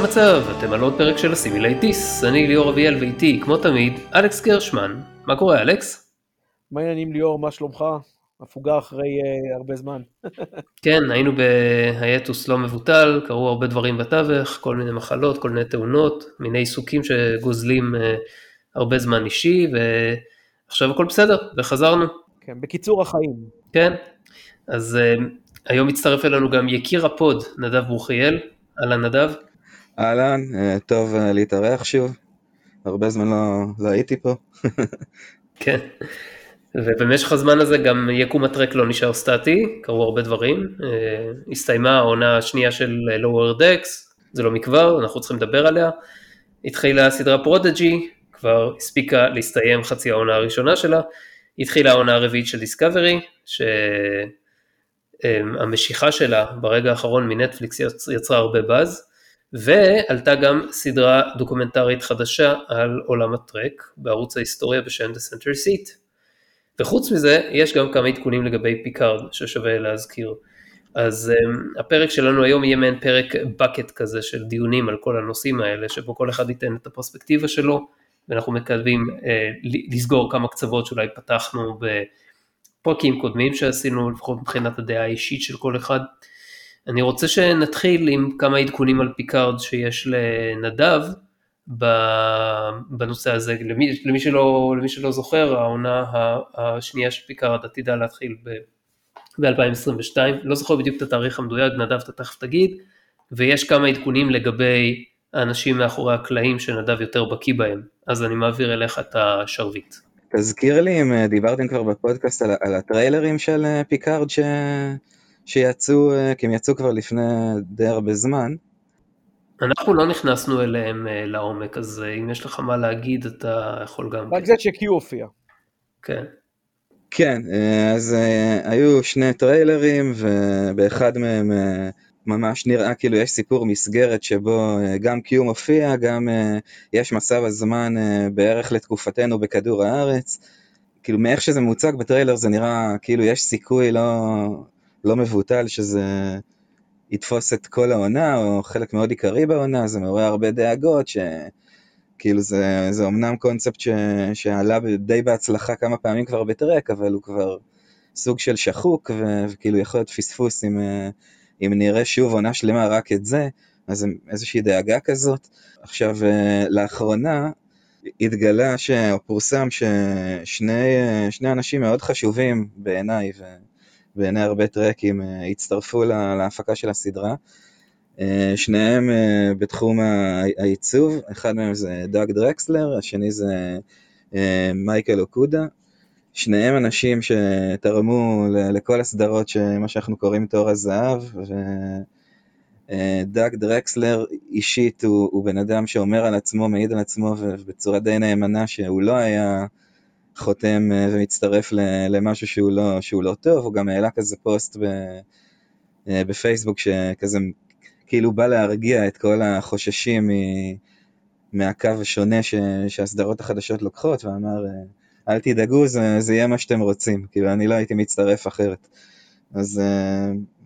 המצב? אתם על עוד פרק של הסימילייטיס, אני ליאור אביאל ואיתי, כמו תמיד, אלכס גרשמן. מה קורה, אלכס? מה העניינים ליאור, מה שלומך? הפוגה אחרי אה, הרבה זמן. כן, היינו ב hiatus לא מבוטל, קרו הרבה דברים בתווך, כל מיני מחלות, כל מיני תאונות, מיני עיסוקים שגוזלים אה, הרבה זמן אישי, ועכשיו הכל בסדר, וחזרנו. כן, בקיצור החיים. כן, אז אה, היום מצטרף אלינו גם יקיר ה pod, נדב ברוכיאל. אהלן נדב. אהלן, טוב להתארח שוב, הרבה זמן לא, לא הייתי פה. כן. ובמשך הזמן הזה גם יקום הטרק לא נשאר סטטי, קרו הרבה דברים. אה, הסתיימה העונה השנייה של Lower Decks, זה לא מכבר, אנחנו צריכים לדבר עליה. התחילה הסדרה פרודג'י, כבר הספיקה להסתיים חצי העונה הראשונה שלה. התחילה העונה הרביעית של דיסקאברי, שהמשיכה שלה ברגע האחרון מנטפליקס יצרה הרבה באז. ועלתה גם סדרה דוקומנטרית חדשה על עולם הטרק בערוץ ההיסטוריה בשם The Center Seat. וחוץ מזה, יש גם כמה עדכונים לגבי פיקארד ששווה להזכיר. אז אמ, הפרק שלנו היום יהיה מעין פרק bucket כזה של דיונים על כל הנושאים האלה, שבו כל אחד ייתן את הפרספקטיבה שלו, ואנחנו מקווים אה, לסגור כמה קצוות שאולי פתחנו בפרקים קודמים שעשינו, לפחות מבחינת הדעה האישית של כל אחד. אני רוצה שנתחיל עם כמה עדכונים על פיקארד שיש לנדב, בנושא הזה, למי, למי, שלא, למי שלא זוכר, העונה השנייה של פיקארד עתידה להתחיל ב-2022, לא זוכר בדיוק את התאריך המדויק, נדב אתה תכף תגיד, ויש כמה עדכונים לגבי האנשים מאחורי הקלעים שנדב יותר בקיא בהם, אז אני מעביר אליך את השרביט. תזכיר לי אם אה, דיברתם כבר בפודקאסט על, על הטריילרים של אה, פיקארד ש... שיצאו, אה, כי הם יצאו כבר לפני די הרבה זמן. אנחנו לא נכנסנו אליהם אה, לעומק, אז אה, אם יש לך מה להגיד, אתה יכול גם... רק זה שקיו הופיע. כן. כן, אז היו שני טריילרים, ובאחד מהם ממש נראה כאילו יש סיפור מסגרת שבו גם קיו מופיע, גם יש מסע בזמן בערך לתקופתנו בכדור הארץ. כאילו מאיך שזה מוצג בטריילר זה נראה כאילו יש סיכוי לא, לא מבוטל שזה יתפוס את כל העונה, או חלק מאוד עיקרי בעונה, זה מעורר הרבה דאגות, שכאילו זה, זה אמנם קונספט ש, שעלה די בהצלחה כמה פעמים כבר בטרק, אבל הוא כבר סוג של שחוק, ו, וכאילו יכול להיות פספוס אם, אם נראה שוב עונה שלמה רק את זה, אז איזושהי דאגה כזאת. עכשיו, לאחרונה התגלה, ש... או פורסם ששני אנשים מאוד חשובים בעיניי, ו... בעיני הרבה טרקים אה, הצטרפו להפקה של הסדרה. אה, שניהם אה, בתחום העיצוב, אחד מהם זה דאג דרקסלר, השני זה מייקל אוקודה. שניהם אנשים שתרמו לכל הסדרות, מה שאנחנו קוראים תור הזהב, ודאג דרקסלר אישית הוא, הוא בן אדם שאומר על עצמו, מעיד על עצמו ובצורה די נאמנה שהוא לא היה חותם אה, ומצטרף למשהו שהוא לא, שהוא לא טוב, הוא גם העלה כזה פוסט ב, אה, בפייסבוק שכזה כאילו בא להרגיע את כל החוששים מהקו השונה ש, שהסדרות החדשות לוקחות, ואמר אה, אל תדאגו זה, זה יהיה מה שאתם רוצים, כאילו אני לא הייתי מצטרף אחרת. אז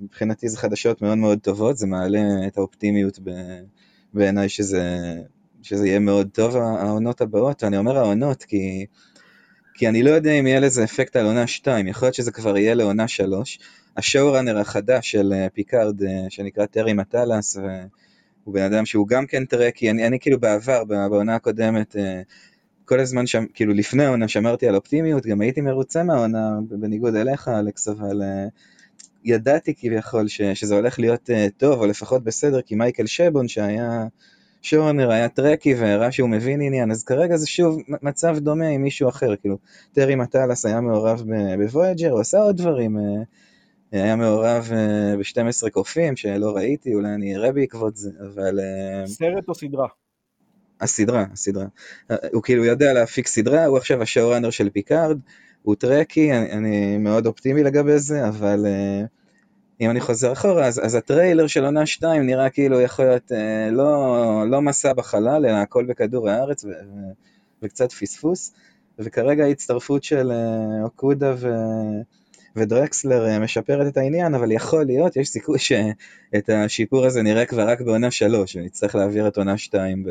מבחינתי זה חדשות מאוד מאוד טובות, זה מעלה את האופטימיות בעיניי שזה, שזה יהיה מאוד טוב העונות הבאות, ואני אומר העונות כי כי אני לא יודע אם יהיה לזה אפקט על עונה 2, יכול להיות שזה כבר יהיה לעונה 3. ה showrunner החדש של אה, פיקארד, אה, שנקרא טרי מטלס, הוא בן אדם שהוא גם כן טרקי, אני, אני כאילו בעבר, בעונה הקודמת, אה, כל הזמן שם, כאילו לפני העונה שמרתי על אופטימיות, גם הייתי מרוצה מהעונה, בניגוד אליך אלכס, אבל ידעתי כביכול שזה הולך להיות טוב, או לפחות בסדר, כי מייקל שבון שהיה... showrunner היה טרקי והראה שהוא מבין עניין, אז כרגע זה שוב מצב דומה עם מישהו אחר, כאילו, טרי מטלס היה מעורב בוויג'ר, הוא עשה עוד דברים, אה, היה מעורב אה, ב-12 קופים שלא ראיתי, אולי אני אראה בעקבות זה, אבל... אה, סרט או סדרה? הסדרה, הסדרה. הוא כאילו יודע להפיק סדרה, הוא עכשיו ה showrunner של פיקארד, הוא טרקי, אני, אני מאוד אופטימי לגבי זה, אבל... אה, אם אני חוזר אחורה, אז, אז הטריילר של עונה 2 נראה כאילו יכול להיות אה, לא, לא מסע בחלל, אלא הכל בכדור הארץ ו, ו, וקצת פספוס, וכרגע ההצטרפות של אה, אוקודה ו, ודרקסלר אה, משפרת את העניין, אבל יכול להיות, יש סיכוי שאת השיפור הזה נראה כבר רק בעונה שלוש, ונצטרך להעביר את עונה שתיים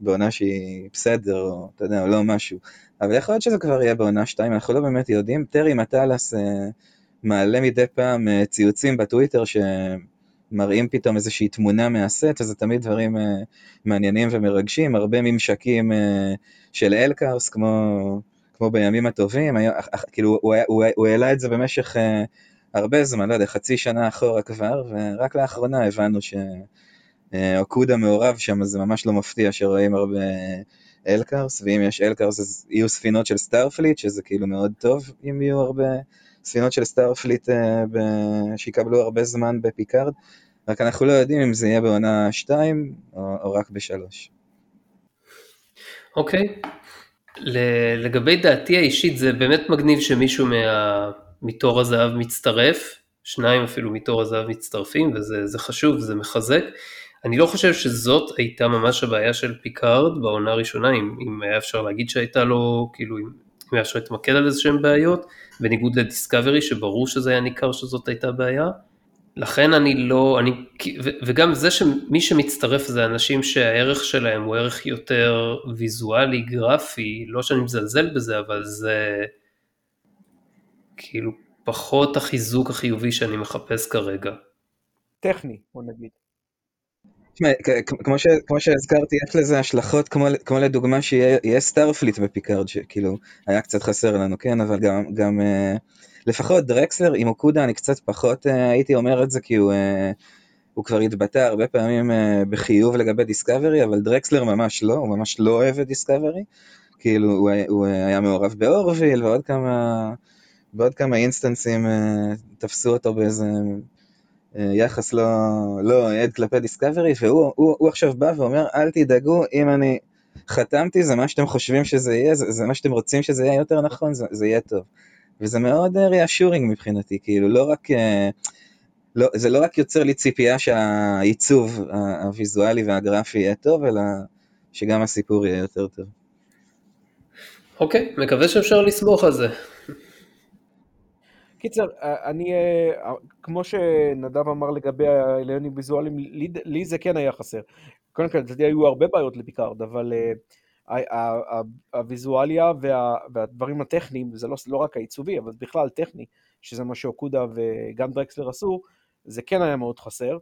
בעונה שהיא בסדר, או אתה יודע, או לא משהו. אבל יכול להיות שזה כבר יהיה בעונה שתיים, אנחנו לא באמת יודעים. טרי מטלס אה, מעלה מדי פעם אה, ציוצים בטוויטר שמראים פתאום איזושהי תמונה מהסט, וזה תמיד דברים אה, מעניינים ומרגשים, הרבה ממשקים אה, של LCARS, כמו, כמו בימים הטובים, היה, כאילו הוא, הוא, הוא העלה את זה במשך הרבה זמן, לא יודע, חצי שנה אחורה כבר, ורק לאחרונה הבנו ש... אוקודה מעורב שם, זה ממש לא מפתיע שרואים הרבה LCARS, ואם יש LCARS אז יהיו ספינות של סטארפליט, שזה כאילו מאוד טוב אם יהיו הרבה ספינות של סטארפליט אה. שיקבלו הרבה זמן בפיקארד, רק אנחנו לא יודעים אם זה יהיה בעונה 2 או, או רק ב-3. אוקיי. Okay. לגבי דעתי האישית זה באמת מגניב שמישהו מה... מתור הזהב מצטרף, שניים אפילו מתור הזהב מצטרפים וזה חשוב, זה מחזק. אני לא חושב שזאת הייתה ממש הבעיה של פיקארד בעונה הראשונה, אם, אם היה אפשר להגיד שהייתה לו, כאילו, אם אפשר להתמקד על איזה שהם בעיות, בניגוד לדיסקאברי שברור שזה היה ניכר שזאת הייתה בעיה. לכן אני לא, אני, וגם זה שמי שמצטרף זה אנשים שהערך שלהם הוא ערך יותר ויזואלי, גרפי, לא שאני מזלזל בזה, אבל זה כאילו פחות החיזוק החיובי שאני מחפש כרגע. טכני, בוא נגיד. כמו, ש, כמו שהזכרתי, יש לזה השלכות, כמו, כמו לדוגמה שיהיה סטארפליט בפיקארד, שכאילו היה קצת חסר לנו, כן, אבל גם, גם אה, לפחות דרקסלר עם אוקודה אני קצת פחות אה, הייתי אומר את זה, כי הוא, אה, הוא כבר התבטא הרבה פעמים בחיוב לגבי דיסקאברי, אבל דרקסלר ממש לא, הוא ממש לא אוהב את דיסקאברי, כאילו הוא, הוא היה מעורב באורוויל ועוד כמה, ועוד כמה אינסטנסים תפסו אותו באיזה... אה, יחס לא, לא אוהד כלפי דיסקאברי, והוא הוא, הוא עכשיו בא ואומר, אל תדאגו, אם אני חתמתי, זה מה שאתם חושבים שזה יהיה, זה, זה מה שאתם רוצים שזה יהיה יותר נכון, זה, זה יהיה טוב. וזה מאוד ריאשורינג מבחינתי, כאילו, לא רק... אה, לא, זה לא רק יוצר לי ציפייה שהעיצוב הוויזואלי והגרפי יהיה טוב, אלא שגם הסיפור יהיה יותר טוב. אוקיי, מקווה שאפשר לסמוך על זה. קיצר, אה, אני, אה, כמו שנדב אמר לגבי האלמנטים ויזואליים, לי, לי זה כן היה חסר. קודם כל, לדעתי היו הרבה בעיות לפיקארד, אבל הוויזואליה וה, והדברים הטכניים, זה לא, לא רק העיצובי, אבל בכלל טכני, שזה מה שאוקודה וגם דרקסלר עשו, זה כן היה מאוד חסר.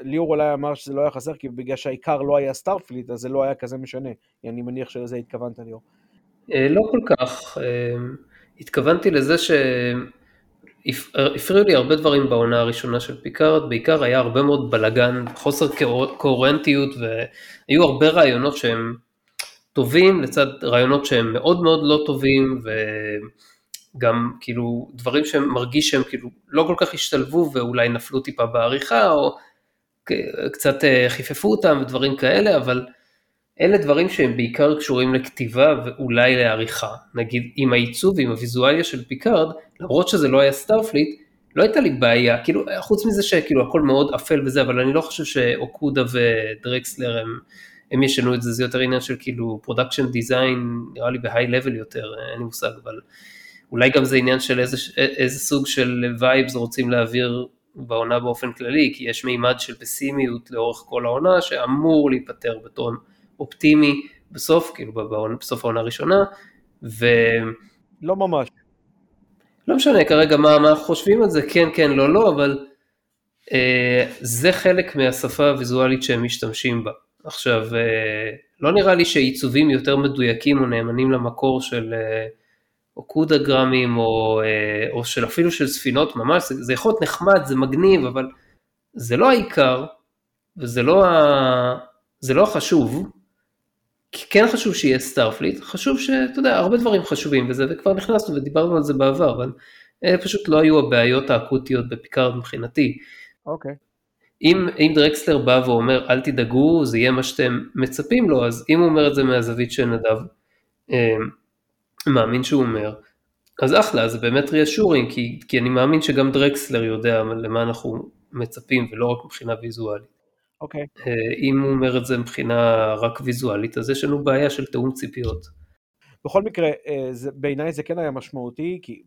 ליאור אולי אמר שזה לא היה חסר, כי בגלל שהעיקר לא היה סטארפליט, אז זה לא היה כזה משנה. אני מניח שלזה התכוונת, ליאור. לא כל כך. התכוונתי לזה ש... הפריעו לי הרבה דברים בעונה הראשונה של פיקארד, בעיקר היה הרבה מאוד בלאגן, חוסר קוהרנטיות והיו הרבה רעיונות שהם טובים לצד רעיונות שהם מאוד מאוד לא טובים וגם כאילו דברים שהם מרגיש שהם כאילו לא כל כך השתלבו ואולי נפלו טיפה בעריכה או קצת אה, חיפפו אותם ודברים כאלה, אבל אלה דברים שהם בעיקר קשורים לכתיבה ואולי לעריכה. נגיד עם העיצוב ועם הוויזואליה של פיקארד, למרות שזה לא היה סטארפליט, לא הייתה לי בעיה, כאילו חוץ מזה שכאילו הכל מאוד אפל וזה, אבל אני לא חושב שאוקודה ודרקסלר הם, הם ישנו את זה, זה יותר עניין של כאילו production design, נראה לי ב high level יותר, אין לי מושג, אבל אולי גם זה עניין של איזה, איזה סוג של vibes רוצים להעביר בעונה באופן כללי, כי יש מימד של פסימיות לאורך כל העונה שאמור להיפתר בתור אופטימי בסוף, כאילו בסוף העונה הראשונה, ו... לא ממש. לא משנה כרגע מה, מה חושבים על זה, כן, כן, לא, לא, אבל אה, זה חלק מהשפה הוויזואלית שהם משתמשים בה. עכשיו, אה, לא נראה לי שעיצובים יותר מדויקים או נאמנים למקור של אה, אוקודה גרמים או, אה, או של אפילו של ספינות ממש, זה, זה יכול להיות נחמד, זה מגניב, אבל זה לא העיקר, וזה לא, ה, זה לא החשוב, כן חשוב שיהיה סטארפליט, חשוב שאתה יודע, הרבה דברים חשובים וזה, וכבר נכנסנו ודיברנו על זה בעבר, אבל אלה פשוט לא היו הבעיות האקוטיות בפיקארד מבחינתי. אוקיי. Okay. אם, אם דרקסלר בא ואומר אל תדאגו, זה יהיה מה שאתם מצפים לו, אז אם הוא אומר את זה מהזווית של נדב, אה, מאמין שהוא אומר, אז אחלה, זה באמת reassuring, כי, כי אני מאמין שגם דרקסלר יודע למה אנחנו מצפים ולא רק מבחינה ויזואלית. אוקיי. אה, אם הוא אומר את זה מבחינה רק ויזואלית, אז יש לנו בעיה של תיאום ציפיות. בכל מקרה, אה, זה, בעיניי זה כן היה משמעותי, כי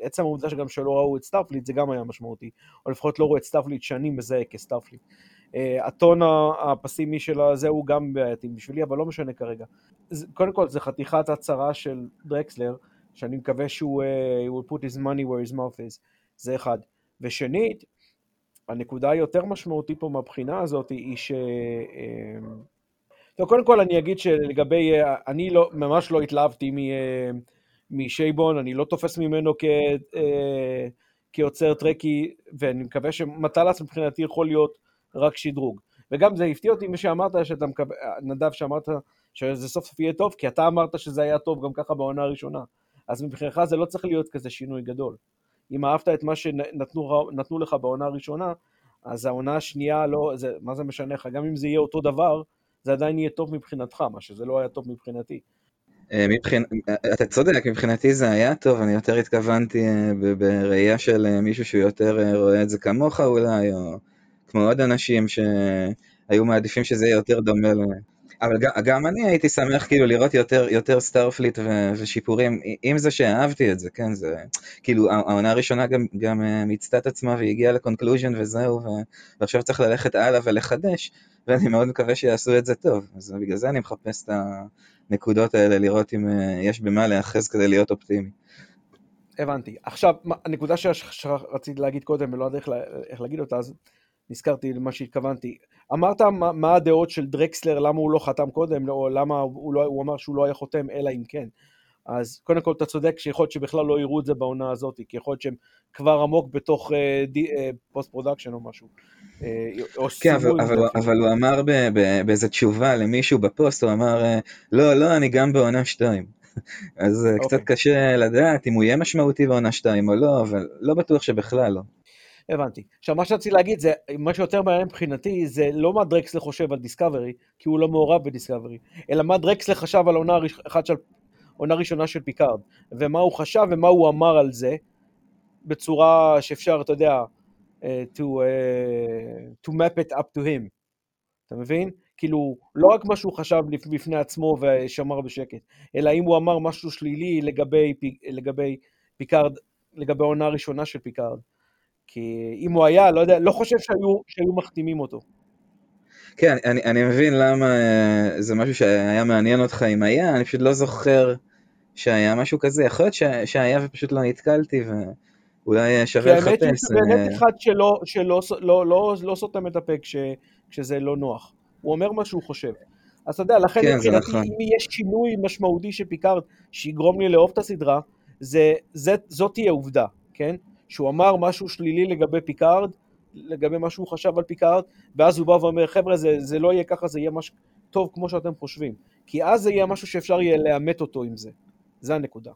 עצם העובדה שגם שלא ראו את סטארפליט זה גם היה משמעותי, או לפחות לא ראו את סטארפליט שאני מזהה כסטארפליט. אה, הטון הפסימי של הזה הוא גם בעייתי בשבילי, אבל לא משנה כרגע. קודם כל, זה חתיכת הצהרה של דרקסלר, שאני מקווה שהוא uh, will put his money where his mouth is, זה אחד. ושנית, הנקודה היותר משמעותית פה מהבחינה הזאת היא ש... טוב, קודם כל אני אגיד שלגבי, אני לא, ממש לא התלהבתי אה, משייבון, אני לא תופס ממנו כ, אה, כיוצר טרקי, ואני מקווה שמטלס מבחינתי יכול להיות רק שדרוג. וגם זה הפתיע אותי מה שאמרת, שאתה מקווה, נדב, שאמרת שזה סוף סוף יהיה טוב, כי אתה אמרת שזה היה טוב גם ככה בעונה הראשונה. אז מבחינתך זה לא צריך להיות כזה שינוי גדול. אם אהבת את מה שנתנו לך בעונה הראשונה, אז העונה השנייה, לא, זה, מה זה משנה לך? גם אם זה יהיה אותו דבר, זה עדיין יהיה טוב מבחינתך, מה שזה לא היה טוב מבחינתי. אה, מבחינ... אה, אתה צודק, מבחינתי זה היה טוב, אני יותר התכוונתי אה, בראייה של מישהו שהוא יותר רואה את זה כמוך אולי, או כמו עוד אנשים שהיו מעדיפים שזה יהיה יותר דומה. אבל גם, גם אני הייתי שמח כאילו לראות יותר, יותר סטארפליט ו, ושיפורים, עם זה שאהבתי את זה, כן, זה, כאילו העונה הראשונה גם, גם מיצתה את עצמה והגיעה ל conclusion וזהו, ו, ועכשיו צריך ללכת הלאה ולחדש, ואני מאוד מקווה שיעשו את זה טוב, אז בגלל זה אני מחפש את הנקודות האלה, לראות אם אה, יש במה להיאחז כדי להיות אופטימי. הבנתי. עכשיו, הנקודה שרציתי להגיד קודם ולא יודע איך להגיד אותה, אז נזכרתי למה שהתכוונתי. אמרת מה, מה הדעות של דרקסלר, למה הוא לא חתם קודם, או למה הוא, לא, הוא אמר שהוא לא היה חותם, אלא אם כן. אז קודם כל אתה צודק שיכול להיות שבכלל לא יראו את זה בעונה הזאת, כי יכול להיות שהם כבר עמוק בתוך פוסט uh, production או משהו. Uh, או כן, אבל, אבל, אבל הוא אמר באיזה תשובה למישהו בפוסט, הוא אמר, אה, לא, לא, אני גם בעונה 2. אז okay. קצת אוקיי. קשה לדעת אם הוא יהיה משמעותי בעונה 2 או לא, אבל לא בטוח שבכלל לא. הבנתי. עכשיו, מה שרציתי להגיד זה, מה שיותר מעניין מבחינתי, זה לא מה דרקסלר חושב על דיסקאברי, כי הוא לא מעורב בדיסקאברי, אלא מה דרקסלר חשב על עונה אחת של עונה ראשונה של פיקארד, ומה הוא חשב ומה הוא אמר על זה, בצורה שאפשר, אתה יודע, uh, to, uh, to map it up to him. אתה מבין? כאילו, לא רק מה שהוא חשב בפני עצמו ושמר בשקט, אלא אם הוא אמר משהו שלילי לגבי, לגבי פיקארד, לגבי העונה הראשונה של פיקארד. כי אם הוא היה, לא יודע, לא חושב שהיו, שהיו מחתימים אותו. כן, אני, אני מבין למה אה, זה משהו שהיה מעניין אותך אם היה, אני פשוט לא זוכר שהיה משהו כזה, יכול להיות שהיה ופשוט לא נתקלתי ואולי שווה לחפש. האמת היא באמת אה, אחד שלא, שלא לא, לא, לא סותם את הפה כש, כשזה לא נוח, הוא אומר מה שהוא חושב. אז אתה יודע, לכן כן, מבחינתי נכון. אם יש שינוי משמעותי של פיקארד שיגרום לי לאהוב את הסדרה, זה, זה, זאת תהיה עובדה, כן? שהוא אמר משהו שלילי לגבי פיקארד, לגבי מה שהוא חשב על פיקארד, ואז הוא בא ואומר, חבר'ה, זה, זה לא יהיה ככה, זה יהיה משהו טוב כמו שאתם חושבים. כי אז זה יהיה משהו שאפשר יהיה לאמת אותו עם זה. זה הנקודה.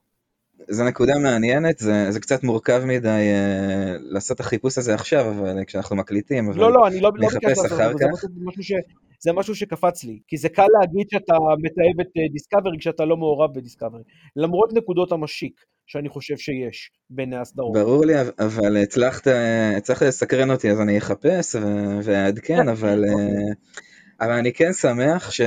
זו נקודה מעניינת, זה, זה קצת מורכב מדי uh, לעשות את החיפוש הזה עכשיו, אבל כשאנחנו מקליטים, אבל לא, לא, אני לא, לא לעשות את זה, זה משהו, ש, זה משהו שקפץ לי, כי זה קל להגיד שאתה מתעב את דיסקאברי אה, כשאתה לא מעורב בדיסקאברי, למרות נקודות המשיק שאני חושב שיש בין הסדרות. ברור לי, אבל הצלחת, הצלחת לסקרן אותי, אז אני אחפש ואעדכן, אבל, אה, אבל אני כן שמח ש...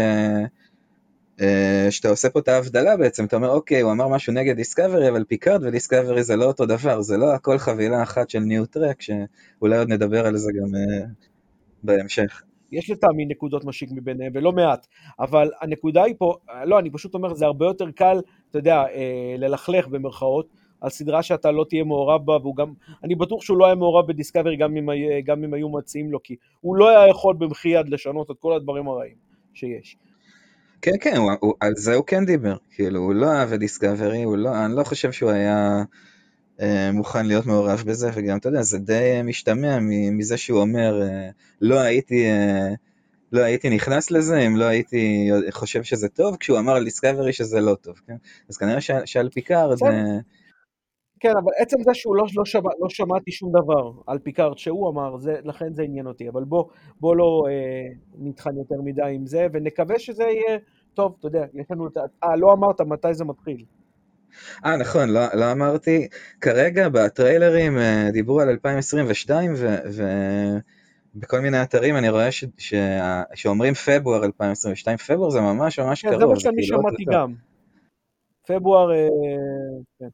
אה, שאתה עושה פה את ההבדלה בעצם, אתה אומר אוקיי, הוא אמר משהו נגד דיסקאברי, אבל פיקארד ודיסקאברי זה לא אותו דבר, זה לא הכל חבילה אחת של New Trek, שאולי עוד נדבר על זה גם uh, בהמשך. יש לטעמי נקודות משיק מביניהם, ולא מעט, אבל הנקודה היא פה, לא, אני פשוט אומר, זה הרבה יותר קל, אתה יודע, אה, ללכלך במרכאות, על סדרה שאתה לא תהיה מעורב בה, והוא גם, אני בטוח שהוא לא היה מעורב בדיסקאברי גם, גם אם היו מציעים לו, כי הוא לא היה יכול במחי יד לשנות את כל הדברים הרעים שיש. כן, כן, הוא, הוא, על זה הוא כן דיבר, כאילו, הוא לא אהב את דיסקאברי, לא, אני לא חושב שהוא היה אה, מוכן להיות מעורב בזה, וגם, אתה יודע, זה די משתמע מזה שהוא אומר, אה, לא הייתי... אה, לא הייתי נכנס לזה אם לא הייתי חושב שזה טוב, כשהוא אמר על דיסקאברי שזה לא טוב, כן? אז כנראה שעל פיקארד... כן. כן, אבל עצם זה שהוא לא, לא, שמע, לא שמעתי שום דבר על פיקארד שהוא אמר, זה, לכן זה עניין אותי, אבל בוא, בוא לא אה, נטחן יותר מדי עם זה, ונקווה שזה יהיה טוב, אתה יודע, יש לנו את ה... אה, לא אמרת מתי זה מתחיל. אה, נכון, לא, לא אמרתי. כרגע בטריילרים אה, דיברו על 2022, ו... ו... בכל מיני אתרים אני רואה ש... ש... שאומרים פברואר 2022, פברואר זה ממש ממש כן, קרוב. זה מה שאני שמעתי גם. פברואר, אה, כן.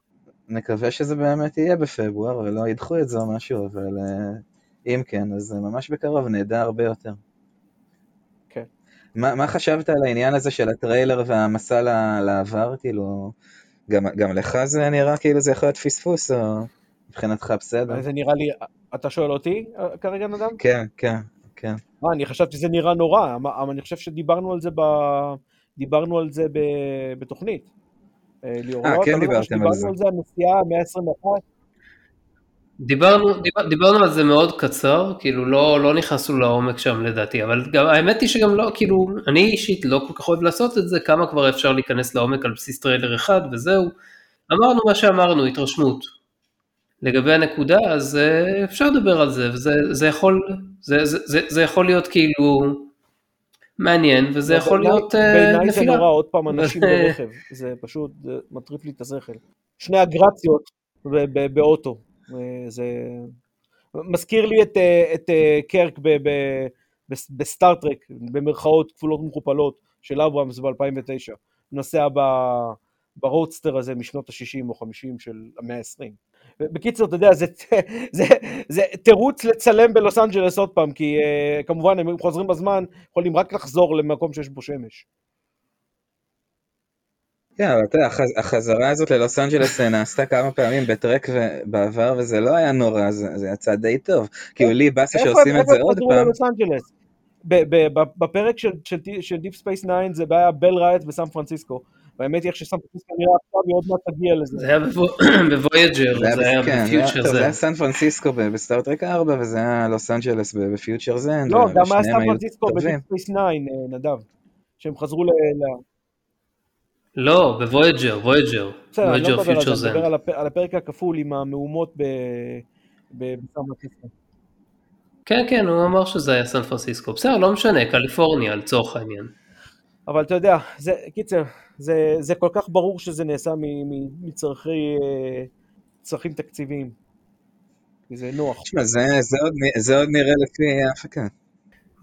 נקווה שזה באמת יהיה בפברואר ולא ידחו את זה או משהו, אבל אה, אם כן, אז ממש בקרוב נדע הרבה יותר. כן. מה, מה חשבת על העניין הזה של הטריילר והמסע לעבר? כאילו, גם, גם לך זה נראה כאילו זה יכול להיות פספוס, או מבחינתך בסדר? זה נראה לי, אתה שואל אותי אה, כרגע נדב? כן, כן, כן. אה, אני חשבתי שזה נראה נורא, אבל אני חושב שדיברנו על זה, ב... דיברנו על זה ב... בתוכנית. ליאור, אה, כן דיברתם על זה. דיברנו על זה, הנסיעה 121. דיברנו, דיבר, דיברנו על זה מאוד קצר, כאילו לא, לא נכנסנו לעומק שם לדעתי, אבל גם, האמת היא שגם לא, כאילו, אני אישית לא כל כך אוהב לעשות את זה, כמה כבר אפשר להיכנס לעומק על בסיס טריילר אחד וזהו. אמרנו מה שאמרנו, התרשמות. לגבי הנקודה, אז אה, אפשר לדבר על זה, וזה זה יכול, זה, זה, זה, זה יכול להיות כאילו מעניין, וזה יכול להיות נפילה. אה, בעיניי זה נורא, עוד פעם, אנשים ברכב, זה פשוט מטריף לי את השכל. שני אגרציות באוטו. זה מזכיר לי את, אה, את אה, קרק בסטארט-טרק, במרכאות כפולות ומכופלות, של אברהמס ב-2009. נוסע ב roadster הזה משנות ה-60 או 50 של המאה ה-20. בקיצור, אתה יודע, זה, זה, זה תירוץ לצלם בלוס אנג'לס עוד פעם, כי uh, כמובן הם חוזרים בזמן, יכולים רק לחזור למקום שיש בו שמש. כן, אבל אתה יודע, החזרה הזאת ללוס אנג'לס אה, נעשתה כמה פעמים בטרק בעבר, וזה לא היה נורא, זה יצא די טוב. כאילו לי באסה שעושים את זה עוד פעם. בפרק של Deep Space 9 זה היה Bell Riots בסן פרנסיסקו. והאמת היא איך שסן פרנסיסקו נראה עכשיו, היא עוד מעט תגיע לזה. זה היה בוויג'ר, זה היה ב Future's End. זה היה סן פרנסיסקו בסטארטרק 4, וזה היה לוס אנג'לס ב Future's End. לא, גם היה סן פרנסיסקו ב Deep Space 9, נדב. שהם חזרו ל... לא, בוויג'ר, וויג'ר. בסדר, אני לא מדבר על זה, אני מדבר על הפרק הכפול עם המהומות בסן פרנסיסקו. כן, כן, הוא אמר שזה היה סן פרנסיסקו. בסדר, לא משנה, קליפורניה לצורך העניין. אבל אתה יודע, זה, קיצר, זה, זה כל כך ברור שזה נעשה מצרכי, אה, צרכים תקציביים. זה נוח. תשמע, זה, זה, עוד, זה עוד נראה לפי ההפקה.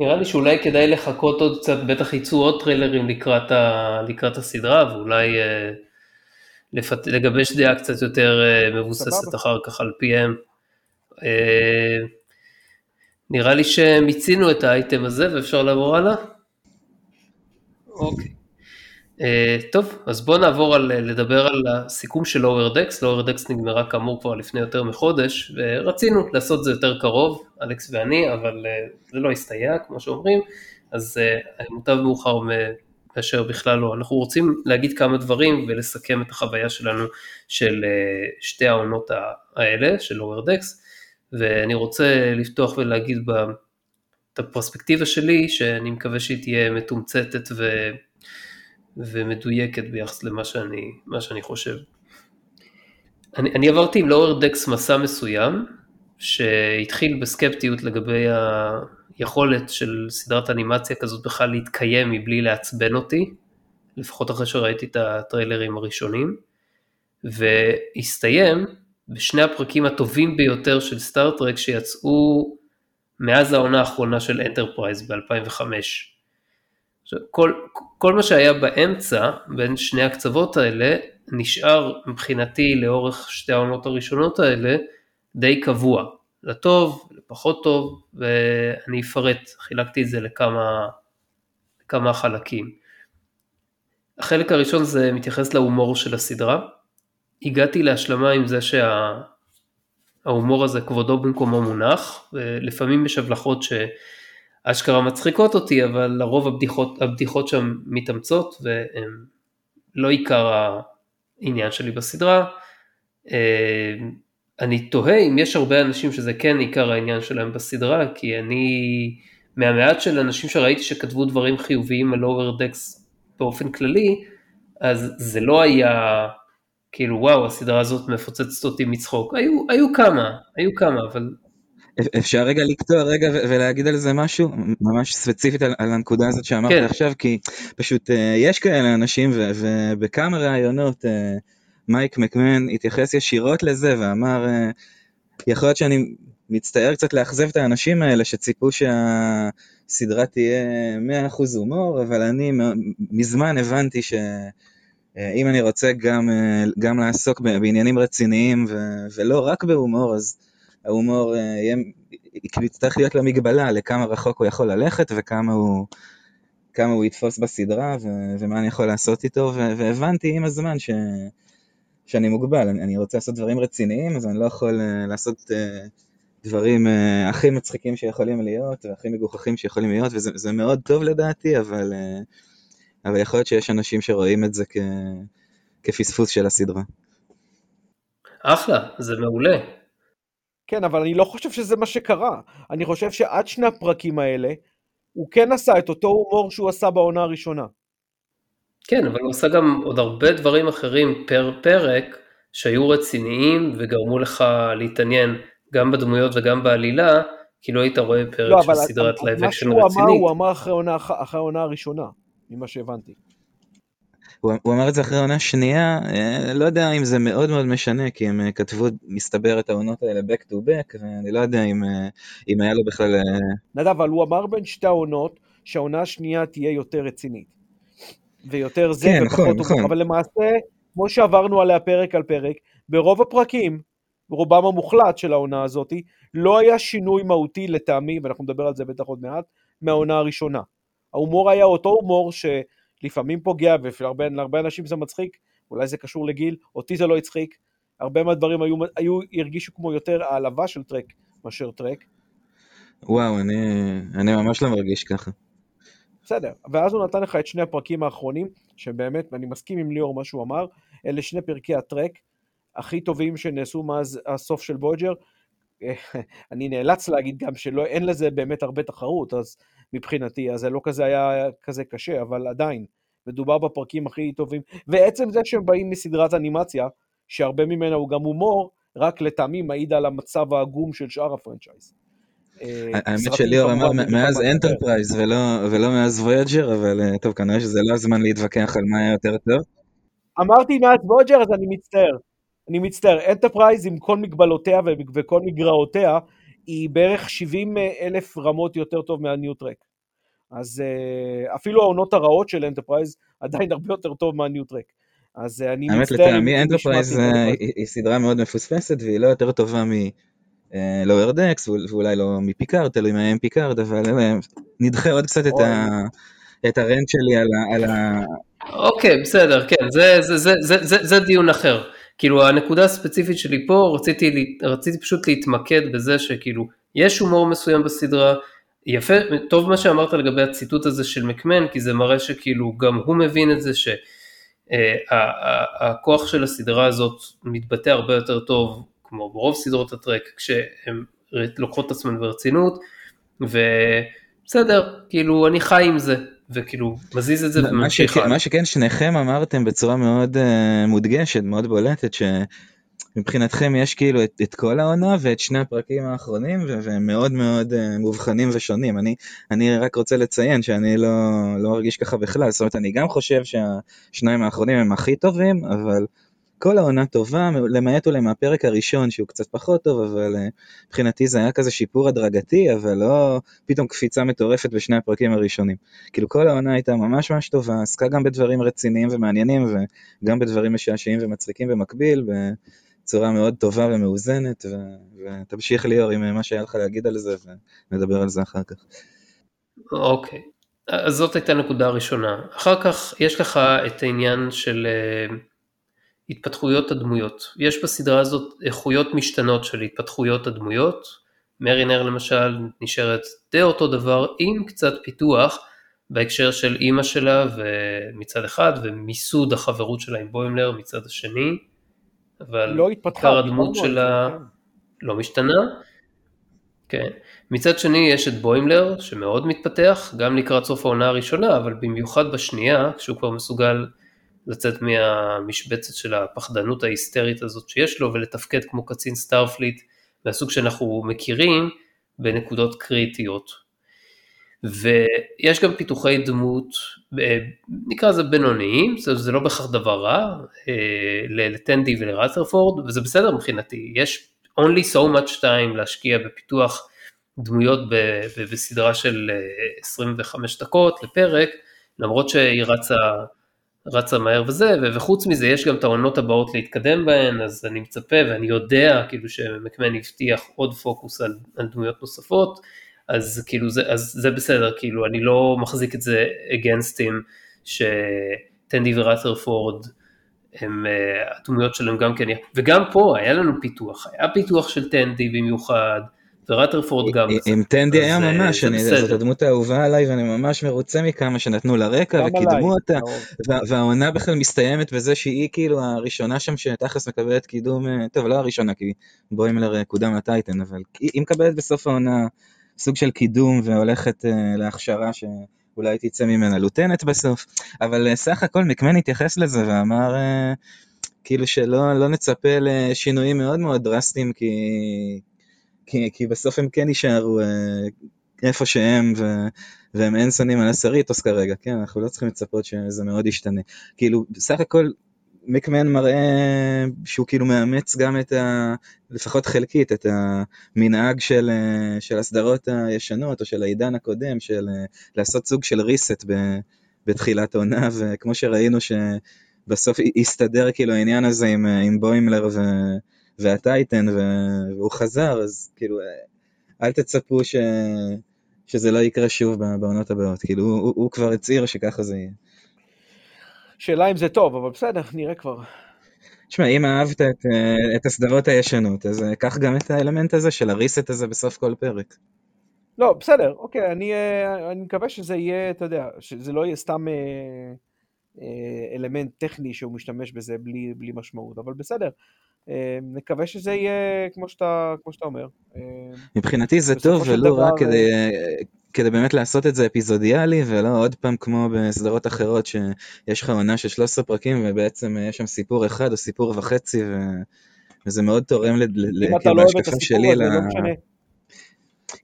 נראה לי שאולי כדאי לחכות עוד קצת, בטח יצאו עוד טריילרים לקראת, ה, לקראת הסדרה, ואולי אה, לפת, לגבש דעה קצת יותר אה, מבוססת סבבה. אחר כך על פיהם. אה, נראה לי שמיצינו את האייטם הזה ואפשר לעבור הלאה. אוקיי. Uh, טוב, אז בואו נעבור על, לדבר על הסיכום של לואוור דקס, לואוור דקס נגמרה כאמור כבר לפני יותר מחודש, ורצינו לעשות את זה יותר קרוב, אלכס ואני, אבל uh, זה לא הסתייע, כמו שאומרים, אז uh, מוטב מאוחר מאשר בכלל לא. אנחנו רוצים להגיד כמה דברים ולסכם את החוויה שלנו של uh, שתי העונות האלה, של לואוור דקס, ואני רוצה לפתוח ולהגיד את הפרספקטיבה שלי, שאני מקווה שהיא תהיה מתומצתת ו... ומדויקת ביחס למה שאני, שאני חושב. אני, אני עברתי עם לואוור דקס מסע מסוים, שהתחיל בסקפטיות לגבי היכולת של סדרת אנימציה כזאת בכלל להתקיים מבלי לעצבן אותי, לפחות אחרי שראיתי את הטריילרים הראשונים, והסתיים בשני הפרקים הטובים ביותר של סטאר-טרק שיצאו מאז העונה האחרונה של אנטרפרייז ב-2005. כל, כל מה שהיה באמצע, בין שני הקצוות האלה, נשאר מבחינתי לאורך שתי העונות הראשונות האלה די קבוע, לטוב, לפחות טוב, ואני אפרט, חילקתי את זה לכמה, לכמה חלקים. החלק הראשון זה מתייחס להומור של הסדרה. הגעתי להשלמה עם זה שההומור הזה כבודו במקומו מונח, ולפעמים יש הבלחות ש... אשכרה מצחיקות אותי, אבל לרוב הבדיחות, הבדיחות שם מתאמצות והן לא עיקר העניין שלי בסדרה. אה, אני תוהה אם יש הרבה אנשים שזה כן עיקר העניין שלהם בסדרה, כי אני מהמעט של אנשים שראיתי שכתבו דברים חיוביים על Lower Decks באופן כללי, אז זה לא היה כאילו וואו הסדרה הזאת מפוצצת אותי מצחוק, היו, היו כמה, היו כמה, אבל אפשר רגע לקטוע רגע ולהגיד על זה משהו ממש ספציפית על, על הנקודה הזאת שאמרת כן. עכשיו כי פשוט אה, יש כאלה אנשים ובכמה ראיונות אה, מייק מקמן התייחס ישירות לזה ואמר אה, יכול להיות שאני מצטער קצת לאכזב את האנשים האלה שציפו שהסדרה תהיה 100% הומור אבל אני מזמן הבנתי ש... אה, אם אני רוצה גם, אה, גם לעסוק בעניינים רציניים ו, ולא רק בהומור, אז ההומור יהיה, כאילו יצטרך להיות לו מגבלה לכמה רחוק הוא יכול ללכת וכמה הוא, כמה הוא יתפוס בסדרה ו, ומה אני יכול לעשות איתו, ו, והבנתי עם הזמן ש, שאני מוגבל, אני, אני רוצה לעשות דברים רציניים, אז אני לא יכול לעשות דברים הכי מצחיקים שיכולים להיות והכי מגוחכים שיכולים להיות, וזה מאוד טוב לדעתי, אבל... אבל יכול להיות שיש אנשים שרואים את זה כ... כפספוס של הסדרה. אחלה, זה מעולה. כן, אבל אני לא חושב שזה מה שקרה. אני חושב שעד שני הפרקים האלה, הוא כן עשה את אותו הומור שהוא עשה בעונה הראשונה. כן, אבל הוא עשה גם עוד הרבה דברים אחרים פר פרק, שהיו רציניים וגרמו לך להתעניין גם בדמויות וגם בעלילה, כי לא היית רואה פרק לא, של סדרת live action רצינית. מה שהוא אמר, הוא אמר אחרי העונה הראשונה. ממה שהבנתי. הוא, הוא אמר את זה אחרי העונה שנייה, אה, לא יודע אם זה מאוד מאוד משנה, כי הם אה, כתבו, מסתבר, את העונות האלה back to back, ואני לא יודע אם, אה, אם היה לו בכלל... נדב, אבל הוא אמר בין שתי העונות, שהעונה השנייה תהיה יותר רצינית. ויותר זה, כן, נכון, נכון. אבל למעשה, כמו שעברנו עליה פרק על פרק, ברוב הפרקים, רובם המוחלט של העונה הזאת, לא היה שינוי מהותי לטעמי, ואנחנו נדבר על זה בטח עוד מעט, מהעונה הראשונה. ההומור היה אותו הומור שלפעמים פוגע, ולהרבה אנשים זה מצחיק, אולי זה קשור לגיל, אותי זה לא הצחיק, הרבה מהדברים היו, היו, הרגישו כמו יותר העלבה של טרק מאשר טרק. וואו, אני, אני ממש לא מרגיש ככה. בסדר, ואז הוא נתן לך את שני הפרקים האחרונים, שבאמת, אני מסכים עם ליאור מה שהוא אמר, אלה שני פרקי הטרק הכי טובים שנעשו מאז הסוף של וויג'ר. אני נאלץ להגיד גם שאין לזה באמת הרבה תחרות, אז מבחינתי, אז זה לא כזה היה כזה קשה, אבל עדיין, מדובר בפרקים הכי טובים, ועצם זה שהם באים מסדרת אנימציה, שהרבה ממנה הוא גם הומור, רק לטעמי מעיד על המצב העגום של שאר ה franchise. אה, האמת שליאור אמר מאז אנטרפרייז ולא מאז וויג'ר, אבל אה, טוב, כנראה שזה לא הזמן להתווכח על מה היה יותר טוב. אמרתי מאז וויג'ר, אז אני מצטער. אני מצטער, אנטרפרייז עם כל מגבלותיה וכל מגרעותיה, היא בערך 70 אלף רמות יותר טוב מה New Trek. אז אה, אפילו העונות הרעות של אנטרפרייז עדיין הרבה יותר טוב מה New Trek. אז אה, אני מצטער... האמת לטעמי אנטרפרייז היא סדרה מאוד מפוספסת והיא לא יותר טובה מ Lower Decks ואולי לא מפיקארד, תלוי מה מפיקארד, אבל נדחה עוד קצת את, ה... את ה rant שלי על ה... אוקיי, בסדר, כן, זה, זה, זה, זה, זה, זה דיון אחר. כאילו הנקודה הספציפית שלי פה, רציתי, רציתי פשוט להתמקד בזה שכאילו, יש הומור מסוים בסדרה, יפה, טוב מה שאמרת לגבי הציטוט הזה של מקמן, כי זה מראה שכאילו גם הוא מבין את זה שהכוח של הסדרה הזאת מתבטא הרבה יותר טוב, כמו ברוב סדרות הטרק, כשהן לוקחות את עצמן ברצינות, ובסדר, כאילו אני חי עם זה, וכאילו מזיז את זה וממשיך מה שכן שניכם אמרתם בצורה מאוד uh, מודגשת מאוד בולטת שמבחינתכם יש כאילו את, את כל העונה ואת שני הפרקים האחרונים והם מאוד מאוד uh, מובחנים ושונים אני אני רק רוצה לציין שאני לא לא מרגיש ככה בכלל זאת אומרת אני גם חושב שהשניים האחרונים הם הכי טובים אבל. כל העונה טובה, למעט אולי מהפרק הראשון שהוא קצת פחות טוב, אבל אה, מבחינתי זה היה כזה שיפור הדרגתי, אבל לא פתאום קפיצה מטורפת בשני הפרקים הראשונים. כאילו כל העונה הייתה ממש ממש טובה, עסקה גם בדברים רציניים ומעניינים, וגם בדברים משעשעים ומצחיקים במקביל, בצורה מאוד טובה ומאוזנת, ו... ותמשיך ליאור עם מה שהיה לך להגיד על זה, ונדבר על זה אחר כך. אוקיי. Okay. אז זאת הייתה נקודה ראשונה. אחר כך יש לך את העניין של אה, התפתחויות הדמויות. יש בסדרה הזאת איכויות משתנות של התפתחויות הדמויות. מרי נר למשל נשארת די אותו דבר עם קצת פיתוח בהקשר של אימא שלה מצד אחד ומיסוד החברות שלה עם בוימלר מצד השני. אבל לא התפתחה, הדמות שלה כן. לא משתנה. כן. מצד שני יש את בוימלר שמאוד מתפתח גם לקראת סוף העונה הראשונה אבל במיוחד בשנייה כשהוא כבר מסוגל לצאת מהמשבצת של הפחדנות ההיסטרית הזאת שיש לו ולתפקד כמו קצין סטארפליט מהסוג שאנחנו מכירים בנקודות קריטיות. ויש גם פיתוחי דמות, אה, נקרא לזה בינוניים, זה, זה לא בהכרח דבר רע, אה, לטנדי ולרת'רפורד, וזה בסדר מבחינתי, יש only so much time להשקיע בפיתוח דמויות בסדרה של 25 אה, דקות לפרק, למרות שהיא רצה רצה מהר וזה, וחוץ מזה יש גם את העונות הבאות להתקדם בהן, אז אני מצפה ואני יודע כאילו שמקמן הבטיח עוד פוקוס על, על דמויות נוספות, אז כאילו זה, אז זה בסדר, כאילו אני לא מחזיק את זה against him, שטנדי וראטרפורד הם uh, הדמויות שלהם גם כן, וגם פה היה לנו פיתוח, היה פיתוח של טנדי במיוחד, ורטרפורד גם. עם טנדי היה אה, ממש, זאת הדמות האהובה עליי ואני ממש מרוצה מכמה שנתנו לה רקע וקידמו אותה, והעונה בכלל מסתיימת בזה שהיא כאילו הראשונה שם שתכלס מקבלת קידום, אה, טוב לא הראשונה כי בוימלר קודם לטייטן, אבל היא מקבלת בסוף העונה סוג של קידום והולכת להכשרה שאולי תצא ממנה לוטנט בסוף, אבל סך הכל מקמן התייחס לזה ואמר כאילו שלא לא נצפה לשינויים מאוד מאוד דרסטיים כי כי, כי בסוף הם כן יישארו אה, איפה שהם, ו, והם אין שונאים על הסריטוס כרגע, כן, אנחנו לא צריכים לצפות שזה מאוד ישתנה. כאילו, בסך הכל, מקמן מראה שהוא כאילו מאמץ גם את ה... לפחות חלקית, את המנהג של, אה, של הסדרות הישנות, או של העידן הקודם, של אה, לעשות סוג של reset ב, בתחילת עונה, וכמו שראינו שבסוף הסתדר כאילו העניין הזה עם, עם בוימלר ו... והטייטן והוא חזר, אז כאילו אל תצפו ש... שזה לא יקרה שוב בעונות הבאות, כאילו הוא, הוא כבר הצהיר שככה זה יהיה. שאלה אם זה טוב, אבל בסדר, נראה כבר. תשמע, אם אהבת את, את הסדרות הישנות, אז קח גם את האלמנט הזה של הריסט הזה בסוף כל פרק. לא, בסדר, אוקיי, אני, אני מקווה שזה יהיה, אתה יודע, שזה לא יהיה סתם אה, אה, אלמנט טכני שהוא משתמש בזה בלי, בלי משמעות, אבל בסדר, אה, נקווה שזה יהיה כמו שאתה, כמו שאתה אומר. אה, מבחינתי זה טוב ולא רק כדי, כדי באמת לעשות את זה אפיזודיאלי ולא עוד פעם כמו בסדרות אחרות שיש לך עונה של 13 פרקים ובעצם יש שם סיפור אחד או סיפור וחצי ו... וזה מאוד תורם להשקפה לא שלי. ל... לא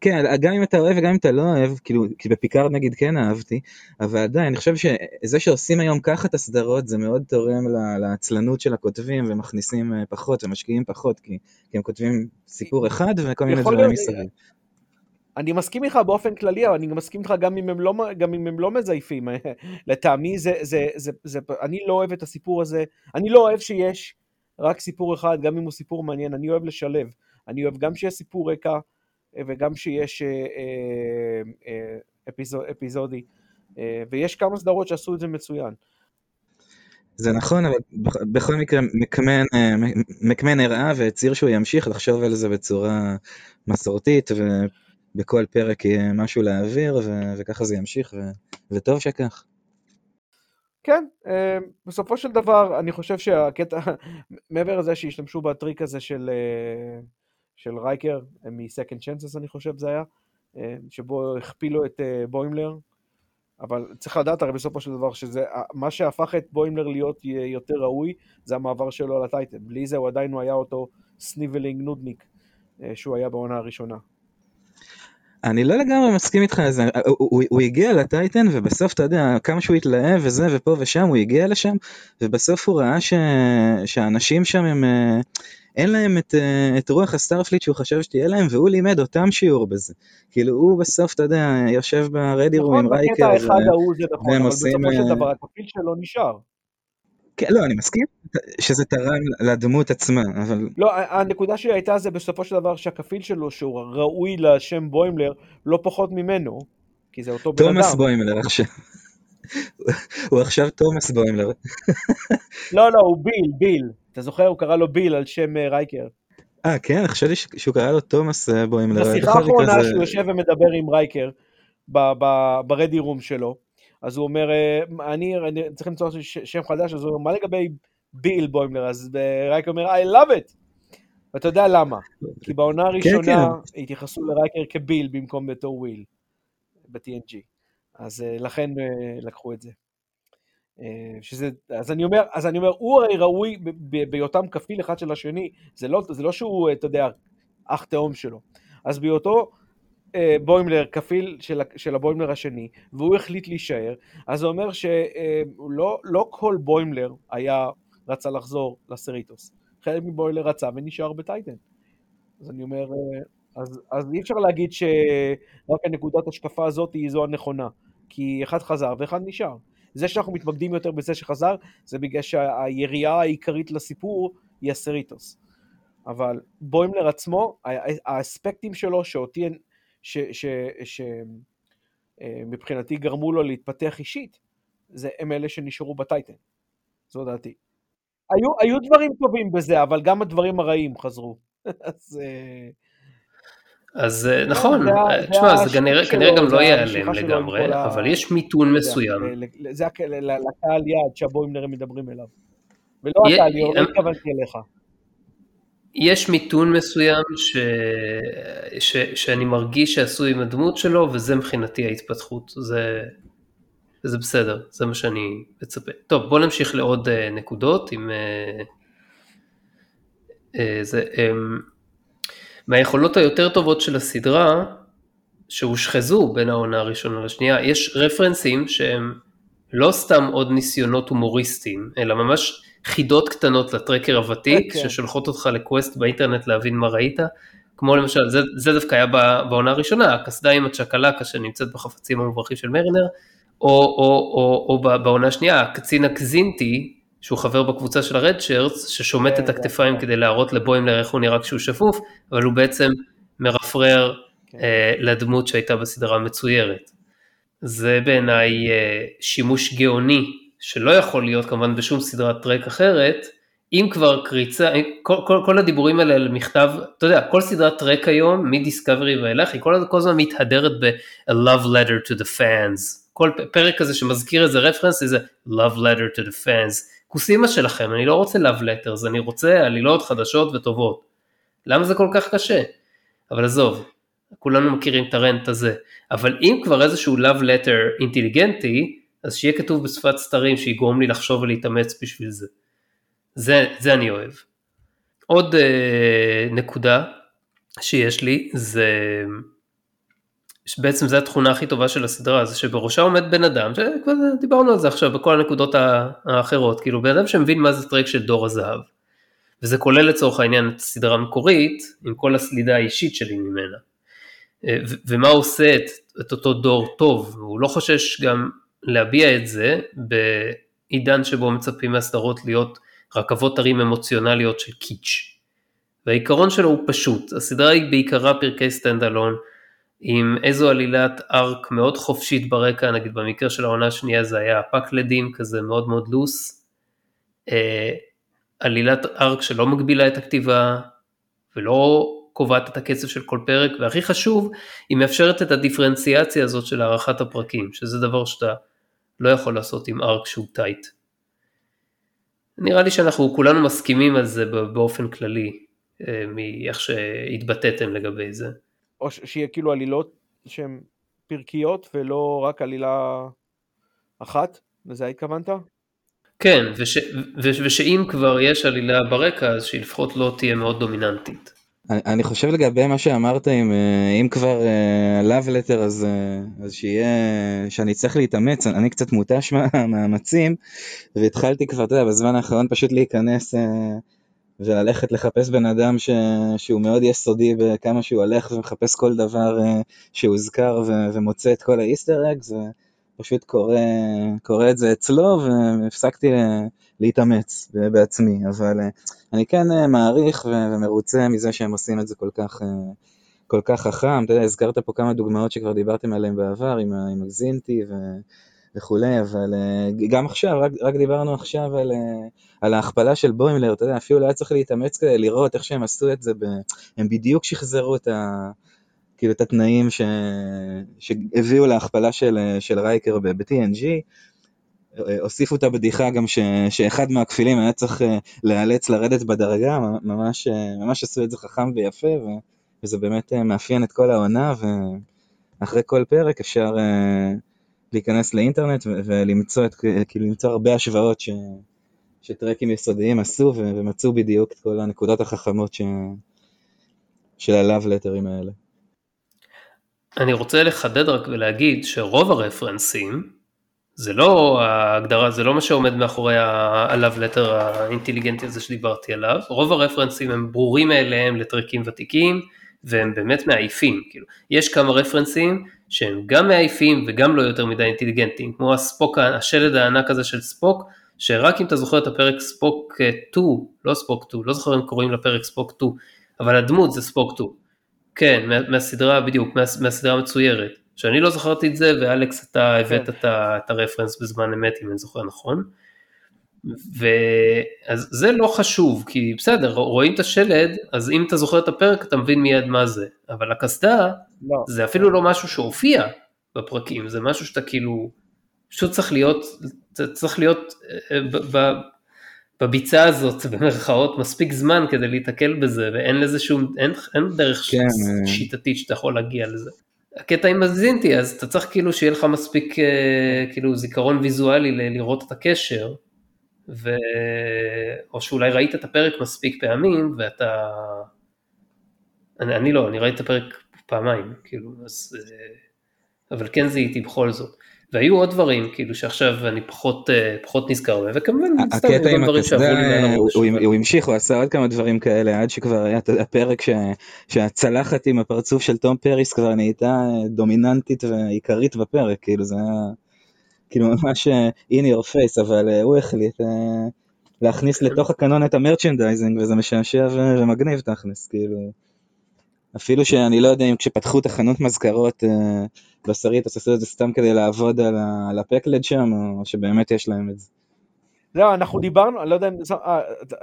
כן, גם אם אתה אוהב וגם אם אתה לא אוהב, כאילו, כי בפיקארד נגיד כן אהבתי, אבל עדיין, אני חושב שזה שעושים היום ככה את הסדרות, זה מאוד תורם לעצלנות של הכותבים, ומכניסים אה, פחות ומשקיעים פחות, כי, כי הם כותבים סיפור אחד וכל מיני דברים מסביב. אני מסכים איתך באופן כללי, אבל אני מסכים איתך גם אם הם לא, גם אם הם לא מזייפים. לטעמי זה, זה, זה, זה, אני לא אוהב את הסיפור הזה, אני לא אוהב שיש רק סיפור אחד, גם אם הוא סיפור מעניין, אני אוהב לשלב. אני אוהב גם שיש סיפור רקע, וגם שיש אה, אה, אה, אפיזוד, אפיזודי, ויש כמה סדרות שעשו את זה מצוין. זה נכון, אבל בכל מקרה מקמן, מקמן הראה והצהיר שהוא ימשיך לחשוב על זה בצורה מסורתית, ובכל פרק יהיה משהו להעביר, ו- וככה זה ימשיך, ו- וטוב שכך. כן, בסופו של דבר אני חושב שהקטע, מעבר לזה שהשתמשו בטריק הזה של של רייקר, מ-Second Chances אני חושב זה היה, אה, שבו הכפילו את אה, בוימלר, אבל צריך לדעת הרי בסופו של דבר שזה, מה שהפך את בוימלר להיות יותר ראוי, זה המעבר שלו על הטייטן. בלי זה הוא עדיין הוא היה אותו sniveling נודניק אה, שהוא היה בעונה הראשונה. אני לא לגמרי מסכים איתך על זה, הוא, הוא, הוא הגיע לטייטן ובסוף אתה יודע כמה שהוא התלהב וזה ופה ושם הוא הגיע לשם ובסוף הוא ראה ש, שהאנשים שם הם אין להם את, אה, את רוח הסטארפליט שהוא חשב שתהיה להם, והוא לימד אותם שיעור בזה. כאילו, הוא בסוף, אתה יודע, יושב ב ready room עם נכון, רייקר. נכון, בקטע אחד ההוא זה נכון, אבל בסופו של אה, דבר התפקיד שלו נשאר. כן, לא, אני מסכים שזה תרם לדמות עצמה, אבל... לא, הנקודה שלי הייתה זה בסופו של דבר שהכפיל שלו, שהוא ראוי לשם בוימלר, לא פחות ממנו, כי זה אותו בן אדם. תומאס בוימלר עכשיו. הוא עכשיו תומאס בוימלר. לא, לא, הוא ביל, ביל. אתה זוכר? הוא קרא לו ביל על שם אה, רייקר. אה, כן? חשבתי שהוא קרא לו תומאס אה, בוימלר. בשיחה האחרונה שהוא יושב ומדבר עם רייקר ב ready room שלו, אז הוא אומר, אה, אני, צריך למצוא שם חדש, אז הוא אומר, מה לגבי ביל בוימלר? אז רייקר אומר, I love it. ואתה יודע למה? כי בעונה כן, הראשונה כן. התייחסו לרייקר כביל במקום בתור וויל, ב-TNG. אז לכן לקחו את זה. אה, שזה, אז אני אומר, אז אני אומר, הוא הרי ראוי בהיותם כפיל אחד של השני, זה לא, זה לא שהוא, אתה יודע, אח תאום שלו. אז בהיותו אה, בוימלר כפיל של, של הבוימלר השני, והוא החליט להישאר, אז זה אומר שלא אה, לא כל בוימלר היה רצה לחזור לסריטוס. חלק מבוימלר רצה ונשאר בטייטן. אז אני אומר, אה, אז, אז אי אפשר להגיד שרק הנקודת השקפה הזאת היא זו הנכונה, כי אחד חזר ואחד נשאר. זה שאנחנו מתמקדים יותר בזה שחזר, זה בגלל שהיריעה העיקרית לסיפור היא הסריטוס. אבל בוימלר עצמו, האספקטים שלו שאותי, שמבחינתי גרמו לו להתפתח אישית, זה הם אלה שנשארו בטייטן. זו דעתי. היו, היו דברים טובים בזה, אבל גם הדברים הרעים חזרו. אז... אה, אז אה, נכון, אה, תשמע, זה כנראה גם לא ייעלם לגמרי, אבל יש מיתון מסוים. זה לקהל יעד שהבוימלרים מדברים אליו. ולא אתה, ליאור, לא התכוונתי אליך. יש מיתון מסוים ש... ש... שאני מרגיש שעשוי עם הדמות שלו, וזה מבחינתי ההתפתחות. זה, זה בסדר, זה מה שאני מצפה. טוב, בוא נמשיך לעוד uh, נקודות עם... Uh, uh, זה, um, מהיכולות היותר טובות של הסדרה, שהושחזו בין העונה הראשונה לשנייה, יש רפרנסים שהם לא סתם עוד ניסיונות הומוריסטיים, אלא ממש חידות קטנות לטרקר הוותיק, okay. כן. ששולחות אותך לקווסט באינטרנט להבין מה ראית, כמו למשל, זה, זה דווקא היה בעונה הראשונה, הקסדה עם הצ'קלקה שנמצאת בחפצים המוברחים של מרינר, או, או, או, או בעונה השנייה, הקצין הקזינטי, שהוא חבר בקבוצה של הרד שרץ, ששומט כן, את הכתפיים כדי להראות לבוימלר איך הוא נראה כשהוא שפוף, אבל הוא בעצם מרפרר כן. אה, לדמות שהייתה בסדרה המצוירת. זה בעיניי אה, שימוש גאוני, שלא יכול להיות כמובן בשום סדרת טרק אחרת, אם כבר קריצה, כל, כל, כל הדיבורים האלה על מכתב, אתה יודע, כל סדרת טרק היום, מדיסקאברי ואילך, היא כל, הזמן מתהדרת ב- a love letter to the fans. כל פרק כזה שמזכיר איזה רפרנס, איזה love letter to the fans. כוסימה שלכם, אני לא רוצה love letters, אני רוצה עלילות חדשות וטובות. למה זה כל כך קשה? אבל עזוב, כולנו מכירים את הרנט הזה. אבל אם כבר איזשהו love letter אינטליגנטי, אז שיהיה כתוב בשפת סתרים שיגרום לי לחשוב ולהתאמץ בשביל זה. זה, זה אני אוהב. עוד אה, נקודה שיש לי זה בעצם זו התכונה הכי טובה של הסדרה, זה שבראשה עומד בן אדם, שכבר דיברנו על זה עכשיו בכל הנקודות האחרות, כאילו בן אדם שמבין מה זה טרק של דור הזהב. וזה כולל לצורך העניין את הסדרה המקורית, עם כל הסלידה האישית שלי ממנה. אה, ומה עושה את, את אותו דור טוב, הוא לא חושש גם להביע את זה בעידן שבו מצפים מהסדרות להיות רכבות הרים אמוציונליות של קיץ'. והעיקרון שלו הוא פשוט, הסדרה היא בעיקרה פרקי stand alone, עם איזו עלילת arc מאוד חופשית ברקע, נגיד במקרה של העונה השנייה זה היה פאקלדים כזה מאוד מאוד loose, אה, עלילת arc שלא מגבילה את הכתיבה ולא קובעת את הקצב של כל פרק, והכי חשוב, היא מאפשרת את הדיפרנציאציה הזאת של הארכת הפרקים, שזה דבר שאתה לא יכול לעשות עם ארק שהוא טייט. נראה לי שאנחנו כולנו מסכימים על זה באופן כללי, אה, מאיך שהתבטאתם לגבי זה. או שיהיה כאילו עלילות שהן פרקיות ולא רק עלילה אחת? לזה התכוונת? כן, וש, וש, ושאם כבר יש עלילה ברקע, אז שהיא לפחות לא תהיה מאוד דומיננטית. אני, חושב לגבי מה שאמרת, אם, אה, אם כבר uh, love letter, אז, uh, אז שיהיה, שאני צריך להתאמץ, אני קצת מותש מהמאמצים, והתחלתי כבר, אתה יודע, בזמן האחרון פשוט להיכנס וללכת לחפש בן אדם ש... שהוא מאוד יסודי בכמה שהוא הולך ומחפש כל דבר שהוזכר ו... ומוצא את כל האיסטר אגס ופשוט קורא, קורא את זה אצלו והפסקתי להתאמץ בעצמי, אבל uh, אני כן uh, מעריך. ומרוצה מזה שהם עושים את זה כל כך, uh, כל כך חכם, אתה יודע, הזכרת פה כמה דוגמאות שכבר דיברתם עליהן בעבר עם, עם ו... וכולי, אבל גם עכשיו, רק, רק דיברנו עכשיו על, על ההכפלה של בוימלר, אתה יודע, אפילו לא היה צריך להתאמץ כדי לראות איך שהם עשו את זה, ב... הם בדיוק שחזרו את, ה... כאילו, את התנאים ש... שהביאו להכפלה של, של רייקר ב-TNG, הוסיפו את הבדיחה גם ש... שאחד מהכפילים היה צריך להיאלץ לרדת בדרגה, ממש, ממש עשו את זה חכם ויפה, ו... וזה באמת מאפיין את כל העונה, ואחרי כל פרק אפשר להיכנס לאינטרנט ולמצוא את, כאילו למצוא הרבה השוואות ש, שטרקים יסודיים עשו ומצאו בדיוק את כל הנקודות החכמות ש, של הלאו לטרים האלה. אני רוצה לחדד רק ולהגיד שרוב הרפרנסים זה לא ההגדרה, זה לא מה שעומד מאחורי הלאו לטר האינטליגנטי הזה שדיברתי עליו, רוב הרפרנסים הם ברורים מאליהם לטרקים ותיקים והם באמת מעייפים, כאילו, יש כמה רפרנסים שהם גם מעייפים וגם לא יותר מדי אינטליגנטים, כמו הספוק, השלד הענק הזה של ספוק, שרק אם אתה זוכר את הפרק ספוק 2, לא ספוק 2, לא זוכר אם קוראים לפרק ספוק 2, אבל הדמות זה ספוק 2. כן, מה, מהסדרה, בדיוק, מה, מהסדרה המצוירת. שאני לא זכרתי את זה, ואלכס אתה הבאת כן. את, את הרפרנס בזמן אמת, אם אני זוכר נכון. ואז זה לא חשוב, כי בסדר, רואים את השלד, אז אם אתה זוכר את הפרק אתה מבין מיד מה זה, אבל הקסדה לא. זה אפילו לא משהו שהופיע בפרקים, זה משהו שאתה כאילו, פשוט צריך להיות, צריך להיות אה, בביצה הזאת במרכאות מספיק זמן כדי להתקל בזה, ואין לזה שום, אין, אין דרך כן. אה. שיטתית שאתה יכול להגיע לזה. הקטע עם הזינטי, אז אתה צריך כאילו שיהיה לך מספיק אה, כאילו זיכרון ויזואלי לראות את הקשר. ו... או שאולי ראית את הפרק מספיק פעמים ואתה... אני, אני לא, אני ראיתי את הפרק פעמיים, כאילו, אז... אה, אבל כן זיהיתי בכל זאת. והיו עוד דברים, כאילו, שעכשיו אני פחות, אה, פחות נזכר בהם, וכמובן, לי מעל הראש. הוא, המשיך, הוא עשה עוד כמה דברים כאלה, עד שכבר היה הפרק שהצלחת עם הפרצוף של תום פריס כבר נהייתה דומיננטית ועיקרית בפרק, כאילו, זה היה... כאילו ממש אה, in your face, אבל אה, הוא החליט אה, להכניס לתוך הקנון את ה merchandising, וזה משעשע ומגניב תכלס, כאילו. אפילו שאני לא יודע אם כשפתחו את החנות מזכרות בשרית, אז עשו את זה סתם כדי לעבוד על הפקלד שם, או שבאמת יש להם את זה. זהו, אנחנו דיברנו, אני לא יודע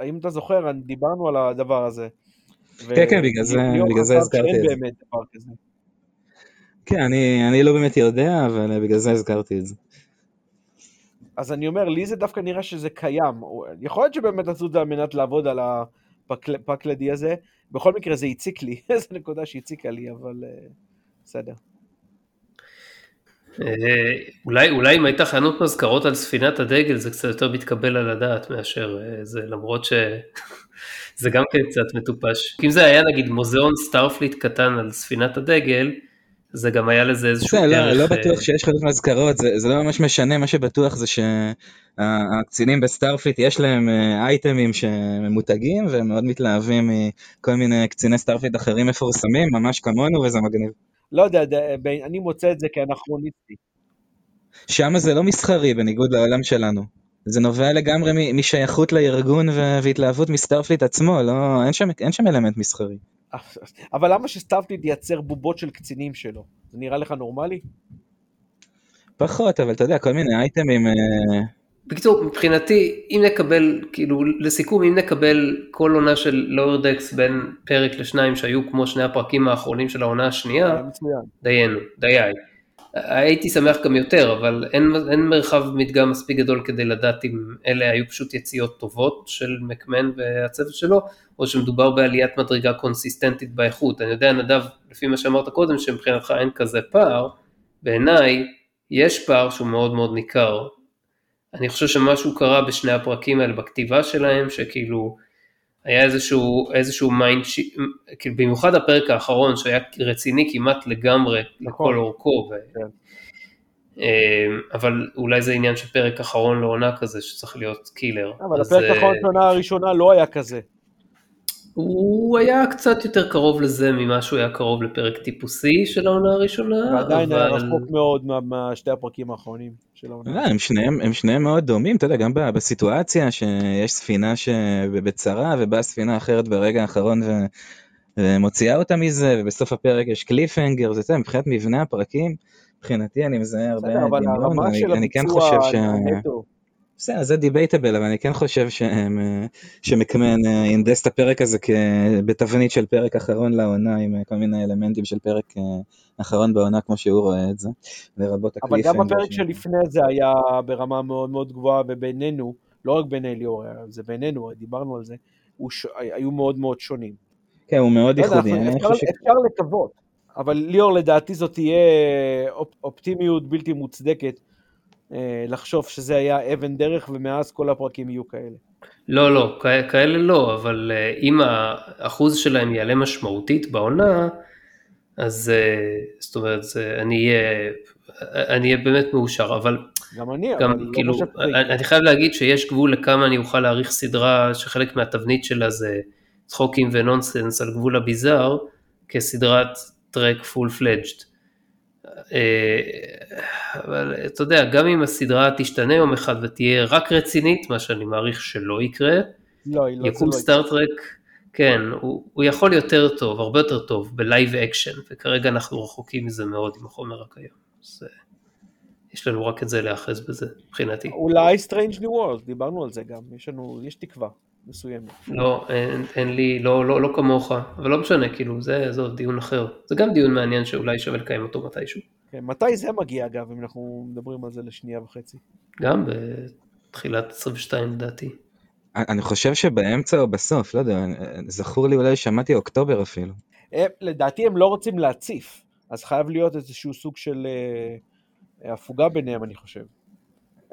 אם אתה זוכר, דיברנו על הדבר הזה. כן, כן, בגלל זה הזכרתי את זה. כן, אני לא באמת יודע, אבל בגלל זה הזכרתי את זה. אז אני אומר, לי זה דווקא נראה שזה קיים. יכול להיות שבאמת עשו את זה על מנת לעבוד על הפאקלדי הזה. בכל מקרה זה הציק לי, איזו נקודה שהציקה לי, אבל אה, בסדר. אה, אולי, אולי אם הייתה חנות מזכרות על ספינת הדגל זה קצת יותר מתקבל על הדעת מאשר אה, זה, למרות שזה גם כן קצת מטופש. אם זה היה נגיד מוזיאון Starfleet קטן על ספינת הדגל, זה גם היה לזה איזשהו לא, דרך... לא, לא בטוח שיש חלק מהזכרות, זה, זה לא ממש משנה, מה שבטוח זה שהקצינים ב Starfleet יש להם אה, אייטמים שממותגים והם מאוד מתלהבים מכל מיני קציני Starfleet אחרים מפורסמים, ממש כמונו וזה מגניב. לא יודע, אני מוצא את זה כאנכרוניסטי. שם זה לא מסחרי בניגוד לעולם שלנו. זה נובע לגמרי משייכות לארגון והתלהבות מ Starfleet עצמו, לא, אין שם, אין שם אלמנט מסחרי. אבל למה ש Starfleet ייצר בובות של קצינים שלו? זה נראה לך נורמלי? פחות, אבל אתה יודע, כל מיני אייטמים... אה, בקיצור, מבחינתי, אם נקבל, כאילו, לסיכום, אם נקבל כל עונה של Lower Decks בין פרק לשניים שהיו כמו שני הפרקים האחרונים של העונה השנייה, דיינו, דיי. הייתי שמח גם יותר, אבל אין, אין מרחב מדגם מספיק גדול כדי לדעת אם אלה היו פשוט יציאות טובות של מקמן והצוות שלו, או שמדובר בעליית מדרגה קונסיסטנטית באיכות. אני יודע, נדב, לפי מה שאמרת קודם, שמבחינתך אין כזה פער, בעיניי יש פער שהוא מאוד מאוד ניכר. אני חושב שמשהו קרה בשני הפרקים האלה בכתיבה שלהם, שכאילו היה איזשהו, איזשהו מיינד. כאילו במיוחד הפרק האחרון שהיה רציני כמעט לגמרי נכון. לכל אורכו. ו... כן. אמ, אבל אולי זה עניין של פרק אחרון לעונה כזה שצריך להיות killer. אבל הפרק אה, האחרון של העונה הראשונה לא היה כזה. הוא היה קצת יותר קרוב לזה ממה שהוא היה קרוב לפרק טיפוסי של העונה הראשונה. ועדיין אבל... היה רחוק מאוד משתי הפרקים האחרונים של העונה. לא, הם שניהם, הם שניהם מאוד דומים, אתה יודע, גם בסיטואציה שיש ספינה שבצרה ובאה ספינה אחרת ברגע האחרון ו... ומוציאה אותה מזה, ובסוף הפרק יש קליפהנגר, זה מבחינת מבנה הפרקים, מבחינתי אני מזהה הרבה דמיון, אני, אני כן חושב ש... בסדר, זה דיבייטבל, אבל אני כן חושב שמקמן אה, אינדס את הפרק הזה בתבנית של פרק אחרון לעונה, עם אה, כל מיני אלמנטים של פרק אה, אחרון בעונה, כמו שהוא רואה את זה, לרבות. אבל גם הפרק שלפני זה היה ברמה מאוד מאוד גבוהה, ובינינו, לא רק בין אליאור, זה בינינו, דיברנו על זה, היו מאוד מאוד שונים. כן, הוא מאוד ייחודי. אפשר לקוות, אבל ליאור, לדעתי זאת תהיה אופטימיות בלתי מוצדקת. אה, לחשוב שזה היה אבן דרך ומאז כל הפרקים יהיו כאלה. לא, לא, כאלה לא, אבל אה, אם האחוז שלהם יעלה משמעותית בעונה, אז אה, זאת אומרת, אני אהיה, אני אהיה באמת מאושר, אבל גם אני, גם אבל לא כאילו, לא אני, אני חייב להגיד שיש גבול לכמה אני אוכל להעריך סדרה שחלק מהתבנית שלה זה צחוקים ונונסנס על גבול הביזאר, כסדרת טרק פול פלג'ד. אה, אבל אתה יודע, גם אם הסדרה תשתנה יום אחד ותהיה רק רצינית, מה שאני מעריך שלא יקרה, לא, לא, זה יקום לא סטארט-טרק, כן, הוא, הוא יכול יותר טוב, הרבה יותר טוב, בלייב אקשן, וכרגע אנחנו רחוקים מזה מאוד עם החומר הקיים. אז יש לנו רק את זה להיאחז בזה, מבחינתי. אולי Strange New World, דיברנו על זה גם, יש לנו, יש תקווה מסוימת. לא, אין, אין לי, לא, לא, לא כמוך, אבל לא משנה, כאילו, זה, זה עוד דיון אחר. זה גם דיון מעניין שאולי שווה לקיים אותו מתישהו. כן, מתי זה מגיע אגב, אם אנחנו מדברים על זה לשנייה וחצי? גם בתחילת 22 לדעתי. אני חושב שבאמצע או בסוף, לא יודע, זכור לי אולי שמעתי אוקטובר אפילו. הם, לדעתי הם לא רוצים להציף, אז חייב להיות איזשהו סוג של אה, הפוגה ביניהם, אני חושב.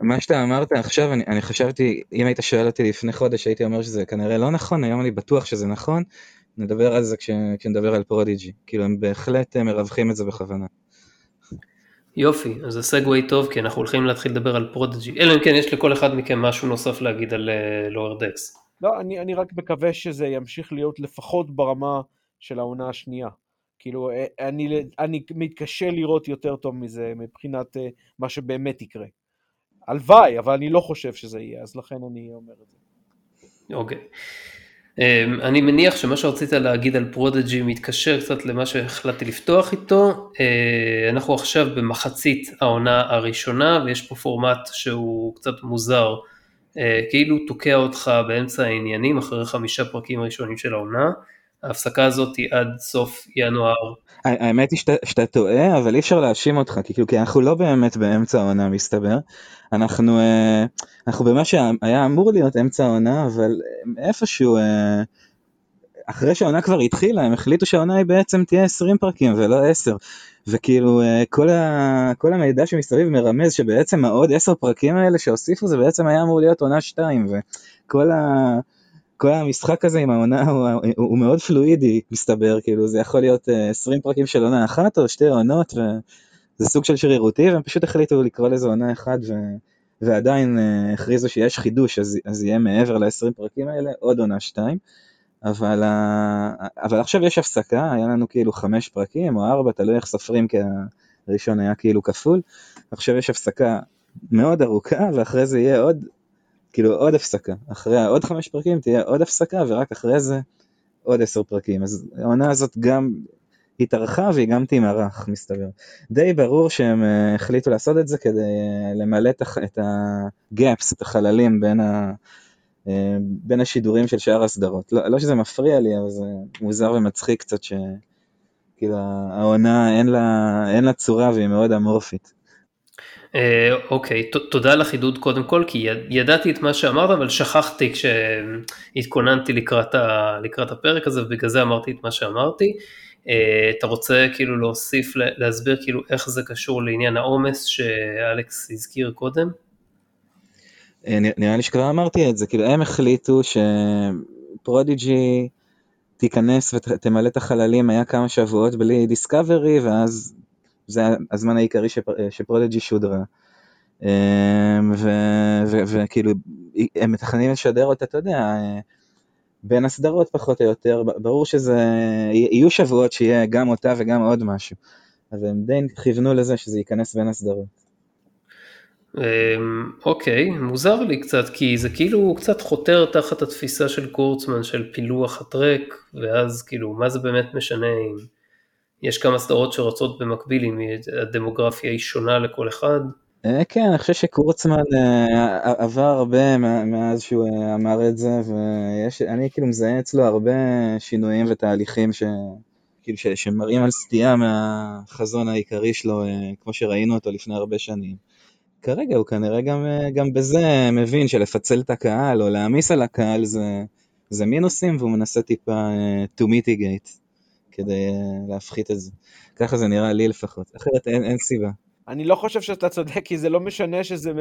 מה שאתה אמרת עכשיו, אני, אני חשבתי, אם היית שואל אותי לפני חודש, הייתי אומר שזה כנראה לא נכון, היום אני בטוח שזה נכון, נדבר על זה כש, כשנדבר על Prodigy. כאילו, הם בהחלט אה, מרווחים את זה בכוונה. יופי, אז זה segue טוב, כי אנחנו הולכים להתחיל לדבר על Prodigy, אלא אם כן יש לכל אחד מכם משהו נוסף להגיד על Lower Decks. לא, אני, אני רק מקווה שזה ימשיך להיות לפחות ברמה של העונה השנייה. כאילו, אה, אני, אני מתקשה לראות יותר טוב מזה מבחינת אה, מה שבאמת יקרה. הלוואי, אבל אני לא חושב שזה יהיה, אז לכן אני אומר את זה. אוקיי. אמ, אני מניח שמה שרצית להגיד על פרודג'י מתקשר קצת למה שהחלטתי לפתוח איתו. אה, אנחנו עכשיו במחצית העונה הראשונה ויש פה פורמט שהוא קצת מוזר, אה, כאילו תוקע אותך באמצע העניינים אחרי חמישה פרקים ראשונים של העונה. ההפסקה הזאת היא עד סוף ינואר. האמת היא שאתה, שאתה טועה, אבל אי אפשר להאשים אותך, כי, כאילו, כי אנחנו לא באמת באמצע העונה מסתבר. אנחנו, אה, אנחנו במה שהיה אמור להיות אמצע העונה, אבל איפשהו, אה, אחרי שהעונה כבר התחילה, הם החליטו שהעונה היא בעצם תהיה 20 פרקים ולא 10. וכאילו אה, כל, ה, כל המידע שמסביב מרמז שבעצם העוד 10 פרקים האלה שהוסיפו זה בעצם היה אמור להיות עונה 2 וכל ה... כל המשחק הזה עם העונה הוא, הוא, מאוד פלואידי מסתבר, כאילו זה יכול להיות 20 פרקים של עונה אחת או שתי עונות וזה סוג של שרירותי והם פשוט החליטו לקרוא לזה עונה אחת ו, ועדיין uh, הכריזו שיש חידוש אז, אז יהיה מעבר ל-20 פרקים האלה עוד עונה שתיים. אבל, אבל עכשיו יש הפסקה, היה לנו כאילו חמש פרקים או ארבע, תלוי איך סופרים כי הראשון היה כאילו כפול, עכשיו יש הפסקה מאוד ארוכה ואחרי זה יהיה עוד כאילו עוד הפסקה, אחרי עוד חמש פרקים תהיה עוד הפסקה ורק אחרי זה עוד עשר פרקים, אז העונה הזאת גם התארכה והיא גם תימרח מסתבר. די ברור שהם uh, החליטו לעשות את זה כדי uh, למלא את הגאפס, את החללים בין, ה, uh, בין השידורים של שאר הסדרות. לא, לא שזה מפריע לי, אבל זה מוזר ומצחיק קצת שכאילו העונה אין לה, אין לה צורה והיא מאוד אמורפית. אה, אוקיי, תודה על החידוד קודם כל, כי ידעתי את מה שאמרת, אבל שכחתי כשהתכוננתי לקראת, ה, לקראת הפרק הזה, ובגלל זה אמרתי את מה שאמרתי. אה, אתה רוצה כאילו להוסיף, להסביר כאילו איך זה קשור לעניין העומס שאלכס הזכיר קודם? אה, נראה לי שכבר אמרתי את זה, כאילו הם החליטו שפרודיג'י תיכנס ותמלא את החללים, היה כמה שבועות בלי דיסקאברי, ואז זה הזמן העיקרי שפרודג'י שודרה. אמ, וכאילו הם מתכננים לשדר אותה, אתה יודע, בין הסדרות פחות או יותר, ברור שזה, יהיו שבועות שיהיה גם אותה וגם עוד משהו, אז הם די כיוונו לזה שזה ייכנס בין הסדרות. אמ, אוקיי, מוזר לי קצת, כי זה כאילו קצת חותר תחת התפיסה של קורצמן של פילוח הטרק, ואז כאילו מה זה באמת משנה אם יש כמה סדרות שרצות במקביל אם הדמוגרפיה היא שונה לכל אחד. אה, כן, אני חושב שקורצמן אה, עבר הרבה מאז שהוא אה, אמר את זה, ואני כאילו מזהה אצלו הרבה שינויים ותהליכים ש... כאילו ש... שמראים על סטייה מהחזון העיקרי שלו, כמו שראינו אותו לפני הרבה שנים. כרגע הוא כנראה גם, גם בזה מבין שלפצל את הקהל או להעמיס על הקהל זה, זה מינוסים, והוא מנסה טיפה to mitigate. כדי אה, להפחית את זה. ככה זה נראה לי לפחות, אחרת אין, אין סיבה. אני לא חושב שאתה צודק, כי זה לא משנה שזה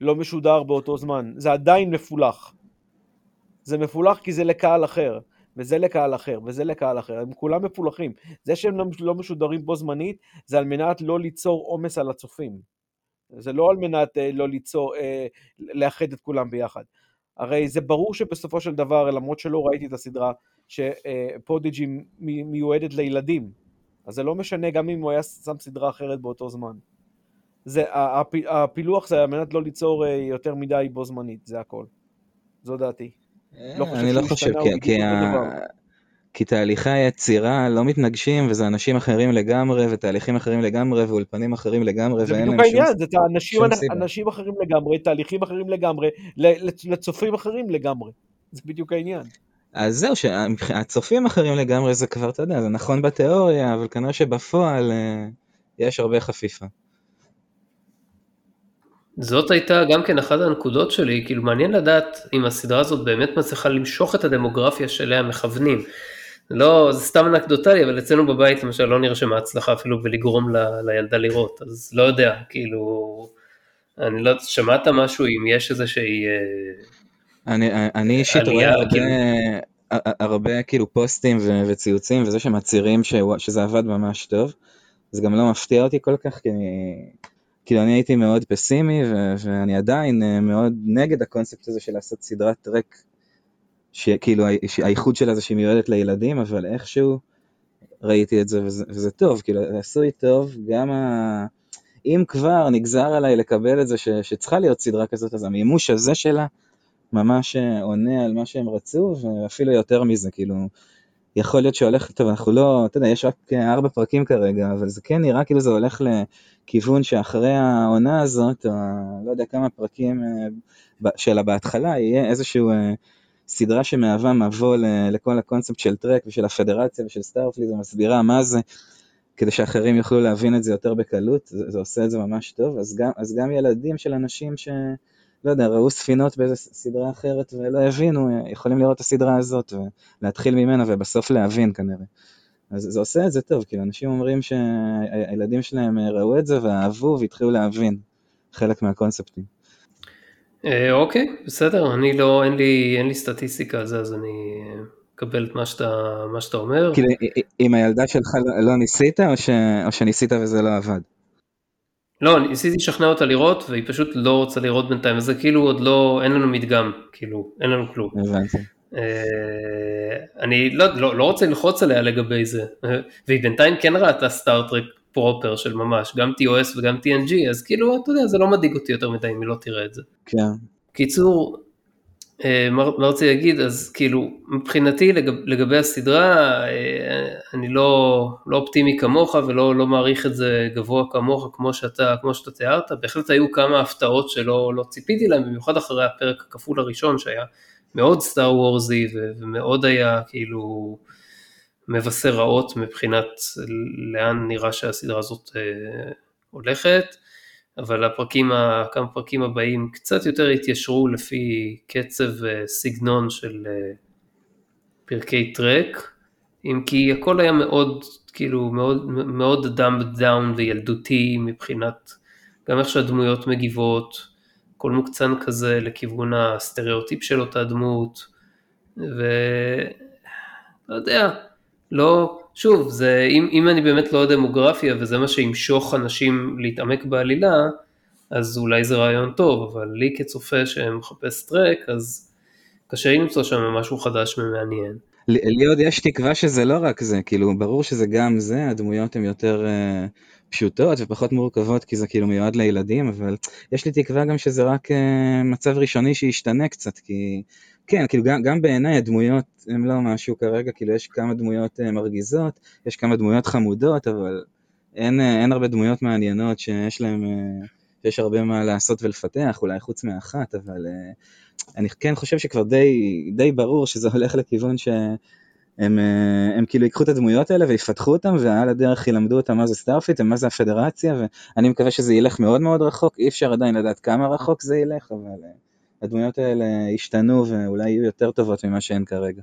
לא משודר באותו זמן, זה עדיין מפולח. זה מפולח כי זה לקהל אחר, וזה לקהל אחר, וזה לקהל אחר, הם כולם מפולחים. זה שהם לא, לא משודרים בו זמנית, זה על מנת לא ליצור עומס על הצופים. זה לא על מנת אה, לא ליצור, אה, לאחד את כולם ביחד. הרי זה ברור שבסופו של דבר, למרות שלא ראיתי את הסדרה, ש Prodigy מיועדת לילדים. אז זה לא משנה גם אם הוא היה שם סדרה אחרת באותו זמן. זה, הפ, הפילוח זה על מנת לא ליצור אה, יותר מדי בו זמנית, זה הכל. זו דעתי. לא אני לא חושב, כי, כי, ה... כי תהליכי היצירה לא מתנגשים, וזה אנשים אחרים לגמרי, ותהליכים אחרים לגמרי, ואולפנים אחרים לגמרי, ואין להם שום... זה בדיוק העניין, זה אנשים, אנשים אחרים לגמרי, תהליכים אחרים לגמרי, לצופים אחרים לגמרי. זה בדיוק העניין. אז זהו, שהצופים אחרים לגמרי זה כבר, אתה יודע, זה נכון בתיאוריה, אבל כנראה שבפועל אה, יש הרבה חפיפה. זאת הייתה גם כן אחת הנקודות שלי, כאילו מעניין לדעת אם הסדרה הזאת באמת מצליחה למשוך את הדמוגרפיה שאליה מכוונים. לא, זה סתם אנקדוטלי, אבל אצלנו בבית למשל לא נרשמה הצלחה אפילו בלגרום ל, לילדה לראות, אז לא יודע, כאילו, אני לא, שמעת משהו אם יש איזושהי... אה, אני, אני אישית רואה הרבה, כאילו... הרבה כאילו פוסטים ו, וציוצים וזה שמצהירים שזה עבד ממש טוב, זה גם לא מפתיע אותי כל כך, כי אני, כאילו אני הייתי מאוד פסימי ו, ואני עדיין אה, מאוד נגד הקונספט הזה של לעשות סדרת טרק שכאילו האיחוד שלה זה שהיא מיועדת לילדים, אבל איכשהו ראיתי את זה וזה, וזה טוב, כאילו עשוי טוב, גם ה... אם כבר נגזר עליי לקבל את זה ש, שצריכה להיות סדרה כזאת, אז המימוש הזה שלה ממש אה, עונה על מה שהם רצו, ואפילו יותר מזה, כאילו, יכול להיות שהולך, טוב, אנחנו לא, אתה יודע, יש רק אה, ארבע פרקים כרגע, אבל זה כן נראה כאילו זה הולך לכיוון שאחרי העונה הזאת, או לא יודע כמה פרקים אה, שלה בהתחלה, יהיה איזשהו סדרה שמהווה מבוא לכל הקונספט של טרק ושל הפדרציה ושל Starfleet ומסבירה מה זה, כדי שאחרים יוכלו להבין את זה יותר בקלות, זה, זה עושה את זה ממש טוב, אז גם, אז גם ילדים של אנשים ש... לא יודע, ראו ספינות באיזה סדרה אחרת ולא הבינו, יכולים לראות את הסדרה הזאת ולהתחיל ממנה ובסוף להבין כנראה. אז זה עושה את זה טוב, כאילו אנשים אומרים שהילדים שלהם ראו את זה ואהבו והתחילו להבין חלק מהקונספטים. אה, אוקיי, בסדר, אני לא, אין לי, אין לי סטטיסטיקה על זה, אז אני אקבל את מה שאתה, מה שאתה אומר. כאילו, עם הילדה שלך לא ניסית, או, ש, או שניסית וזה לא עבד? לא, ניסיתי לשכנע אותה לראות, והיא פשוט לא רוצה לראות בינתיים, אז זה כאילו עוד לא, אין לנו מדגם, כאילו, אין לנו כלום. הבנתי. אה, אני לא, לא, לא רוצה ללחוץ עליה לגבי זה, והיא בינתיים כן ראתה סטארט-טרק פרופר של ממש, גם TOS וגם TNG, אז כאילו, אתה יודע, זה לא מדאיג אותי יותר מדי אם היא לא תראה את זה. כן. קיצור, מה רציתי להגיד, אז כאילו, מבחינתי לגב, לגבי הסדרה, אה, אני לא, לא אופטימי כמוך ולא לא מעריך את זה גבוה כמוך, כמו שאתה, כמו שאתה תיארת, בהחלט היו כמה הפתעות שלא לא ציפיתי להן, במיוחד אחרי הפרק הכפול הראשון שהיה מאוד סטאר וורזי ומאוד היה כאילו, מבשר רעות מבחינת לאן נראה שהסדרה הזאת אה, הולכת, אבל הפרקים, כמה פרקים הבאים קצת יותר התיישרו לפי קצב אה, של אה, פרקי טרק, אם כי הכל היה מאוד, כאילו, מאוד, מאוד dumbed down וילדותי מבחינת גם איך שהדמויות מגיבות, הכל מוקצן כזה לכיוון הסטריאוטיפ של אותה דמות, ולא יודע, לא, שוב, זה, אם, אם אני באמת לא דמוגרפיה וזה מה שימשוך אנשים להתעמק בעלילה, אז אולי זה רעיון טוב, אבל לי כצופה שמחפש טרק, אז קשה למצוא שם משהו חדש ומעניין. לי עוד יש תקווה שזה לא רק זה, כאילו ברור שזה גם זה, הדמויות הן יותר uh, פשוטות ופחות מורכבות כי זה כאילו מיועד לילדים, אבל יש לי תקווה גם שזה רק uh, מצב ראשוני שישתנה קצת, כי כן, כאילו גם, גם בעיניי הדמויות הן לא משהו כרגע, כאילו יש כמה דמויות אה, מרגיזות, יש כמה דמויות חמודות, אבל אין, אה, אין הרבה דמויות מעניינות שיש להן, אה, שיש הרבה מה לעשות ולפתח, אולי חוץ מאחת, אבל אני כן חושב שכבר די, די ברור שזה הולך לכיוון שהם הם, הם כאילו ייקחו את הדמויות האלה ויפתחו אותם ועל הדרך ילמדו אותם מה זה Starfleet ומה זה הפדרציה ואני מקווה שזה ילך מאוד מאוד רחוק, אי אפשר עדיין לדעת כמה רחוק זה ילך, אבל... הדמויות האלה ישתנו ואולי יהיו יותר טובות ממה שהן כרגע.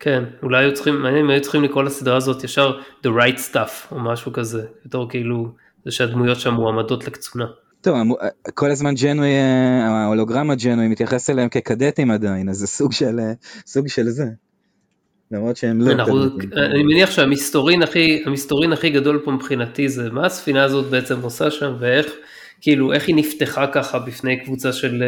כן, אולי היו צריכים, מעניין אם היו צריכים לקרוא לסדרה הזאת ישר The Right Stuff או משהו כזה, יותר כאילו זה שהדמויות שם מועמדות לקצונה. טוב, כל הזמן ג'נוי, ההולוגרמה ג'נוי מתייחס אליהם כקדטים עדיין, אז זה סוג של, סוג של זה. למרות שהם לא... אנחנו, אני מניח שהמסתורין הכי, המסתורין הכי גדול פה מבחינתי זה מה הספינה הזאת בעצם עושה שם ואיך, כאילו, איך היא נפתחה ככה בפני קבוצה של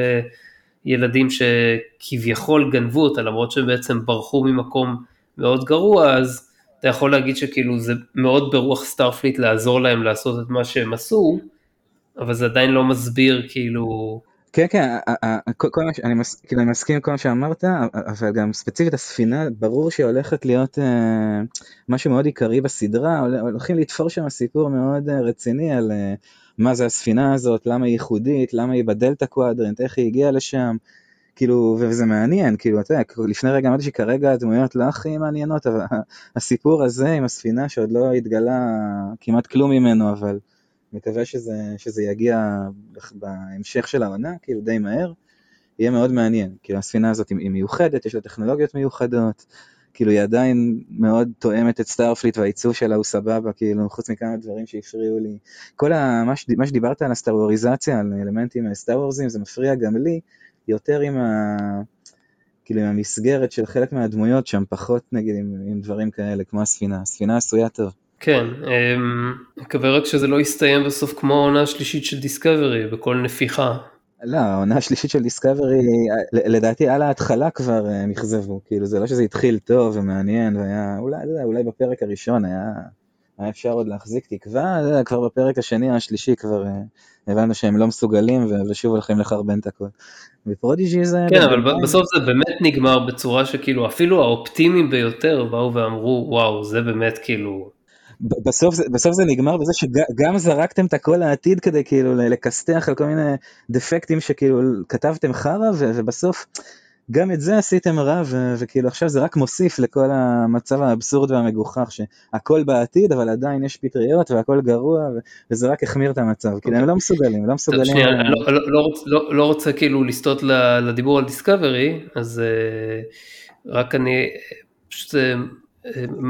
ילדים שכביכול גנבו אותה, למרות שהם בעצם ברחו ממקום מאוד גרוע, אז אתה יכול להגיד שכאילו זה מאוד ברוח Starfleet לעזור להם לעשות את מה שהם עשו, אבל זה עדיין לא מסביר כאילו... כן, כן, כל מה. אני, מס... כאילו, אני מסכים עם כל מה שאמרת, אבל גם ספציפית הספינה, ברור שהיא הולכת להיות אה, משהו מאוד עיקרי בסדרה, הולכים לתפור שם סיפור מאוד אה, רציני על אה, מה זה הספינה הזאת, למה היא ייחודית, למה היא ב Delta Quadrant, איך היא הגיעה לשם, כאילו, וזה מעניין, כאילו, אתה יודע, לפני רגע אמרתי שכרגע הדמויות לא הכי מעניינות, אבל הסיפור הזה עם הספינה שעוד לא התגלה כמעט כלום ממנו, אבל מקווה שזה, שזה יגיע בהמשך של העונה, כאילו די מהר, יהיה מאוד מעניין, כאילו הספינה הזאת היא מיוחדת, יש לה טכנולוגיות מיוחדות, כאילו היא עדיין מאוד תואמת את Starfleet והעיצוב שלה הוא סבבה, כאילו חוץ מכמה דברים שהפריעו לי. כל ה, מה, שד, מה שדיברת על הסטארוריזציה, על אלמנטים סטארוורזים, זה מפריע גם לי, יותר עם ה... כאילו עם המסגרת של חלק מהדמויות שם, פחות נגיד עם, עם דברים כאלה, כמו הספינה. הספינה עשויה טוב. כן, אמ, מקווה רק שזה לא יסתיים בסוף כמו העונה השלישית של דיסקאברי, בכל נפיחה. לא, העונה השלישית של דיסקאברי, לדעתי על ההתחלה כבר הם אכזבו, כאילו זה לא שזה התחיל טוב ומעניין והיה, אולי, לא אולי בפרק הראשון היה, היה אפשר עוד להחזיק תקווה, כבר בפרק השני השלישי כבר אה, הבנו שהם לא מסוגלים ושוב הולכים לחרבן את הכל. ופרודיג'י זה... כן, אבל בינתיים... בסוף זה באמת נגמר בצורה שכאילו אפילו האופטימיים ביותר באו ואמרו וואו זה באמת כאילו בסוף זה, בסוף זה נגמר בזה שגם זרקתם את הכל לעתיד כדי כאילו לכסתח על כל מיני דפקטים שכאילו כתבתם חרא ובסוף גם את זה עשיתם רע ו- וכאילו עכשיו זה רק מוסיף לכל המצב האבסורד והמגוחך שהכל בעתיד אבל עדיין יש פטריות והכל גרוע ו- וזה רק החמיר את המצב okay. כאילו הם לא מסוגלים לא מסוגלים. שנייה, אני לא, לא, לא, לא, לא רוצה כאילו לסטות לדיבור על דיסקאברי אז uh, רק אני פשוט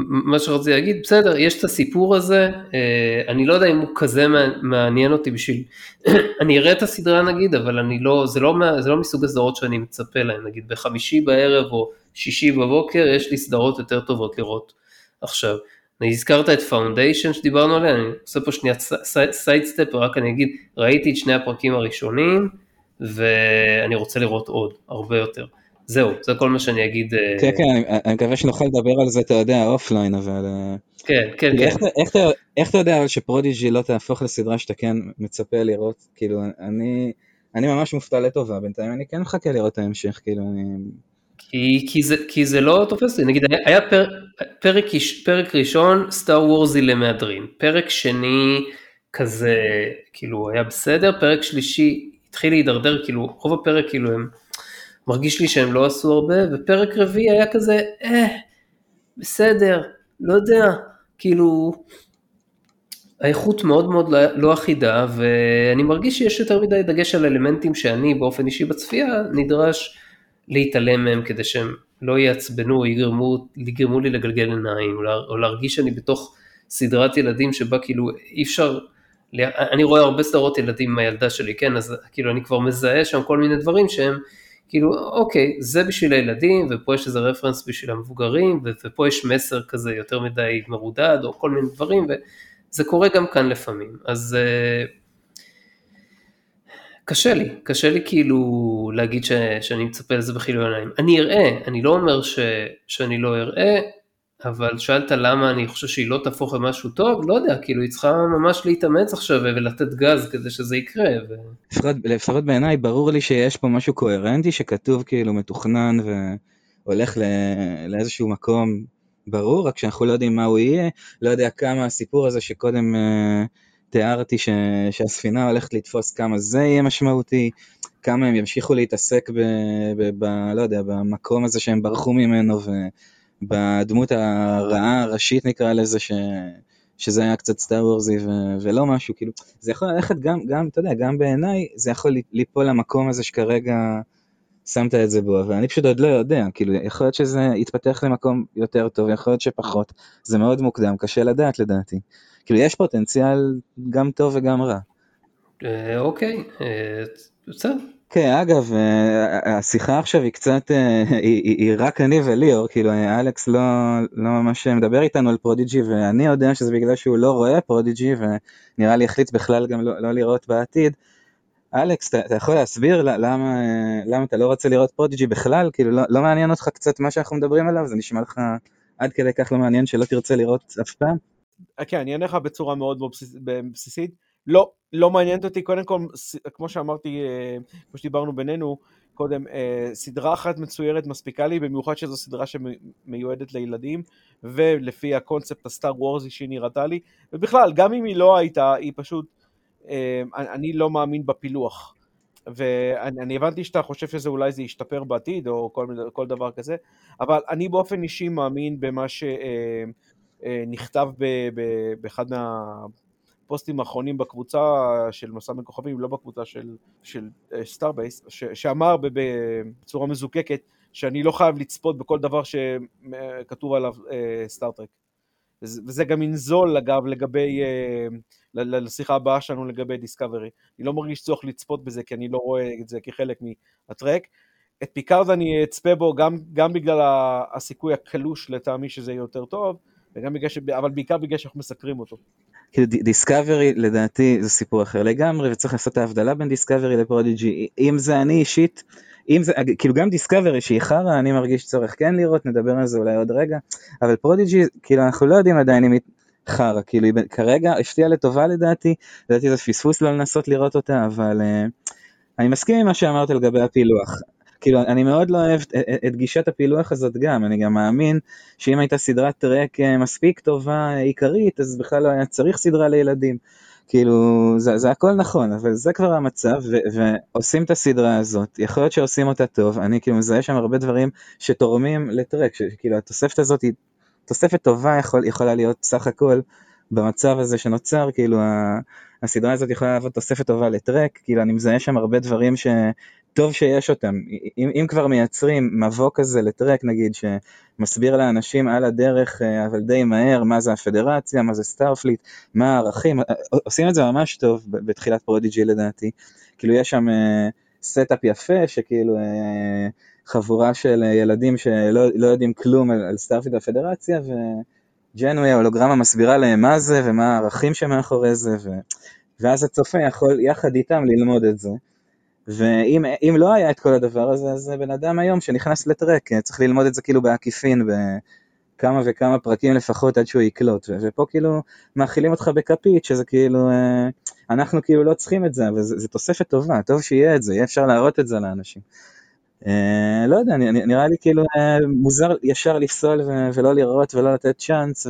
מה שרציתי להגיד, בסדר, יש את הסיפור הזה, אה, אני לא יודע אם הוא כזה מעניין אותי בשביל, אני אראה את הסדרה נגיד, אבל אני לא, זה לא, זה לא מסוג הסדרות שאני מצפה להן, נגיד בחמישי בערב או שישי בבוקר, יש לי סדרות יותר טובות לראות עכשיו. הזכרת את Foundation שדיברנו עליה, אני עושה פה שנייה sidestep, רק אני אגיד, ראיתי את שני הפרקים הראשונים, ואני רוצה לראות עוד, הרבה יותר. זהו, זה כל מה שאני אגיד. אה, כן, כן, אני, אני מקווה שנוכל לדבר על זה, אתה יודע, offline, אבל... אה, כן, כן, כן. איך, איך, איך אתה יודע ש Prodigy לא תהפוך לסדרה שאתה כן מצפה לראות? כאילו, אני, אני ממש מופתע לטובה בינתיים, אני כן מחכה לראות את ההמשך, כאילו, אני... כי, כי, זה, כי זה לא תופס לי, נגיד היה, היה פר, פרק, פרק ראשון סטאר וורזי למהדרין, פרק שני כזה כאילו היה בסדר, פרק שלישי התחיל להידרדר, כאילו רוב הפרק כאילו הם מרגיש לי שהם לא עשו הרבה, ופרק רביעי היה כזה, אה, בסדר, לא יודע, כאילו, האיכות מאוד מאוד לא, לא אחידה, ואני מרגיש שיש יותר מדי דגש על אלמנטים שאני באופן אישי בצפייה נדרש להתעלם מהם כדי שהם לא יעצבנו או יגרמו, יגרמו לי לגלגל עיניים, או, או להרגיש שאני בתוך סדרת ילדים שבה כאילו אי אפשר, אני רואה הרבה סדרות ילדים עם הילדה שלי, כן, אז כאילו אני כבר מזהה שם כל מיני דברים שהם כאילו, אוקיי, זה בשביל הילדים, ופה יש איזה רפרנס בשביל המבוגרים, ופה יש מסר כזה יותר מדי מרודד, או כל מיני דברים, וזה קורה גם כאן לפעמים. אז uh, קשה לי, קשה לי כאילו להגיד ש, שאני מצפה לזה בכאילו עיניים. אני אראה, אני לא אומר ש, שאני לא אראה, אבל שאלת למה אני חושב שהיא לא תהפוך למשהו טוב, לא יודע, כאילו היא צריכה ממש להתאמץ עכשיו ולתת גז כדי שזה יקרה. ו... לפחות, לפחות בעיניי ברור לי שיש פה משהו קוהרנטי שכתוב כאילו מתוכנן והולך לא, לאיזשהו מקום ברור, רק שאנחנו לא יודעים מה הוא יהיה, לא יודע כמה הסיפור הזה שקודם uh, תיארתי ש, שהספינה הולכת לתפוס כמה זה יהיה משמעותי, כמה הם ימשיכו להתעסק ב, ב, ב, לא יודע, במקום הזה שהם ברחו ממנו. ו... בדמות הרעה הראשית נקרא לזה, ש... שזה היה קצת סטאר וורזי ו... ולא משהו, כאילו, זה יכול ללכת גם, גם, אתה יודע, גם בעיניי, זה יכול ליפול למקום הזה שכרגע שמת את זה בו, ואני פשוט עוד לא יודע, כאילו, יכול להיות שזה יתפתח למקום יותר טוב, יכול להיות שפחות, זה מאוד מוקדם, קשה לדעת לדעתי. כאילו, יש פוטנציאל גם טוב וגם רע. אה, אוקיי, אה, בסדר. כן, אגב, אה, השיחה עכשיו היא קצת, אה, היא, היא, היא רק אני וליאור, כאילו אלכס לא, לא ממש מדבר איתנו על Prodigy, ואני יודע שזה בגלל שהוא לא רואה Prodigy, ונראה לי החליט בכלל גם לא, לא לראות בעתיד. אלכס, אתה, אתה יכול להסביר למה, למה אתה לא רוצה לראות Prodigy בכלל? כאילו, לא, לא מעניין אותך קצת מה שאנחנו מדברים עליו? זה נשמע לך עד כדי כך לא מעניין שלא תרצה לראות אף פעם? כן, אני אענה לך בצורה מאוד בסיסית. לא, לא מעניינת אותי, קודם כל, כמו שאמרתי, אה, כמו שדיברנו בינינו קודם, אה, סדרה אחת מצוירת מספיקה לי, במיוחד שזו סדרה שמיועדת לילדים, ולפי הקונספט הסטאר וורזי שהיא נראתה לי, ובכלל, גם אם היא לא הייתה, היא פשוט, אה, אני לא מאמין בפילוח. ואני הבנתי שאתה חושב שזה אולי זה ישתפר בעתיד, או כל, כל דבר כזה, אבל אני באופן אישי מאמין במה שנכתב באחד מה... הפוסטים האחרונים בקבוצה של מסע בין כוכבים, לא בקבוצה של, של Starbase, uh, שאמר בצורה מזוקקת שאני לא חייב לצפות בכל דבר שכתוב עליו Star Trek. Uh, וזה גם ינזול אגב לגבי, uh, לשיחה הבאה שלנו לגבי Discovery. אני לא מרגיש צורך לצפות בזה כי אני לא רואה את זה כחלק מהטרק. את Picard אני אצפה בו גם, גם בגלל הסיכוי הקלוש לטעמי שזה יהיה יותר טוב, וגם בגלל ש... אבל בעיקר בגלל שאנחנו מסקרים אותו. כאילו Discovery לדעתי זה סיפור אחר לגמרי וצריך לעשות את ההבדלה בין Discovery ל Prodigy אם זה אני אישית אם זה כאילו גם Discovery שהיא חרא אני מרגיש צורך כן לראות נדבר על זה אולי עוד רגע אבל Prodigy כאילו אנחנו לא יודעים עדיין אם היא חרא כאילו היא כרגע הפתיעה לטובה לדעתי לדעתי זה פספוס לא לנסות לראות אותה אבל uh, אני מסכים עם מה שאמרת לגבי הפילוח כאילו אני מאוד לא אוהב את, את, את גישת הפילוח הזאת גם, אני גם מאמין שאם הייתה סדרת טרק אה, מספיק טובה אה, עיקרית אז בכלל לא היה צריך סדרה לילדים. כאילו זה, זה הכל נכון אבל זה כבר המצב ו, ועושים את הסדרה הזאת יכול להיות שעושים אותה טוב אני כאילו מזהה שם הרבה דברים שתורמים לטרק כאילו התוספת הזאת היא תוספת טובה יכול, יכולה להיות סך הכל במצב הזה שנוצר כאילו הסדרה הזאת יכולה לעבוד תוספת טובה לטרק כאילו אני מזהה שם הרבה דברים ש, טוב שיש אותם. אם, אם כבר מייצרים מבוא כזה לטרק נגיד, שמסביר לאנשים על הדרך, אה, אבל די מהר, מה זה הפדרציה, מה זה Starfleet, מה הערכים, אה, עושים את זה ממש טוב בתחילת Prodigy לדעתי. כאילו יש שם setup אה, יפה, שכאילו חבורה של ילדים שלא לא יודעים כלום על, על Starfleet והפדרציה, וג'נווי ההולוגרמה מסבירה להם מה זה ומה הערכים שמאחורי זה, ו... ואז הצופה יכול יחד איתם ללמוד את זה. ואם לא היה את כל הדבר הזה, אז בן אדם היום שנכנס לטרק, צריך ללמוד את זה כאילו בעקיפין, בכמה וכמה פרקים לפחות עד שהוא יקלוט, ופה כאילו מאכילים אותך בכפית, שזה כאילו, אה, אנחנו כאילו לא צריכים את זה, אבל זו תוספת טובה, טוב שיהיה את זה, יהיה אפשר להראות את זה לאנשים. Uh, לא יודע, נראה לי כאילו מוזר ישר לפסול ולא לראות ולא לתת צ'אנס,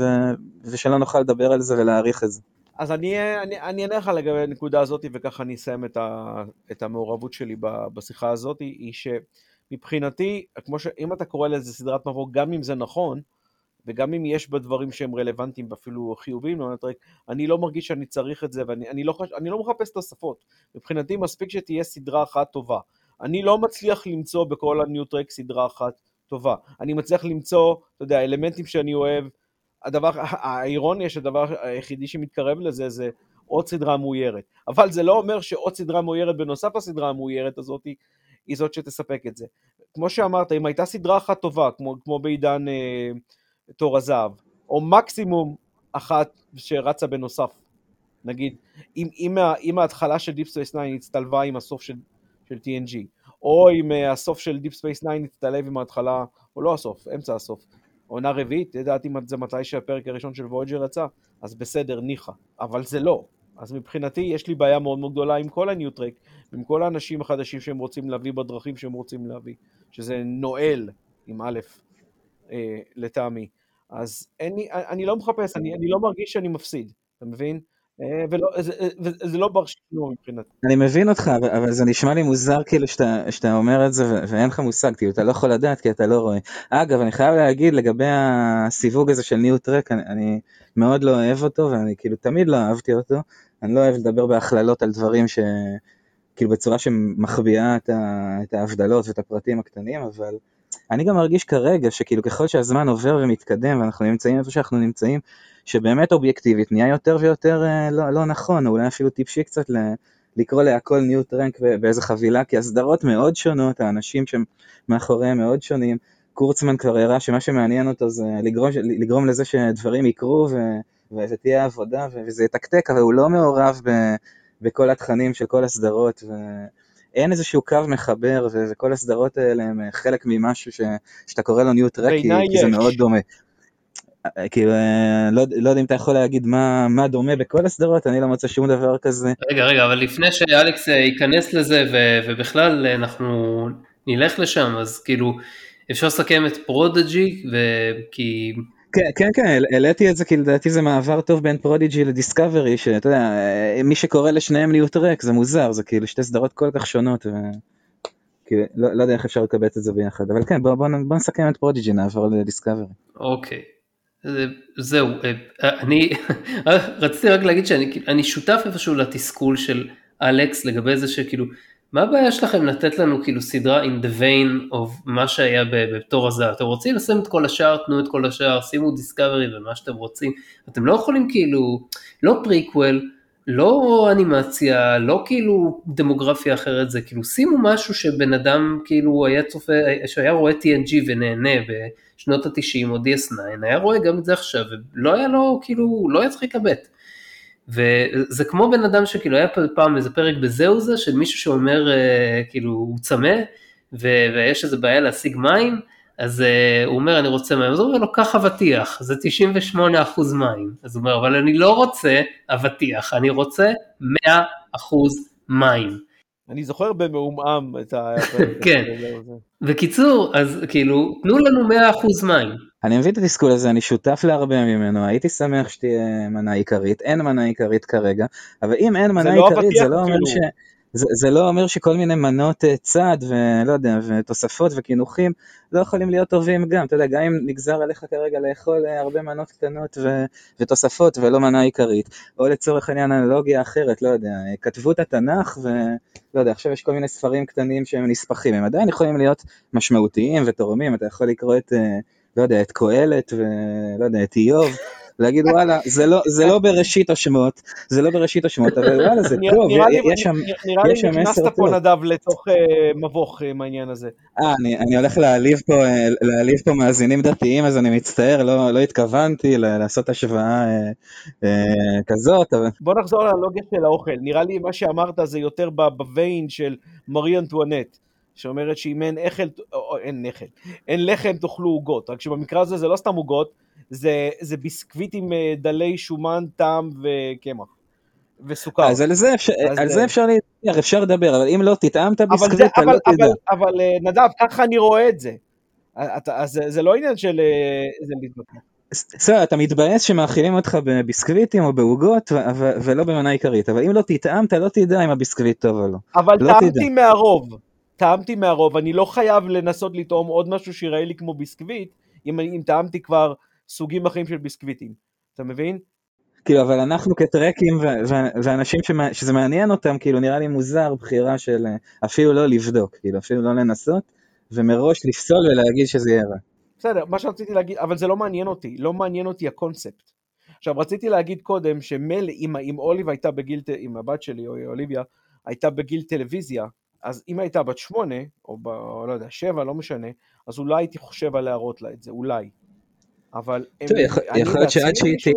ושלא נוכל לדבר על זה ולהעריך את זה. אז אני, אענה לך לגבי הנקודה הזאת, וככה אני אסיים את, ה, את המעורבות שלי בשיחה הזאת, היא שמבחינתי, כמו שאם אתה קורא לזה סדרת מבוא, גם אם זה נכון, וגם אם יש בה דברים שהם רלוונטיים ואפילו חיוביים, אני לא מרגיש שאני צריך את זה, ואני אני לא, אני לא מחפש תוספות. מבחינתי מספיק שתהיה סדרה אחת טובה. אני לא מצליח למצוא בכל הניוטרק סדרה אחת טובה. אני מצליח למצוא, אתה יודע, אלמנטים שאני אוהב, הדבר, האירוניה שהדבר היחידי שמתקרב לזה זה עוד סדרה מאוירת. אבל זה לא אומר שעוד סדרה מאוירת בנוסף לסדרה המאוירת הזאת היא זאת שתספק את זה. כמו שאמרת, אם הייתה סדרה אחת טובה, כמו, כמו בעידן אה, תור הזהב, או מקסימום אחת שרצה בנוסף, נגיד, אם, אם, אם ההתחלה של Deep Space 9 הצטלבה עם הסוף של, של TNG, או אם אה, הסוף של Deep Space 9 הצטלב עם ההתחלה, או לא הסוף, אמצע הסוף, עונה רביעית, ידעתי זה מתי שהפרק הראשון של וויג'ר יצא, אז בסדר, ניחא, אבל זה לא. אז מבחינתי יש לי בעיה מאוד מאוד גדולה עם כל הניוטרק, עם כל האנשים החדשים שהם רוצים להביא בדרכים שהם רוצים להביא, שזה נואל עם א', אה, לטעמי. אז אין לי, אני לא מחפש, אני, אני לא מרגיש שאני מפסיד, אתה מבין? אה, ולא, זה, זה, זה לא בר שינוי מבחינתי. אני מבין אותך, אבל זה נשמע לי מוזר כאילו שאתה, שאתה אומר את זה ואין לך מושג, כאילו אתה לא יכול לדעת כי אתה לא רואה. אגב, אני חייב להגיד לגבי הסיווג הזה של ניו טרק, אני, אני מאוד לא אוהב אותו ואני כאילו תמיד לא אהבתי אותו. אני לא אוהב לדבר בהכללות על דברים ש... כאילו בצורה שמחביאה את, ה, את ההבדלות ואת הפרטים הקטנים, אבל אני גם מרגיש כרגע שכאילו ככל שהזמן עובר ומתקדם ואנחנו נמצאים איפה שאנחנו נמצאים, שבאמת אובייקטיבית נהיה יותר ויותר אה, לא, לא נכון, או אולי אפילו טיפשי קצת ל, לקרוא להכל ניו טרנק באיזה חבילה, כי הסדרות מאוד שונות, האנשים שמאחוריהם מאוד שונים. קורצמן כבר הראה שמה שמעניין אותו זה לגרום, לגרום לזה שדברים יקרו ו, וזה תהיה עבודה וזה יתקתק, אבל הוא לא מעורב ב, בכל התכנים של כל הסדרות. ו... אין איזשהו קו מחבר, וכל הסדרות האלה הם חלק ממשהו ש, שאתה קורא לו New Trek, כי, כי זה מאוד דומה. כאילו, אה, לא, לא יודע אם אתה יכול להגיד מה, מה דומה בכל הסדרות, אני לא מוצא שום דבר כזה. רגע, רגע, אבל לפני שאלכס אה, ייכנס לזה ו- ובכלל אה, אנחנו נלך לשם, אז כאילו, אפשר לסכם את Prodigy, כי... כן, כן, כן, העליתי את זה כי לדעתי זה מעבר טוב בין Prodigy ל Discovery, שאתה יודע, מי שקורא לשניהם ניו טרק זה מוזר, זה כאילו שתי סדרות כל כך שונות. כאילו, לא, לא יודע איך אפשר לקבץ את זה ביחד, אבל כן, בוא, בוא, בוא נסכם את Prodigy, נעבור ל Discovery. אוקיי. זהו, אה, אני רציתי רק להגיד שאני שותף איפשהו לתסכול של אלכס לגבי זה שכאילו, מה הבעיה שלכם לתת לנו כאילו סדרה in the vein of מה שהיה בתור הזהב, אתם רוצים לשים את כל השאר, תנו את כל השאר, שימו Discovery ומה שאתם רוצים, אתם לא יכולים כאילו, לא פריקוול, לא אנימציה, לא כאילו דמוגרפיה אחרת, זה כאילו שימו משהו שבן אדם כאילו היה צופה, שהיה רואה TNG ונהנה בשנות ה-90 או DS9, היה רואה גם את זה עכשיו, ולא היה לו כאילו, לא היה צריך לקבט. וזה כמו בן אדם שכאילו היה פעם איזה פרק בזהו זה, של מישהו שאומר אה, כאילו הוא צמא, ויש איזה בעיה להשיג מים, אז uh, הוא אומר אני רוצה מים, אז הוא אומר לו קח אבטיח, זה 98% מים, אז הוא אומר אבל אני לא רוצה אבטיח, אני רוצה 100% מים. אני זוכר במעומעם את ה... כן, בקיצור, אז כאילו, תנו לנו 100% מים. אני מבין את התסכול הזה, אני שותף להרבה ממנו, הייתי שמח שתהיה מנה עיקרית, אין מנה עיקרית כרגע, אבל אם אין מנה לא עיקרית זה לא אומר ש... זה, זה לא אומר שכל מיני מנות אה, צד ולא יודע, ותוספות וקינוחים לא יכולים להיות טובים גם, אתה יודע, גם אם נגזר עליך כרגע לאכול אה, הרבה מנות קטנות ו, ותוספות ולא מנה עיקרית, או לצורך העניין אנלוגיה אחרת, לא יודע, אה, כתבו את התנ"ך ולא יודע, עכשיו יש כל מיני ספרים קטנים שהם נספחים, הם עדיין יכולים להיות משמעותיים ותורמים, אתה יכול לקרוא את, לא יודע, את קהלת ולא יודע, את איוב. להגיד וואלה, זה לא, זה לא בראשית השמות, זה לא בראשית השמות, אבל וואלה זה טוב, יש שם נראה לי נכנסת פה נדב לתוך אה, מבוך עם העניין הזה. אה, אני הולך להעליב פה, אה, להעליב פה מאזינים דתיים, אז אני מצטער, לא, לא התכוונתי לעשות השוואה אה, כזאת. בוא נחזור לאנלוגיה של האוכל, נראה לי מה שאמרת זה יותר בוויין של מרי אנטואנט. שאומרת שאם אין אכל, או, אין נחל, אין לחם תאכלו עוגות, רק שבמקרה הזה זה לא סתם עוגות, זה, זה ביסקוויט עם אה, דלי שומן, טעם וקמח. וסוכר. אז על זה אפשר, אז על זה אפשר להתאר, אפשר לדבר, אבל אם לא תטעם את הביסקוויט, אתה לא תדע. אבל, אבל אה, נדב, ככה אני רואה את זה. אז זה לא עניין של אה, להתווכח. בסדר, אתה מתבאס שמאכילים אותך בביסקוויטים או בעוגות ולא במנה עיקרית, אבל אם לא תטעם, אתה לא תדע אם הביסקוויט טוב או לא. אבל לא טעמתי מהרוב, טעמתי מהרוב, אני לא חייב לנסות לטעום עוד משהו שיראה לי כמו ביסקוויט, אם, אם טעמתי כבר סוגים אחרים של ביסקוויטים, אתה מבין? כאילו, אבל אנחנו כטרקים ואנשים שמה, שזה מעניין אותם, כאילו נראה לי מוזר בחירה של אה, אפילו לא לבדוק, כאילו אפילו לא לנסות, ומראש לפסול ולהגיד שזה יהיה רע. בסדר, מה שרציתי להגיד, אבל זה לא מעניין אותי, לא מעניין אותי הקונספט. עכשיו רציתי להגיד קודם שמילא אם, אם אוליב הייתה בגיל, אם הבת שלי או אוליביה הייתה בגיל טלוויזיה, אז אם הייתה בת שמונה, או ב... לא יודע, שבע, לא משנה, אז אולי הייתי חושב על להראות לה את זה, אולי. אבל... טוב, יכול להיות שעד שהיא תהיה,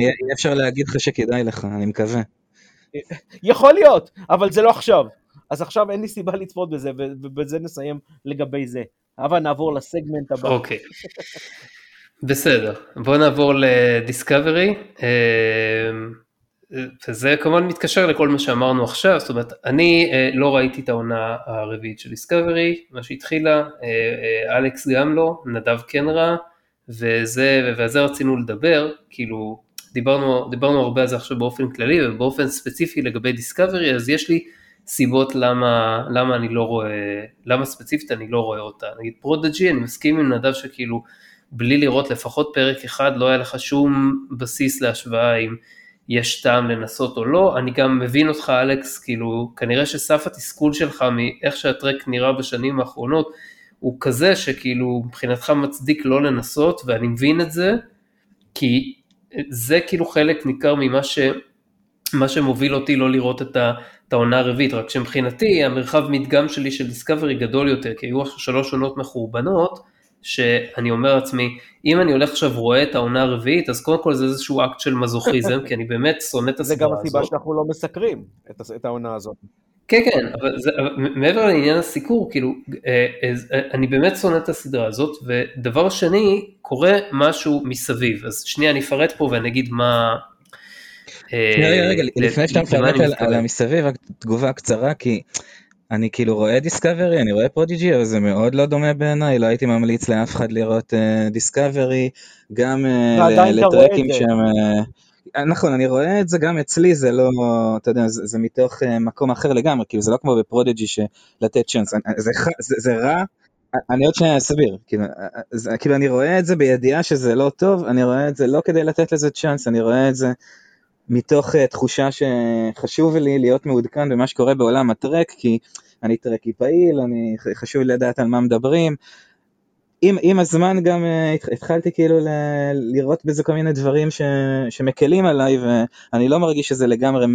יהיה אפשר להגיד לך שכדאי לך, אני מקווה. יכול להיות, אבל זה לא עכשיו. אז עכשיו אין לי סיבה לצפות בזה, ובזה נסיים לגבי זה. אבל נעבור לסגמנט הבא. אוקיי. בסדר, בואו נעבור לדיסקאברי. וזה כמובן מתקשר לכל מה שאמרנו עכשיו, זאת אומרת, אני אה, לא ראיתי את העונה הרביעית של דיסקאברי, מה שהתחילה, אה, אה, אלכס גם לא, נדב כן ראה, וזה, ועל זה רצינו לדבר, כאילו, דיברנו, דיברנו הרבה על זה עכשיו באופן כללי, ובאופן ספציפי לגבי Discovery, אז יש לי סיבות למה, למה אני לא רואה, למה ספציפית אני לא רואה אותה. נגיד Prodigy, אני מסכים עם נדב שכאילו, בלי לראות לפחות פרק אחד, לא היה לך שום בסיס להשוואה עם יש טעם לנסות או לא, אני גם מבין אותך אלכס, כאילו כנראה שסף התסכול שלך מאיך שהטרק נראה בשנים האחרונות הוא כזה שכאילו מבחינתך מצדיק לא לנסות ואני מבין את זה, כי זה כאילו חלק ניכר ממה ש... מה שמוביל אותי לא לראות את, העונה הרביעית, רק שמבחינתי המרחב מדגם שלי של דיסקאברי גדול יותר, כי היו שלוש עונות מחורבנות, שאני אומר לעצמי, אם אני הולך עכשיו רואה את העונה הרביעית, אז קודם כל זה איזשהו אקט של מזוכיזם, כי אני באמת שונא את הסדרה הזאת. זה גם הסיבה שאנחנו לא מסקרים את, את העונה הזאת. כן, כן, אבל, זה, אבל מעבר לעניין הסיקור, כאילו, אה, אה, אני באמת שונא את הסדרה הזאת, ודבר שני, קורה משהו מסביב, אז שנייה אני אפרט פה ואני אגיד מה... רגע, רגע, לפני שאתה מפרט על, על המסביב, רק תגובה קצרה, כי אני כאילו רואה Discovery, אני רואה Prodigy, אבל זה מאוד לא דומה בעיניי, לא הייתי ממליץ לאף אחד לראות Discovery, גם ל Trekkies שהם... נכון, אני רואה את זה גם אצלי, זה לא, אתה יודע, זה, זה מתוך uh, מקום אחר לגמרי, כאילו זה לא כמו בפרודיג'י שלתת צ'אנס, זה, זה, זה רע, אני עוד שניה אסביר, כאילו, זה, כאילו אני רואה את זה בידיעה שזה לא טוב, אני רואה את זה לא כדי לתת לזה צ'אנס, אני רואה את זה מתוך uh, תחושה שחשוב לי להיות מעודכן במה שקורה בעולם הטרק, כי אני טרקי פעיל, אני, חשוב לי לדעת על מה מדברים, עם, עם הזמן גם uh, התחלתי כאילו לראות בזה כל מיני דברים ש, שמקלים עליי ואני לא מרגיש שזה לגמרי 100%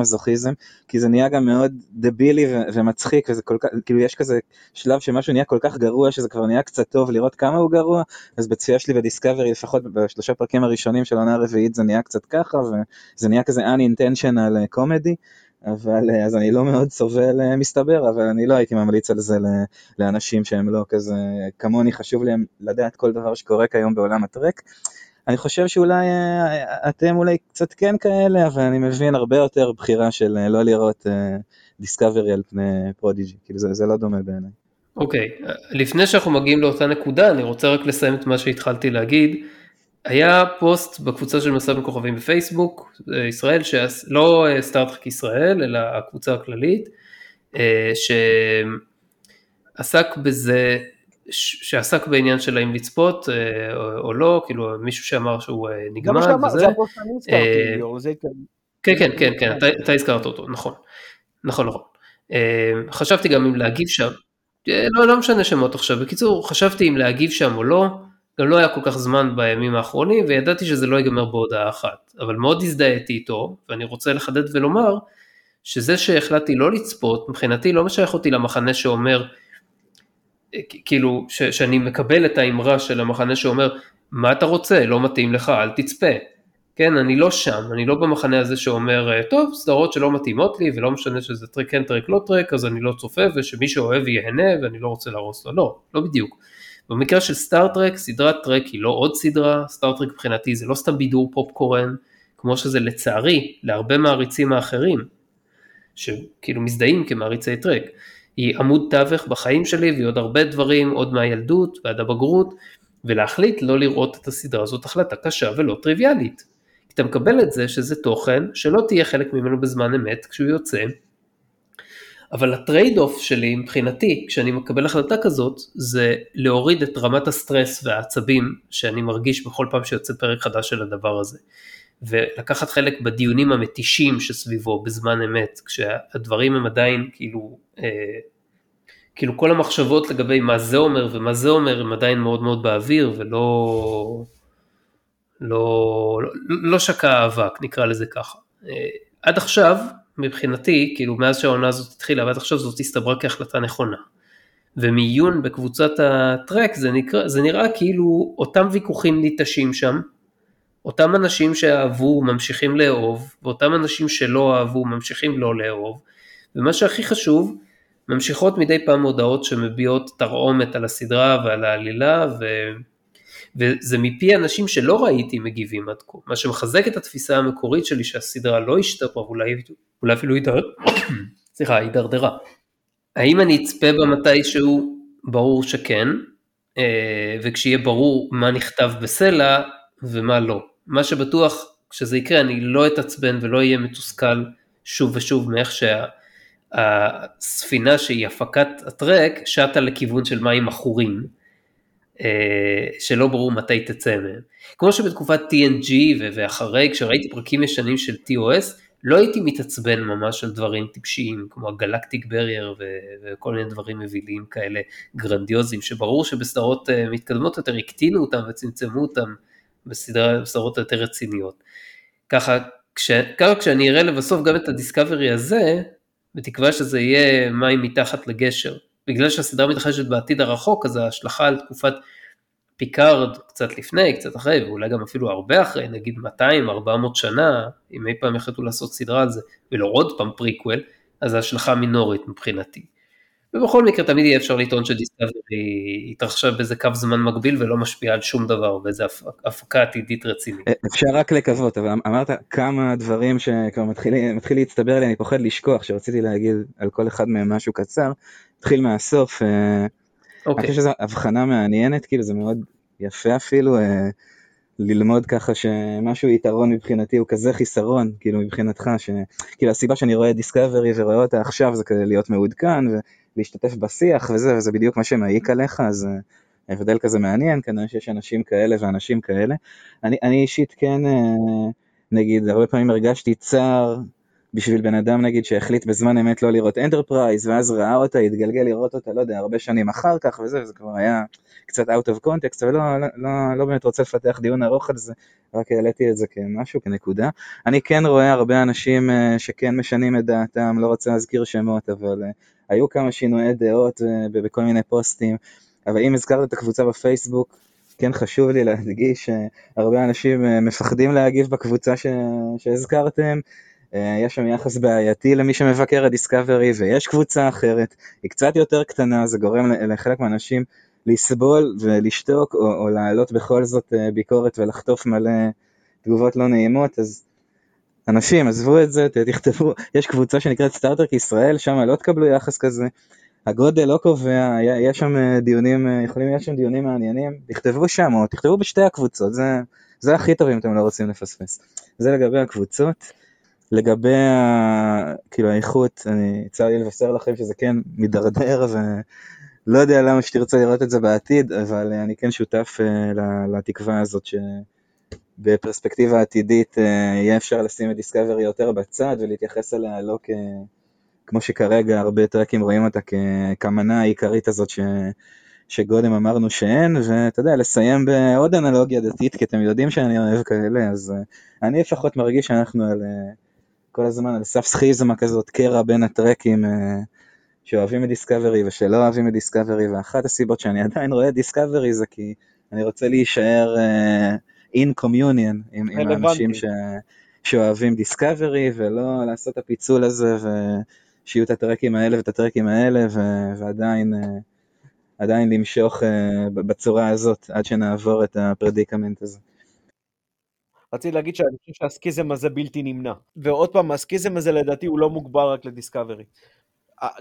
מזוכיזם כי זה נהיה גם מאוד דבילי ו, ומצחיק וזה כל כך כאילו יש כזה שלב שמשהו נהיה כל כך גרוע שזה כבר נהיה קצת טוב לראות כמה הוא גרוע אז בצפייה שלי בדיסקאברי לפחות בשלושה פרקים הראשונים של העונה הרביעית זה נהיה קצת ככה וזה נהיה כזה unintentional comedy אבל אה, אז אני לא מאוד סובל אה, מסתבר, אבל אני לא הייתי ממליץ על זה לאנשים שהם לא כזה, כמוני חשוב להם לדעת כל דבר שקורה כיום בעולם הטרק. אני חושב שאולי אה, אתם אולי קצת כן כאלה, אבל אני מבין הרבה יותר בחירה של לא לראות Discovery על פני Prodigy, כאילו זה, זה לא דומה בעיניי. אוקיי, okay. לפני שאנחנו מגיעים לאותה נקודה, אני רוצה רק לסיים את מה שהתחלתי להגיד. היה פוסט בקבוצה של מסע בין כוכבים בפייסבוק, אה, ישראל, לא אה, Star Trek ישראל, אלא הקבוצה הכללית, אה, שעסק בזה, שעסק בעניין של האם לצפות או לא, כאילו מישהו שאמר שהוא נגמר וזה. זה הפוסט שאני הזכרתי, כן, כן, כן, כן, אתה הזכרת אותו, נכון, נכון, נכון. חשבתי גם אם להגיב שם, לא, לא משנה שמות עכשיו, בקיצור, חשבתי אם להגיב שם או לא, גם לא היה כל כך זמן בימים האחרונים וידעתי שזה לא ייגמר בהודעה אחת, אבל מאוד הזדהיתי איתו ואני רוצה לחדד ולומר שזה שהחלטתי לא לצפות מבחינתי לא משייך אותי למחנה שאומר כאילו ש, שאני מקבל את האמרה של המחנה שאומר מה אתה רוצה? לא מתאים לך אל תצפה. כן אני לא שם אני לא במחנה הזה שאומר טוב סדרות שלא מתאימות לי ולא משנה שזה טרק כן טרק לא טרק אז אני לא צופה ושמי שאוהב ייהנה ואני לא רוצה להרוס לו. לא לא בדיוק במקרה של סטאר-טרק, סטאר טרק היא לא עוד סדרה, סטאר-טרק מבחינתי זה לא סתם בידור פופקורן, כמו שזה לצערי להרבה מעריצים האחרים, שכאילו מזדהים כמעריצי טרק. היא עמוד תווך בחיים שלי והיא עוד הרבה דברים, עוד מהילדות ועד הבגרות, ולהחליט לא לראות את הסדרה הזאת החלטה קשה ולא טריוויאלית. אתה מקבל את זה שזה תוכן שלא תהיה חלק ממנו בזמן אמת כשהוא יוצא, אבל ה trade off שלי מבחינתי כשאני מקבל החלטה כזאת זה להוריד את רמת הסטרס והעצבים שאני מרגיש בכל פעם שיוצא פרק חדש של הדבר הזה. ולקחת חלק בדיונים המתישים שסביבו בזמן אמת כשהדברים הם עדיין כאילו אה, כאילו כל המחשבות לגבי מה זה אומר ומה זה אומר הם עדיין מאוד מאוד באוויר ולא לא, לא, לא שקע אבק נקרא לזה ככה. אה, עד עכשיו מבחינתי, כאילו מאז שהעונה הזאת התחילה ועד עכשיו זאת הסתברה כהחלטה נכונה. ומעיון בקבוצת הטרק זה, נקרא, זה נראה כאילו אותם ויכוחים ניטשים שם, אותם אנשים שאהבו ממשיכים לאהוב, ואותם אנשים שלא אהבו ממשיכים לא לאהוב, ומה שהכי חשוב, ממשיכות מדי פעם הודעות שמביעות תרעומת על הסדרה ועל העלילה, ו... וזה מפי אנשים שלא ראיתי מגיבים עד כה, מה שמחזק את התפיסה המקורית שלי שהסדרה לא השתפרה, אולי, אולי אפילו הידרדרה. האם אני אצפה בה מתישהו? ברור שכן, אה, וכשיהיה ברור מה נכתב בסלע ומה לא. מה שבטוח, כשזה יקרה, אני לא אתעצבן ולא אהיה מתוסכל שוב ושוב מאיך שהספינה שהיא הפקת הטרק שטה לכיוון של מים עכורים. אה, שלא ברור מתי תצא מהם. כמו שבתקופת TNG ואחרי, כשראיתי פרקים ישנים של TOS, לא הייתי מתעצבן ממש על דברים טיפשיים, כמו הגלקטיק ברייר וכל מיני דברים מביליים כאלה גרנדיוזיים, שברור שבסדרות אה, מתקדמות יותר הקטינו אותם וצמצמו אותם בסדרות יותר רציניות. ככה, כש, ככה כשאני אראה לבסוף גם את הדיסקאברי הזה, בתקווה שזה יהיה מים מתחת לגשר, בגלל שהסדרה מתרחשת בעתיד הרחוק, אז ההשלכה על תקופת פיקארד קצת לפני, קצת אחרי, ואולי גם אפילו הרבה אחרי, נגיד 200-400 שנה, אם אי פעם יחליטו לעשות סדרה על זה, ולא עוד פעם פריקוול, אז ההשלכה מינורית מבחינתי. ובכל מקרה תמיד יהיה אפשר לטעון שדיסקאברי התרחשה באיזה קו זמן מקביל ולא משפיעה על שום דבר באיזה הפקה עתידית רצינית. אה, אפשר רק לקוות, אבל אמרת כמה דברים שכבר מתחיל, מתחיל להצטבר לי, אני פוחד לשכוח שרציתי להגיד על כל אחד מהם משהו קצר. נתחיל מהסוף, אה, אוקיי. אני חושב שזו הבחנה מעניינת, כאילו זה מאוד יפה אפילו. אה, ללמוד ככה שמשהו יתרון מבחינתי הוא כזה חיסרון, כאילו מבחינתך, ש... כאילו הסיבה שאני רואה דיסקאברי ורואה אותה עכשיו זה כדי להיות מעודכן ולהשתתף בשיח וזה, וזה בדיוק מה שמעיק עליך, אז אה, ההבדל כזה מעניין, כנראה שיש אנשים כאלה ואנשים כאלה. אני, אני אישית כן, אה, נגיד, הרבה פעמים הרגשתי צער בשביל בן אדם נגיד שהחליט בזמן אמת לא לראות אנטרפרייז ואז ראה אותה, התגלגל לראות אותה, לא יודע, הרבה שנים אחר כך וזה, וזה כבר היה קצת out of context, אבל לא, לא, לא, לא באמת רוצה לפתח דיון ארוך על זה, רק העליתי את זה כמשהו, כנקודה. אני כן רואה הרבה אנשים uh, שכן משנים את דעתם, לא רוצה להזכיר שמות, אבל היו כמה שינויי דעות uh, בכל מיני פוסטים, אבל אם הזכרת את הקבוצה בפייסבוק, כן חשוב לי להדגיש שהרבה אנשים מפחדים להגיב בקבוצה ש... שהזכרתם, אה, יש שם יחס בעייתי למי שמבקר את דיסקאברי ויש קבוצה אחרת, היא קצת יותר קטנה, זה גורם לחלק מהאנשים לסבול ולשתוק או, או להעלות בכל זאת אה, ביקורת ולחטוף מלא תגובות לא נעימות, אז אנשים עזבו את זה, תכתבו, יש קבוצה שנקראת סטארטרק ישראל, שם לא תקבלו יחס כזה, הגודל לא קובע, יש שם אה, דיונים, יכולים להיות שם דיונים מעניינים, תכתבו שם או תכתבו בשתי הקבוצות, זה, זה הכי טוב אם אתם לא רוצים לפספס. זה לגבי הקבוצות. לגבי ה... כאילו האיכות, אני צר לי לבשר לכם שזה כן מידרדר ולא יודע למה שתרצה לראות את זה בעתיד, אבל אני כן שותף לתקווה הזאת שבפרספקטיבה עתידית uh, יהיה אפשר לשים את דיסקאברי יותר בצד ולהתייחס אליה לא כ... כמו שכרגע הרבה טרקים רואים אותה. כמנה העיקרית הזאת ש... שקודם אמרנו שאין, ואתה יודע, לסיים בעוד אנלוגיה דתית, כי אתם יודעים שאני אוהב כאלה, אז uh, אני לפחות מרגיש שאנחנו על... Uh, כל הזמן על סף סכיזמה כזאת, קרע בין הטרקים אה, שאוהבים את דיסקאברי ושלא אוהבים את דיסקאברי, ואחת הסיבות שאני עדיין רואה דיסקאברי זה כי אני רוצה להישאר uh, in communion עם, עם האנשים ש, שאוהבים דיסקאברי, ולא לעשות את הפיצול הזה, ושיהיו את הטרקים האלה ואת הטרקים האלה, ו, ועדיין... uh, עדיין למשוך uh, בצורה הזאת עד שנעבור את ה predicament הזה. רציתי להגיד שאני חושב שהסקיזם הזה בלתי נמנע. ועוד פעם, הסקיזם הזה לדעתי הוא לא מוגבר רק לדיסקאברי.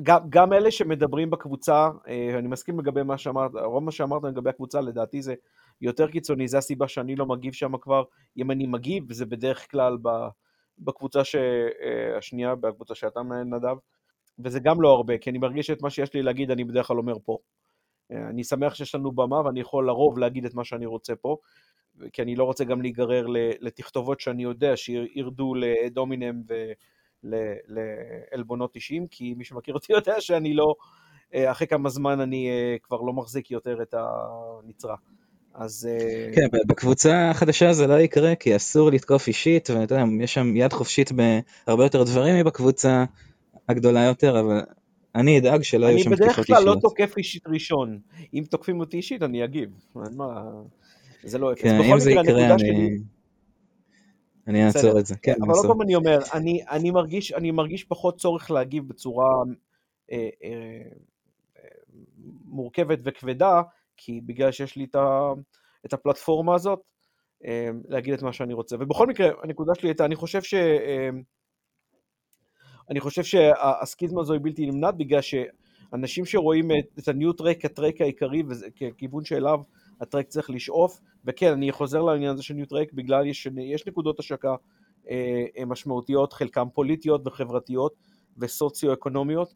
גם, גם אלה שמדברים בקבוצה, אה, אני מסכים לגבי מה שאמרת, רוב מה שאמרת לגבי הקבוצה, לדעתי זה יותר קיצוני, זה הסיבה שאני לא מגיב שם כבר. אם אני מגיב, זה בדרך כלל בקבוצה ש... אה, השנייה, בקבוצה שאתה מנהל נדב, וזה גם לא הרבה, כי אני מרגיש שאת מה שיש לי להגיד אני בדרך כלל אומר פה. אה, אני שמח שיש לנו במה ואני יכול לרוב להגיד את מה שאני רוצה פה, כי אני לא רוצה גם להיגרר לתכתובות שאני יודע שירדו לדומינם ולעלבונות אישיים, כי מי שמכיר אותי יודע שאני לא, אה, אחרי כמה זמן אני כבר לא מחזיק יותר את הנצרה. אז... אה, כן, בקבוצה החדשה זה לא יקרה, כי אסור לתקוף אישית, ואתה יודע, יש שם יד חופשית בהרבה יותר דברים מבקבוצה הגדולה יותר, אבל אני אדאג שלא יהיו שם תקיפות אישיות. אני בדרך כלל לא תוקף אישית ראשון. אם תוקפים אותי אישית, אני אגיב. מה... זה לא אפס. כן, אם זה יקרה, אני... אני אעצור את זה. כן, אבל עוד פעם אני אומר, אני, אני, מרגיש, אני מרגיש פחות צורך להגיב בצורה אה, אה, מורכבת וכבדה, כי בגלל שיש לי את, ה, את הפלטפורמה הזאת, אה, להגיד את מה שאני רוצה. ובכל מקרה, הנקודה שלי הייתה, אני חושב ש... אה, אני חושב שהסקיזמה הזו היא בלתי נמנעת, בגלל שאנשים שרואים את, את הניו טרק כטרק העיקרי, וככיוון שאליו הטרק צריך לשאוף, וכן, אני חוזר לעניין הזה של New Trek, בגלל יש, יש נקודות השקה אה, משמעותיות, חלקן פוליטיות וחברתיות וסוציו-אקונומיות,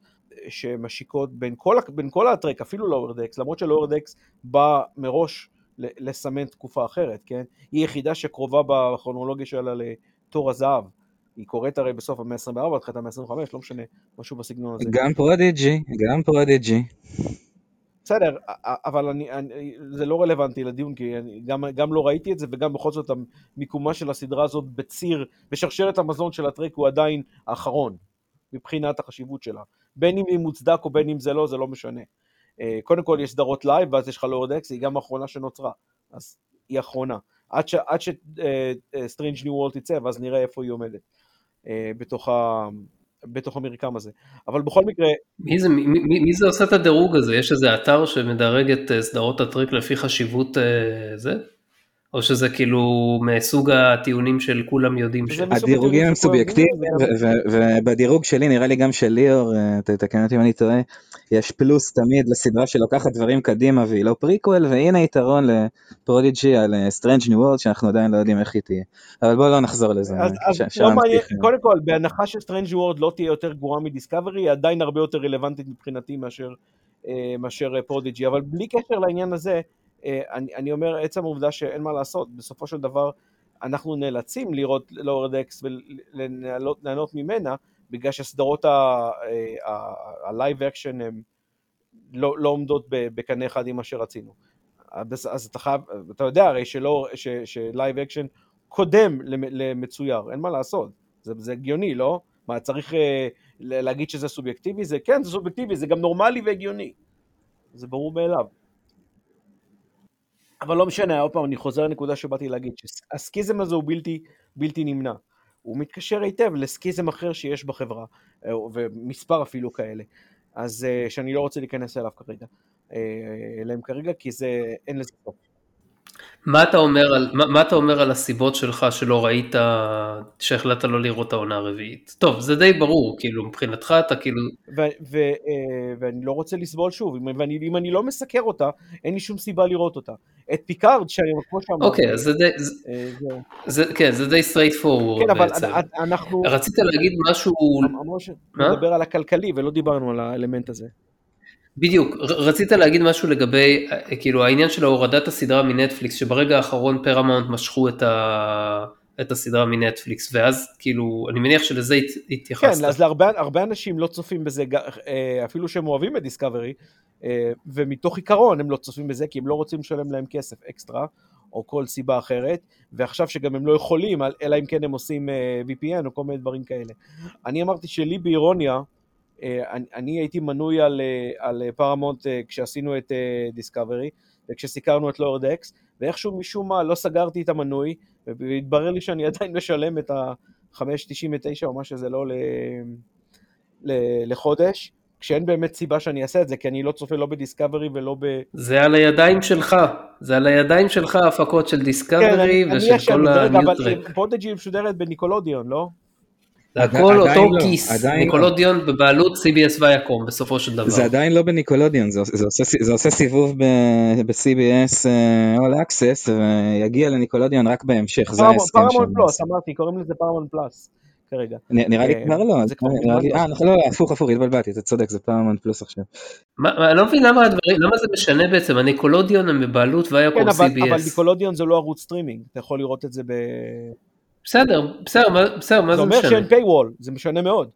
שמשיקות בין כל, בין כל הטרק, אפילו Lower Decks, למרות ש Lower Decks בא מראש לסמן תקופה אחרת, כן? היא יחידה שקרובה בכרונולוגיה שלה לתור הזהב. היא קורית הרי בסוף המאה ה-24, התחילת המאה ה-25, לא משנה, משהו בסגנון הזה. גם פרודיג'י, גם פרודיג'י. בסדר, אבל אני, אני, זה לא רלוונטי לדיון, כי אני גם, גם לא ראיתי את זה, וגם בכל זאת המיקומה של הסדרה הזאת בציר, בשרשרת המזון של הטרק הוא עדיין האחרון, מבחינת החשיבות שלה. בין אם היא מוצדק או בין אם זה לא, זה לא משנה. אה, קודם כל יש סדרות live, ואז יש לך Lower Decks, היא גם האחרונה שנוצרה, אז היא אחרונה. עד ש Strange New Worlds תצא, ואז נראה איפה היא עומדת. אה, בתוך, ה, בתוך המרקם הזה. אבל בכל מקרה... מי זה, מי, מי, מי זה עושה את הדירוג הזה? יש איזה אתר שמדרג את אה, סדרות הטרק לפי חשיבות אה, זה? או שזה כאילו מסוג הטיעונים של כולם יודעים ש... הדירוגים הם סובייקטיביים, ובדירוג שלי, נראה לי גם של ליאור, אה, תתקן אותי אם אני טועה, יש פלוס תמיד לסדרה שלוקחת דברים קדימה והיא לא פריקוול, והנה יתרון לפרודיג'י על Strange New Worlds, שאנחנו עדיין לא יודעים איך היא תהיה. אבל בואו לא נחזור לזה. אז לא קודם כל, בהנחה ש Strange New Worlds לא תהיה יותר גרועה מדיסקאברי, היא עדיין הרבה יותר רלוונטית מבחינתי מאשר, אה, מאשר פרודיג'י, אבל בלי קשר לעניין הזה, אה, אני, אני אומר, עצם העובדה שאין מה לעשות, בסופו של דבר אנחנו נאלצים לראות Lower Decks וליהנות ממנה, בגלל שהסדרות ה live action הן לא, לא עומדות בקנה אחד עם מה שרצינו. אז, אז אתה חייב, אתה יודע הרי ש live action קודם למצויר, אין מה לעשות, זה, זה הגיוני, לא? מה, צריך uh, להגיד שזה סובייקטיבי? זה כן, זה סובייקטיבי, זה גם נורמלי והגיוני. זה ברור מאליו. אבל לא משנה, עוד פעם, אני חוזר לנקודה שבאתי להגיד, שה schism הזה הוא בלתי, בלתי נמנע. הוא מתקשר היטב ל schism אחר שיש בחברה, אה, ומספר אפילו כאלה. אז אה, שאני לא רוצה להיכנס אליו כרגע, אה, אליהם כרגע, כי זה, אין לזה סוף. מה אתה אומר על, מה, מה אתה אומר על הסיבות שלך שלא ראית, שהחלטת לא לראות העונה הרביעית? טוב, זה די ברור, כאילו, מבחינתך אתה כאילו... ו, ו, אה, ואני לא רוצה לסבול שוב, ואם אני לא מסקר אותה, אין לי שום סיבה לראות אותה. את פיקארד, שאני, כמו שאמרתי... אוקיי, אז זה די, זה, אה, זה, זה, כן, זה די straight forward כן, אבל בעצם. אנחנו... רצית להגיד משהו... אמרנו שנדבר על הכלכלי ולא דיברנו על האלמנט הזה. בדיוק, רצית להגיד משהו לגבי, כאילו העניין של הורדת הסדרה מנטפליקס, שברגע האחרון פרמאונט משכו את, ה... את הסדרה מנטפליקס, ואז כאילו, אני מניח שלזה התייחסת. כן, אז להרבה אנשים לא צופים בזה, אה, אפילו שהם אוהבים את דיסקאברי, אה, ומתוך עיקרון הם לא צופים בזה, כי הם לא רוצים לשלם להם כסף אקסטרה, או כל סיבה אחרת, ועכשיו שגם הם לא יכולים, אלא אם כן הם עושים אה, VPN או כל מיני דברים כאלה. אני אמרתי שלי באירוניה, אה, אני, אני הייתי מנוי על, אה, על פרמונט אה, כשעשינו את דיסקאברי וכשסיקרנו את לוער דקס ואיכשהו משום מה לא סגרתי את המנוי והתברר לי שאני עדיין משלם את ה-5.99 או מה שזה לא ל, ל, לחודש כשאין באמת סיבה שאני אעשה את זה, כי אני לא צופה לא בדיסקאברי ולא ב... זה על הידיים שלך, זה על הידיים שלך ההפקות של דיסקאברי כן, ושל כל הניוטרק. אבל פרודיג'י משודרת בניקולודיון, לא? זה הכל אותו לא, כיס, ניקולודיון לא. בבעלות CBS ויאקום בסופו של דבר. זה עדיין לא בניקולודיון, זה, זה, עושה, זה עושה סיבוב ב-CBS uh, All Access ויגיע לניקולודיון רק בהמשך, זה ההסכם שם. פרמון פלוס, אמרתי, קוראים לזה פרמונט פלוס. כרגע. נראה לי כבר לא, אה, נכון, לא, הפוך, הפוך, התבלבלתי, אתה צודק, זה פרמונט פלוס עכשיו. אני לא מבין למה הדברים, למה זה משנה בעצם, הניקולודיון הם בבעלות ויאקום CBS. כן, אבל ניקולודיון זה לא ערוץ סטרימינג, אתה יכול לראות את זה ב... בסדר, בסדר, בסדר, מה זה משנה? זה אומר שאין paywall, זה משנה מאוד.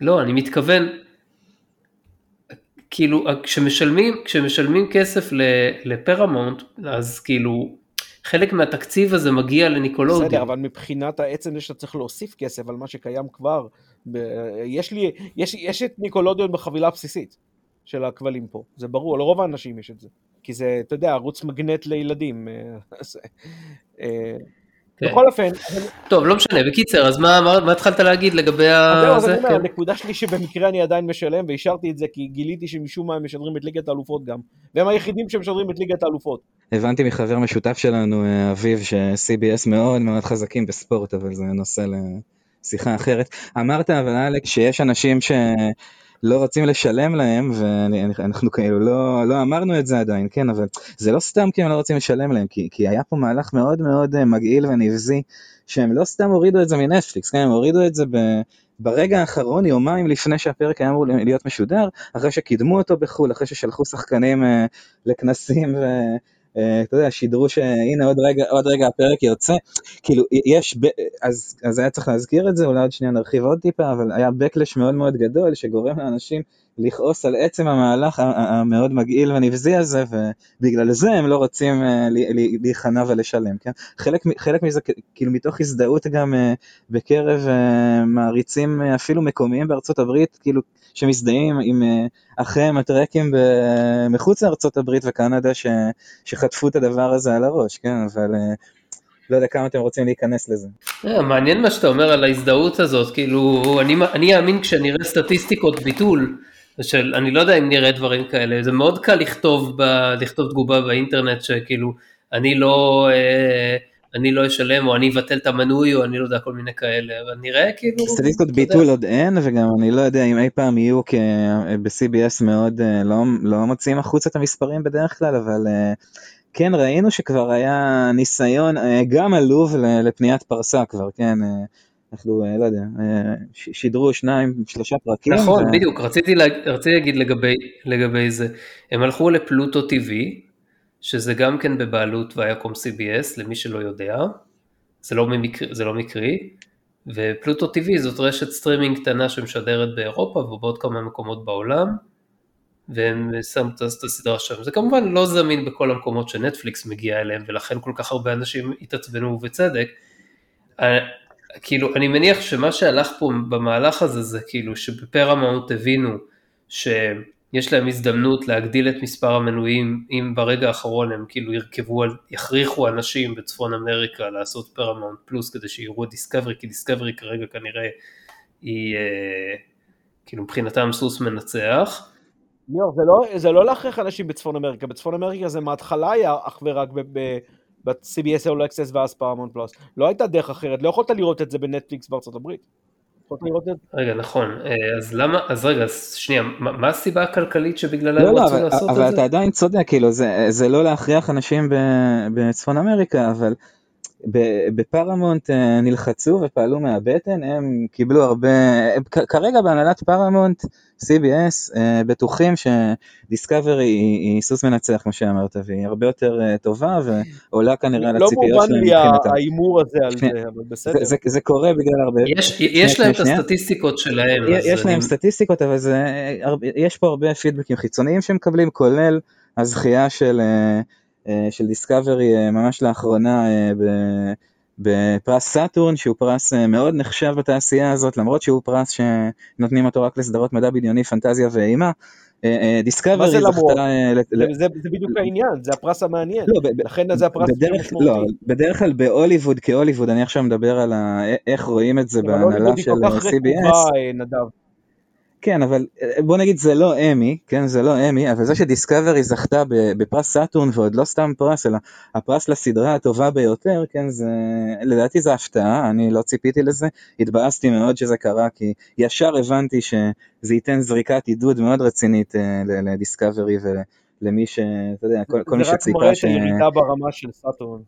לא, אני מתכוון, כאילו, כשמשלמים, כשמשלמים כסף לפרמונט, אז כאילו, חלק מהתקציב הזה מגיע לניקולודיון. בסדר, אבל מבחינת העצם זה שאתה צריך להוסיף כסף על מה שקיים כבר, יש לי, יש, יש את ניקולודיון בחבילה בסיסית של הכבלים פה, זה ברור, לרוב האנשים יש את זה. כי זה, אתה יודע, ערוץ מגנט לילדים. כן. בכל אופן... טוב, לא משנה, בקיצר, אז מה, מה, מה התחלת להגיד לגבי ה... זהו, אז אני אומר, כן. הנקודה שלי שבמקרה אני עדיין משלם, והשארתי את זה כי גיליתי שמשום מה הם משדרים את ליגת האלופות גם, והם היחידים שמשדרים את ליגת האלופות. הבנתי מחבר משותף שלנו, אה, אביב, ש-CBS מאוד מאוד חזקים בספורט, אבל זה נושא לשיחה אחרת. אמרת, אבל אלכס, שיש אנשים ש... לא רוצים לשלם להם ואנחנו כאילו לא, לא אמרנו את זה עדיין כן אבל זה לא סתם כי הם לא רוצים לשלם להם כי, כי היה פה מהלך מאוד מאוד אה, מגעיל ונבזי שהם לא סתם הורידו את זה מנטפליקס כן הם הורידו את זה ב, ברגע האחרון יומיים לפני שהפרק היה אמור להיות משודר אחרי שקידמו אותו בחו"ל אחרי ששלחו שחקנים uh, לכנסים ו... אה, אתה יודע, שידרו שהנה עוד רגע, עוד רגע הפרק יוצא, כאילו יש. אז, אז היה צריך להזכיר את זה, אולי עוד שנייה נרחיב עוד טיפה, אבל היה backlash מאוד מאוד גדול שגורם לאנשים לכעוס על עצם המהלך המאוד מגעיל ונבזי הזה, ובגלל זה הם לא רוצים אה, להיכנע ולשלם, כן? חלק, חלק מזה כאילו מתוך הזדהות גם אה, בקרב מעריצים אפילו מקומיים בארצות הברית, כאילו שמזדהים עם אחיהם הטרקים מחוץ לארצות הברית וקנדה ש, שחטפו את הדבר הזה על הראש, כן, אבל לא יודע כמה אתם רוצים להיכנס לזה. Yeah, מעניין מה שאתה אומר על ההזדהות הזאת, כאילו, אני, אני אאמין כשאני אראה סטטיסטיקות ביטול, של, אני לא יודע אם נראה דברים כאלה, זה מאוד קל לכתוב, ב, לכתוב תגובה באינטרנט שכאילו, אני לא, אה, אני לא אשלם, או אני אבטל את המנוי, או אני לא יודע, כל מיני כאלה, אבל נראה כאילו... סטטיסטיקות ביטול עוד אין, וגם אני לא יודע אם אי פעם יהיו ב-CBS מאוד, אה, לא, לא מוציאים החוצה את המספרים בדרך כלל, אבל אה, כן ראינו שכבר היה ניסיון, אה, גם עלוב לפניית פרסה כבר, כן. אנחנו, לא יודע, שידרו שניים, שלושה פרקים. נכון, ו... בדיוק, רציתי, לה, רציתי להגיד לגבי, לגבי זה. הם הלכו לפלוטו TV, שזה גם כן בבעלות ויacom CBS, למי שלא יודע, זה לא, ממקר, זה לא מקרי, ופלוטו TV זאת רשת סטרימינג קטנה שמשדרת באירופה ובעוד כמה מקומות בעולם, והם שמו את הסדרה שם. זה כמובן לא זמין בכל המקומות שנטפליקס מגיע אליהם, ולכן כל כך הרבה אנשים התעצבנו ובצדק. כאילו, אני מניח שמה שהלך פה במהלך הזה זה כאילו שבפרמאונט הבינו ש... יש להם הזדמנות להגדיל את מספר המנויים אם ברגע האחרון הם כאילו ירכבו, יכריחו אנשים בצפון אמריקה לעשות פרמונט פלוס כדי שיראו את דיסקאברי, כי דיסקאברי כרגע כנראה היא אה, כאילו מבחינתם סוס מנצח. ליאור, זה לא, לא להכריח אנשים בצפון אמריקה, בצפון אמריקה זה מההתחלה היה אך ורק ב-CBS All Access ואז פרמונט פלוס. לא הייתה דרך אחרת, לא יכולת לראות את זה בנטפליקס בארצות הברית. רגע, נכון, אה, אז למה, אז רגע, שנייה, מה הסיבה הכלכלית שבגללה לא, הם לא, רצו לעשות את זה? אבל אתה עדיין צודק, כאילו, זה לא להכריח אנשים בצפון אמריקה, אבל בפרמונט אה, נלחצו ופעלו מהבטן, הם קיבלו הרבה, הם כרגע בהנהלת פרמונט, CBS, אה, בטוחים שדיסקאברי היא, היא סוס מנצח כמו שאמרת, והיא הרבה יותר אה, טובה ועולה כנראה לא לציפיות שלהם מבחינתם. לא מובן לי ההימור הזה על זה, אבל בסדר. זה, זה, זה קורה בגלל הרבה... יש, יש להם את הסטטיסטיקות שלהם. יש להם אני... סטטיסטיקות, אבל זה, יש פה הרבה פידבקים חיצוניים שמקבלים, כולל הזכייה של... אה, של דיסקאברי אה, ממש לאחרונה אה, בפרס סאטורן, שהוא פרס מאוד נחשב בתעשייה הזאת, למרות שהוא פרס שנותנים אותו רק לסדרות מדע בדיוני, פנטזיה ואימה. דיסקאברי זכתה... זה, בדיוק העניין, זה הפרס המעניין, לא, לכן זה הפרס בדרך, לא, בדרך כלל בהוליווד, כהוליווד, אני עכשיו מדבר על איך רואים את זה בהנהלה של CBS. כן, אבל אה, בוא נגיד זה לא אמי, כן, זה לא אמי, אבל זה שדיסקאברי זכתה בפרס סאטורן ועוד לא סתם פרס, אלא הפרס לסדרה הטובה ביותר, כן, זה, לדעתי זה הפתעה, אני לא ציפיתי לזה, התבאסתי מאוד שזה קרה, כי ישר הבנתי שזה ייתן זריקת עידוד מאוד רצינית אה, לדיסקאברי ולמי ש... אתה יודע, כל, כל מי שציפה. זה רק מראה הירידה ברמה של סאטורן.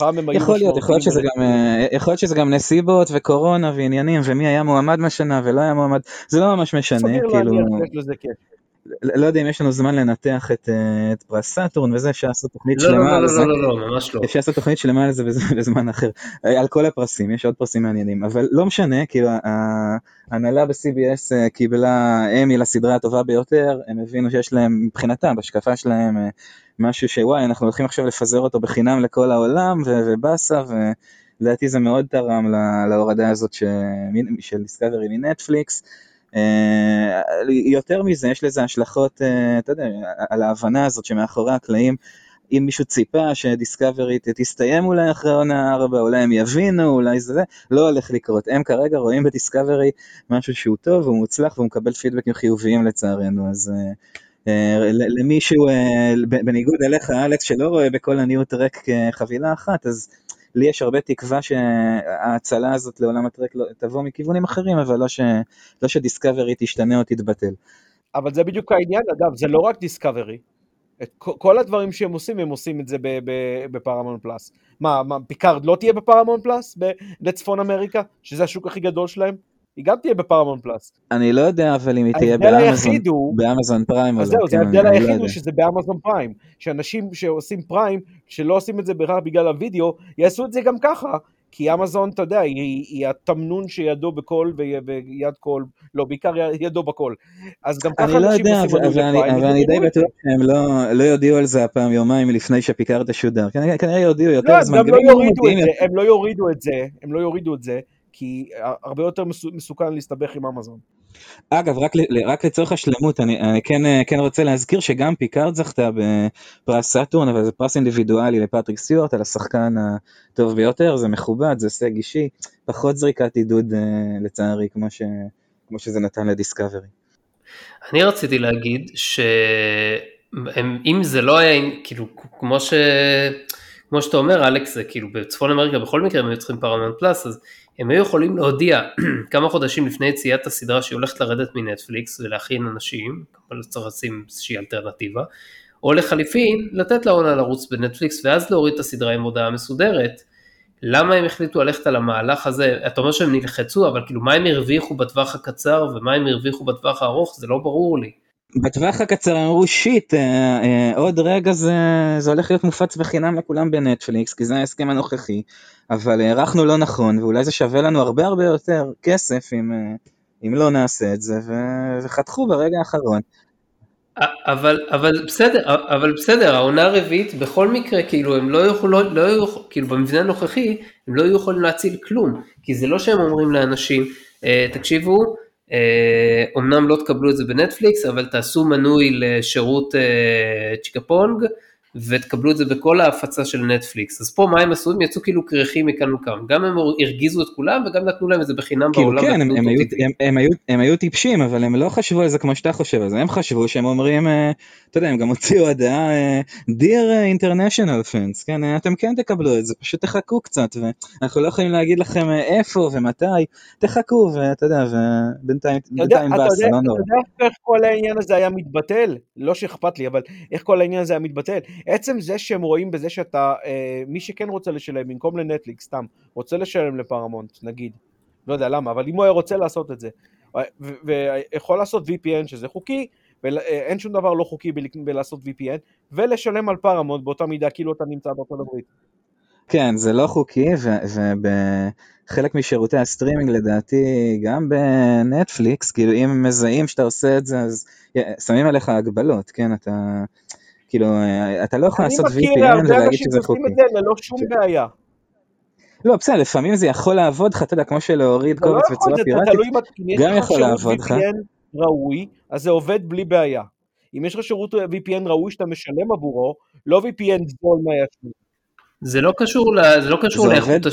פעם הם היו יכול להיות, יכול להיות, שזה גם, אה, יכול להיות שזה גם נסיבות וקורונה ועניינים ומי היה מועמד מהשנה ולא היה מועמד, זה לא ממש משנה, כאילו, לא יודע אם יש לנו זמן לנתח את, אה, את פרס סאטורן וזה, אפשר לעשות תוכנית לא, שלמה לא, לא, לא, לא, לא, ממש לא. אפשר לעשות תוכנית שלמה על זה בזמן אחר, על כל הפרסים, יש עוד פרסים מעניינים, אבל לא משנה, כאילו ההנהלה ב-CBS אה, קיבלה אמי לסדרה הטובה ביותר, הם הבינו שיש להם, מבחינתם, בהשקפה שלהם, משהו שוואי אנחנו הולכים עכשיו לפזר אותו בחינם לכל העולם ובאסה ולדעתי זה מאוד תרם להורדה הזאת של דיסקאברי מנטפליקס. אה, יותר מזה יש לזה השלכות, אה, אתה יודע, על ההבנה הזאת שמאחורי הקלעים אם מישהו ציפה שדיסקאברי תסתיים אולי אחרי עונה 4, אולי הם יבינו, אולי זה, לא הולך לקרות. הם כרגע רואים בדיסקאברי משהו שהוא טוב, הוא מוצלח והוא מקבל פידבקים חיוביים לצערנו, אז אה, למישהו, בניגוד אליך אלכס, שלא רואה בכל הניו טרק כחבילה אחת, אז לי יש הרבה תקווה שההצלה הזאת לעולם הטרק לא, תבוא מכיוונים אחרים, אבל לא, ש, לא שדיסקאברי תשתנה או תתבטל. אבל זה בדיוק העניין, אגב, זה לא רק דיסקאברי. את כל הדברים שהם עושים, הם עושים את זה בפרמונט פלאס. מה, מה, פיקארד לא תהיה בפרמונט פלאס לצפון אמריקה, שזה השוק הכי גדול שלהם? היא גם תהיה בפרמון פלאס. אני לא יודע אבל אם היא תהיה באמזון, באמזון פריים. אז זהו, זה כן, ההבדל היחיד הוא שזה באמזון פריים. שאנשים שעושים פריים, שלא עושים את זה בהכרח בגלל הוידאו, יעשו את זה גם ככה. כי אמזון, אתה יודע, היא, היא התמנון שידו בכל ויד כל, לא, בעיקר ידו בכל. אז גם ככה לא אנשים יודע, עושים אבל, אבל, אני, אבל אני די בטוח שהם לא, לא יודיעו על זה הפעם יומיים לפני שפיקארד תשודר. כנראה, כנראה יודיעו יותר לא, זמן. הם, לא יורידו את זה, הם לא יורידו את זה, הם לא יורידו את זה, כי הרבה יותר מסוכן להסתבך עם אמזון. אגב, רק, רק לצורך השלמות, אני, אני כן, כן רוצה להזכיר שגם פיקארד זכתה בפרס סאטורן, אבל זה פרס אינדיבידואלי לפטריק סטיוארט על השחקן הטוב ביותר, זה מכובד, זה הישג אישי, פחות זריקת עידוד לצערי, כמו, ש, כמו שזה נתן לדיסקאברי. אני רציתי להגיד שאם זה לא היה, כאילו, כמו ש... כמו שאתה אומר, אלכס, זה כאילו בצפון אמריקה בכל מקרה הם היו צריכים פרמונט פלאס, אז הם היו יכולים להודיע כמה חודשים לפני יציאת הסדרה שהיא הולכת לרדת מנטפליקס ולהכין אנשים, אבל צריך לשים איזושהי אלטרנטיבה, או לחליפין, לתת לעונה לרוץ בנטפליקס ואז להוריד את הסדרה עם הודעה מסודרת. למה הם החליטו ללכת על המהלך הזה? אתה אומר שהם נלחצו, אבל כאילו מה הם הרוויחו בטווח הקצר ומה הם הרוויחו בטווח הארוך? זה לא ברור לי. בטווח הקצר אמרו שיט, אה, אה, עוד רגע זה, זה הולך להיות מופץ בחינם לכולם בנטפליקס, כי זה ההסכם הנוכחי, אבל הערכנו לא נכון, ואולי זה שווה לנו הרבה הרבה יותר כסף אם, אה, אם לא נעשה את זה, וחתכו ברגע האחרון. אבל, אבל בסדר, אבל בסדר, העונה הרביעית בכל מקרה, כאילו הם לא יוכלו, לא יוכלו, כאילו במבנה הנוכחי, הם לא יכולים להציל כלום, כי זה לא שהם אומרים לאנשים, תקשיבו, אומנם לא תקבלו את זה בנטפליקס, אבל תעשו מנוי לשירות צ'יקפונג, ותקבלו את זה בכל ההפצה של נטפליקס. אז פה מה הם עשו? הם יצאו כאילו קרחים מכאן וכאן. גם הם הרגיזו את כולם וגם נתנו להם את זה בחינם כאילו בעולם. כן, הם, הם, היו, הם, הם, היו, הם היו טיפשים, אבל הם לא חשבו על זה כמו שאתה חושב על זה. הם חשבו שהם אומרים, אה, אתה יודע, הם גם הוציאו הודעה, אה, Dear International Fans, כן, אה, אתם כן תקבלו את זה, פשוט תחכו קצת, ואנחנו לא יכולים להגיד לכם איפה ומתי, תחכו, ואתה יודע, ובינתיים באסה, לא נורא. אתה יודע איך כל העניין הזה היה מתבטל? לא שאכפת לי, אבל איך כל העניין הזה היה מתבטל? עצם זה שהם רואים בזה שאתה, אה, מי שכן רוצה לשלם, במקום לנטפליקס, סתם, רוצה לשלם לפרמונט, נגיד, לא יודע למה, אבל אם הוא היה רוצה לעשות את זה, אה, ויכול לעשות VPN שזה חוקי, ואין שום דבר לא חוקי בלעשות VPN, ולשלם על פרמונט באותה מידה כאילו אתה נמצא בארצות הברית. כן, זה לא חוקי, ובחלק משירותי הסטרימינג לדעתי, גם בנטפליקס, כאילו אם מזהים שאתה עושה את זה, אז שמים עליך הגבלות, כן, אתה... כאילו, אה, אתה לא יכול לעשות VPN ולהגיד שזה חוקי. אני מכיר הרבה אנשים שעושים את זה ללא שום בעיה. לא, בסדר, לפעמים זה יכול לעבוד לך, אתה יודע, כמו שלהוריד לא קובץ בצורה פיראטית, גם יכול לעבוד לך. VPN ראוי, אז זה עובד בלי בעיה. אם יש לך שירות VPN ראוי שאתה משלם עבורו, לא VPN זול מהישיר. זה לא קשור, זה לא קשור לאיכות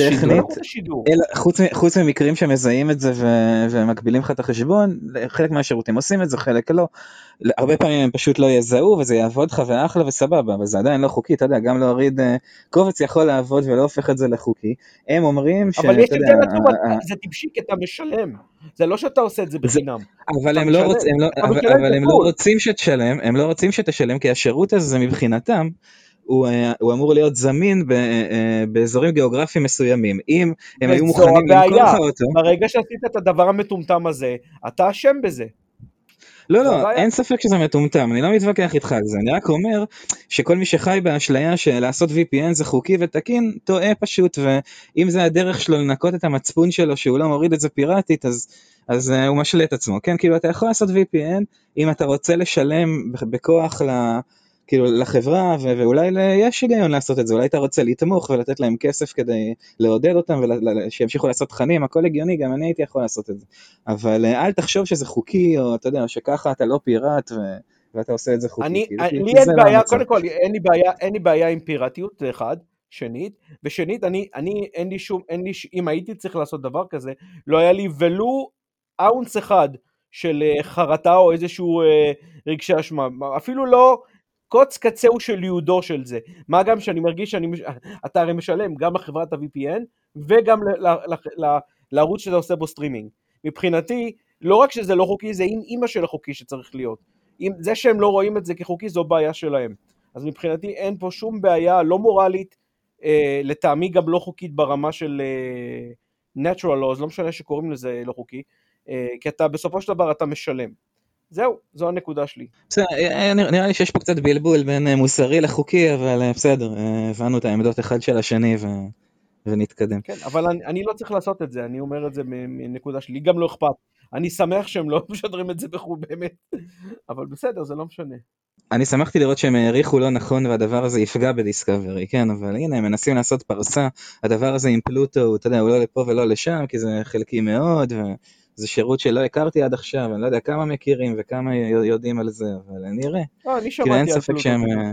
השידור. אלא, חוץ, חוץ ממקרים שמזהים את זה ו, ומגבילים לך את החשבון, חלק מהשירותים עושים את זה, חלק לא. הרבה פעמים הם פשוט לא יזהו וזה יעבוד לך ואחלה וסבבה, אבל זה עדיין לא חוקי, אתה יודע, גם להוריד uh, קובץ יכול לעבוד ולא הופך את זה לחוקי. הם אומרים ש... אבל יש הבדל עצום, זה טיפשי כי אתה משלם, זה לא שאתה עושה את זה בחינם. אבל הם לא, רוצ, הם לא, אבל, אבל הם לא רוצים שתשלם, הם לא רוצים שתשלם כי השירות הזה מבחינתם, הוא, אה, הוא אמור להיות זמין ב, אה, באזורים גיאוגרפיים מסוימים. אם הם היו מוכנים למכור לך אותו... ברגע שעשית את הדבר המטומטם הזה, אתה אשם בזה. לא, לא, אין ספק שזה מטומטם, אני לא מתווכח איתך על זה, אני רק אומר שכל מי שחי באשליה של לעשות VPN זה חוקי ותקין, טועה פשוט, ואם זה הדרך שלו לנקות את המצפון שלו שהוא לא מוריד את זה פיראטית, אז, אז uh, הוא משלה את עצמו, כן? כאילו אתה יכול לעשות VPN אם אתה רוצה לשלם בכוח ל... כאילו לחברה ואולי יש היגיון לעשות את זה, אולי אתה רוצה לתמוך ולתת להם כסף כדי לעודד אותם ושימשיכו לעשות תכנים, הכל הגיוני, גם אני הייתי יכול לעשות את זה. אבל אה, אל תחשוב שזה חוקי, או אתה יודע, שככה אתה לא פיראט ו- ואתה עושה את זה חוקי. אני, כאילו, לי אין לא בעיה, קודם כל, אין לי בעיה, אין לי בעיה עם פיראטיות, זה אחד. שנית, ושנית, אני, אני, אין לי שום, אין לי, אם הייתי צריך לעשות דבר כזה, לא היה לי ולו ounce אחד של אה, חרטה או איזשהו אה, רגשי אשמה, אפילו לא קוץ קצהו של יודו של זה. מה גם שאני מרגיש שאני, אתה הרי משלם גם לחברת ה-VPN וגם לערוץ שאתה עושה בו סטרימינג. מבחינתי, לא רק שזה לא חוקי, זה עם אימא של החוקי שצריך להיות. אם, זה שהם לא רואים את זה כחוקי זו בעיה שלהם. אז מבחינתי אין פה שום בעיה לא מורלית, אה, לטעמי גם לא חוקית ברמה של אה, natural laws, לא משנה שקוראים לזה לא חוקי, אה, כי אתה בסופו של דבר אתה משלם. זהו, זו הנקודה שלי. בסדר, אה, נראה לי שיש פה קצת בלבול בין אה, מוסרי לחוקי, אבל אה, בסדר, הבנו את העמדות אחד של השני ו... ונתקדם. כן, אבל אני, אני לא צריך לעשות את זה, אני אומר את זה מנקודה שלי, גם לא אכפת. אני שמח שהם לא משדרים את זה בחו"ל באמת, אבל בסדר, זה לא משנה. אני שמחתי לראות שהם העריכו לא נכון והדבר הזה יפגע בדיסקאברי, כן, אבל הנה הם מנסים לעשות פרסה, הדבר הזה עם פלוטו, אתה יודע, הוא לא לפה ולא לשם, כי זה חלקי מאוד. זה שירות שלא הכרתי עד עכשיו, אני לא יודע כמה מכירים וכמה יודעים על זה, אבל נראה. לא, אני שמעתי אין על ספק. שהם... אה,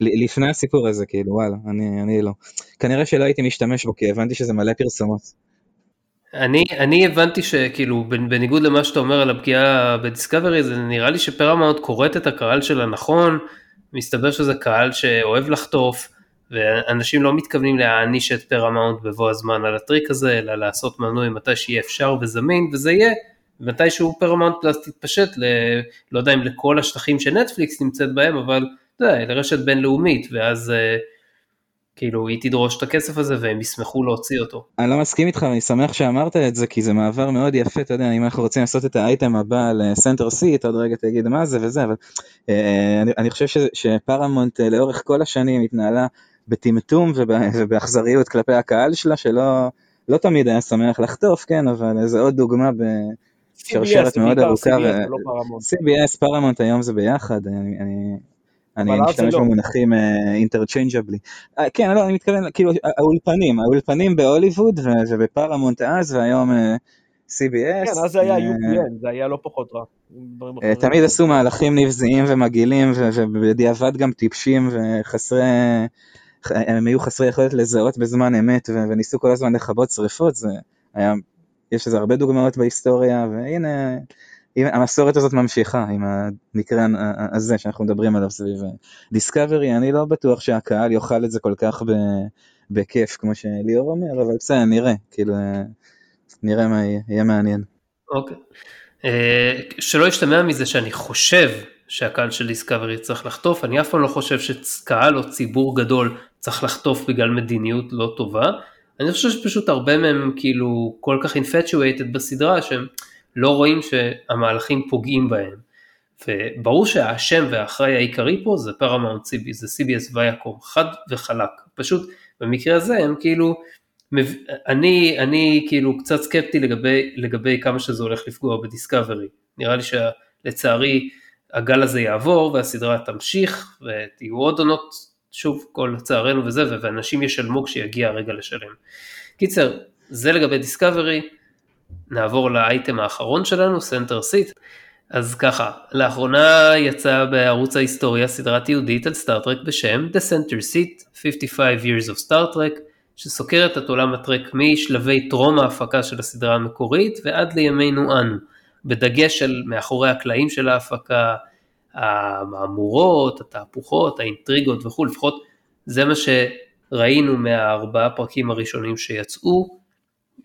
ל- לפני הסיפור הזה, כאילו, וואלה, אני, אני לא. כנראה שלא הייתי משתמש בו, כי הבנתי שזה מלא פרסומות. אני, אני הבנתי שכאילו בנ- בניגוד למה שאתה אומר על הפגיעה בדיסקאברי זה נראה לי שפרמאונט קוראת את הקהל שלה נכון, מסתבר שזה קהל שאוהב לחטוף ואנשים לא מתכוונים להעניש את פרמאונט בבוא הזמן על הטריק הזה אלא לעשות מנוי מתי שיהיה אפשר וזמין וזה יהיה מתישהו פרמאונט פלאס תתפשט ל... לא יודע אם לכל השטחים שנטפליקס נמצאת בהם אבל אתה יודע, לרשת בינלאומית ואז אה, כאילו היא תדרוש את הכסף הזה והם ישמחו להוציא אותו. אני לא מסכים איתך, ואני שמח שאמרת את זה, כי זה מעבר מאוד יפה, אתה יודע, אם אנחנו רוצים לעשות את האייטם הבא ל Center Seat, עוד רגע תגיד מה זה וזה, אבל אה, אני, אני חושב ש, שפרמונט אה, לאורך כל השנים התנהלה בטמטום וב, ובאכזריות כלפי הקהל שלה, שלא לא תמיד היה שמח לחטוף, כן, אבל זה עוד דוגמה בשרשרת מאוד ארוכה. CBS, ו- פרמונט. CBS, פרמונט היום זה ביחד, אני, אני, אני משתמש לא. במונחים interchangeably. כן, לא, אני מתכוון, כאילו, האולפנים, האולפנים בהוליווד ובפרמונט אז, והיום אה, CBS. כן, אז זה היה אה, UPN, זה היה לא פחות רע. אה. תמיד עשו מהלכים נבזיים ומגעילים, ובדיעבד גם טיפשים וחסרי, הם היו חסרי יכולת לזהות בזמן אמת, ו- וניסו כל הזמן לכבות שריפות, זה היה, יש לזה הרבה דוגמאות בהיסטוריה, והנה, הנה, המסורת הזאת ממשיכה עם המקרה הזה שאנחנו מדברים עליו סביב דיסקאברי, אני לא בטוח שהקהל יאכל את זה כל כך ב- בכיף, כמו שליאור אומר, אבל בסדר, נראה, כאילו, אה, נראה מה יהיה, יהיה מעניין. אוקיי. אה, שלא ישתמע מזה שאני חושב שהקהל של דיסקאברי צריך לחטוף, אני אף פעם לא חושב שקהל או ציבור גדול צריך לחטוף בגלל מדיניות לא טובה, אני חושב שפשוט הרבה מהם כאילו כל כך infatuated בסדרה שהם לא רואים שהמהלכים פוגעים בהם. וברור שהאשם והאחראי העיקרי פה זה פרמאונט CBS, זה CBS ויאקום, חד וחלק. פשוט במקרה הזה הם כאילו, אני, אני כאילו קצת סקפטי לגבי, לגבי כמה שזה הולך לפגוע בדיסקאברי. נראה לי שלצערי הגל הזה יעבור והסדרה תמשיך ויהיו עוד עונות, שוב כל לצערנו וזה, ואנשים ישלמו כשיגיע הרגע לשלם. קיצר, זה לגבי דיסקאברי, נעבור לאייטם האחרון שלנו, Center Seat. אז ככה, לאחרונה יצאה בערוץ ההיסטוריה סדרה תיעודית על סטארטרק בשם The Center Seat 55 Years of Star Trek, שסוקרת את עולם הטרק משלבי טרום ההפקה של הסדרה המקורית ועד לימינו אנו, בדגש על מאחורי הקלעים של ההפקה, המהמורות, התהפוכות, האינטריגות וכו', לפחות זה מה שראינו מהארבעה פרקים הראשונים שיצאו,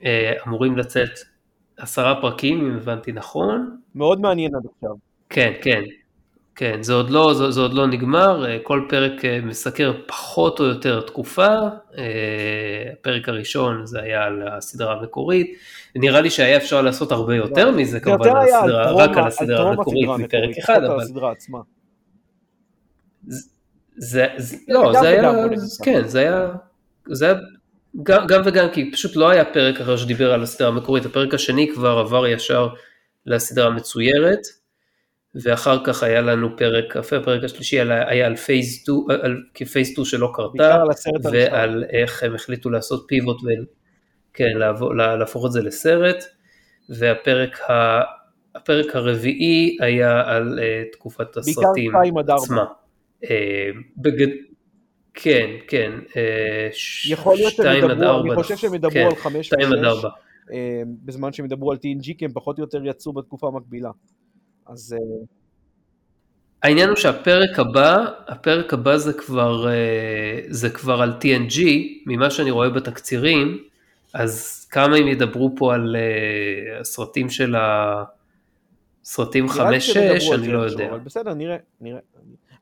אה, אמורים לצאת עשרה פרקים אם הבנתי נכון, מאוד מעניין עד עכשיו. כן, כן, כן, זה עוד לא, זה, זה עוד לא נגמר, אה, כל פרק אה, מסקר פחות או יותר תקופה, אה, הפרק הראשון זה היה על הסדרה המקורית, נראה לי שהיה אפשר לעשות הרבה יותר מזה זה כמובן, על על הסדרה, טרום רק על הסדרה המקורית מפרק אחד, על אבל. זה, זה, לא, זה היה. כן, זה היה, זה היה גם, גם וגם, כי פשוט לא היה פרק אחר שדיבר על הסדרה המקורית, הפרק השני כבר עבר ישר לסדרה המצוירת, ואחר כך היה לנו פרק, הפרק השלישי היה, היה על פייס 2, על, פייס 2 שלא קרתה. ועל איך הם החליטו לעשות פיבוט, ו... כן, להפוך את זה לסרט, והפרק ה... הפרק הרביעי היה על uh, תקופת הסרטים. עצמה. Uh, בגד... כן, כן, uh, יכול להיות שהם ידברו, אני חושב שהם ידברו כן, על חמש שתיים עד ושש, ארבע. אה, בזמן שהם ידברו על TNG, כי הם פחות או יותר יצאו בתקופה המקבילה. אז אה, העניין הוא שהפרק הבא, הפרק הבא זה כבר, אה, זה כבר על TNG, ממה שאני רואה בתקצירים, אז כמה הם ידברו פה על אה, הסרטים של הסרטים נראה לי 5-6, שהם ידברו על אני לא יודע. אבל בסדר, נראה, נראה.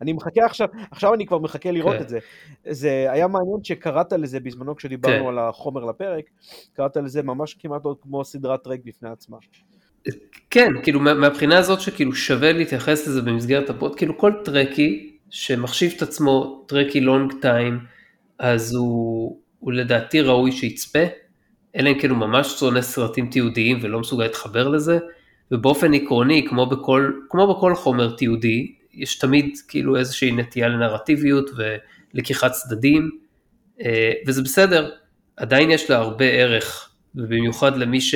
אני מחכה עכשיו, עכשיו אני כבר מחכה לראות כן. את זה. זה היה מעניין שקראת לזה בזמנו כשדיברנו כן. על החומר לפרק, קראת לזה ממש כמעט עוד כמו סדרת טרק בפני עצמה. כן, כאילו מה- מהבחינה הזאת שכאילו שווה להתייחס לזה במסגרת הפוד, כאילו כל טרקי שמחשיב את עצמו טרקי long time, אז הוא, הוא לדעתי ראוי שיצפה, אלא אם כן הוא ממש שונא סרטים תיעודיים ולא מסוגל להתחבר לזה, ובאופן עקרוני, כמו בכל, כמו בכל חומר תיעודי, יש תמיד כאילו איזושהי נטייה לנרטיביות ולקיחת צדדים, אה, וזה בסדר, עדיין יש לה הרבה ערך, ובמיוחד למי ש...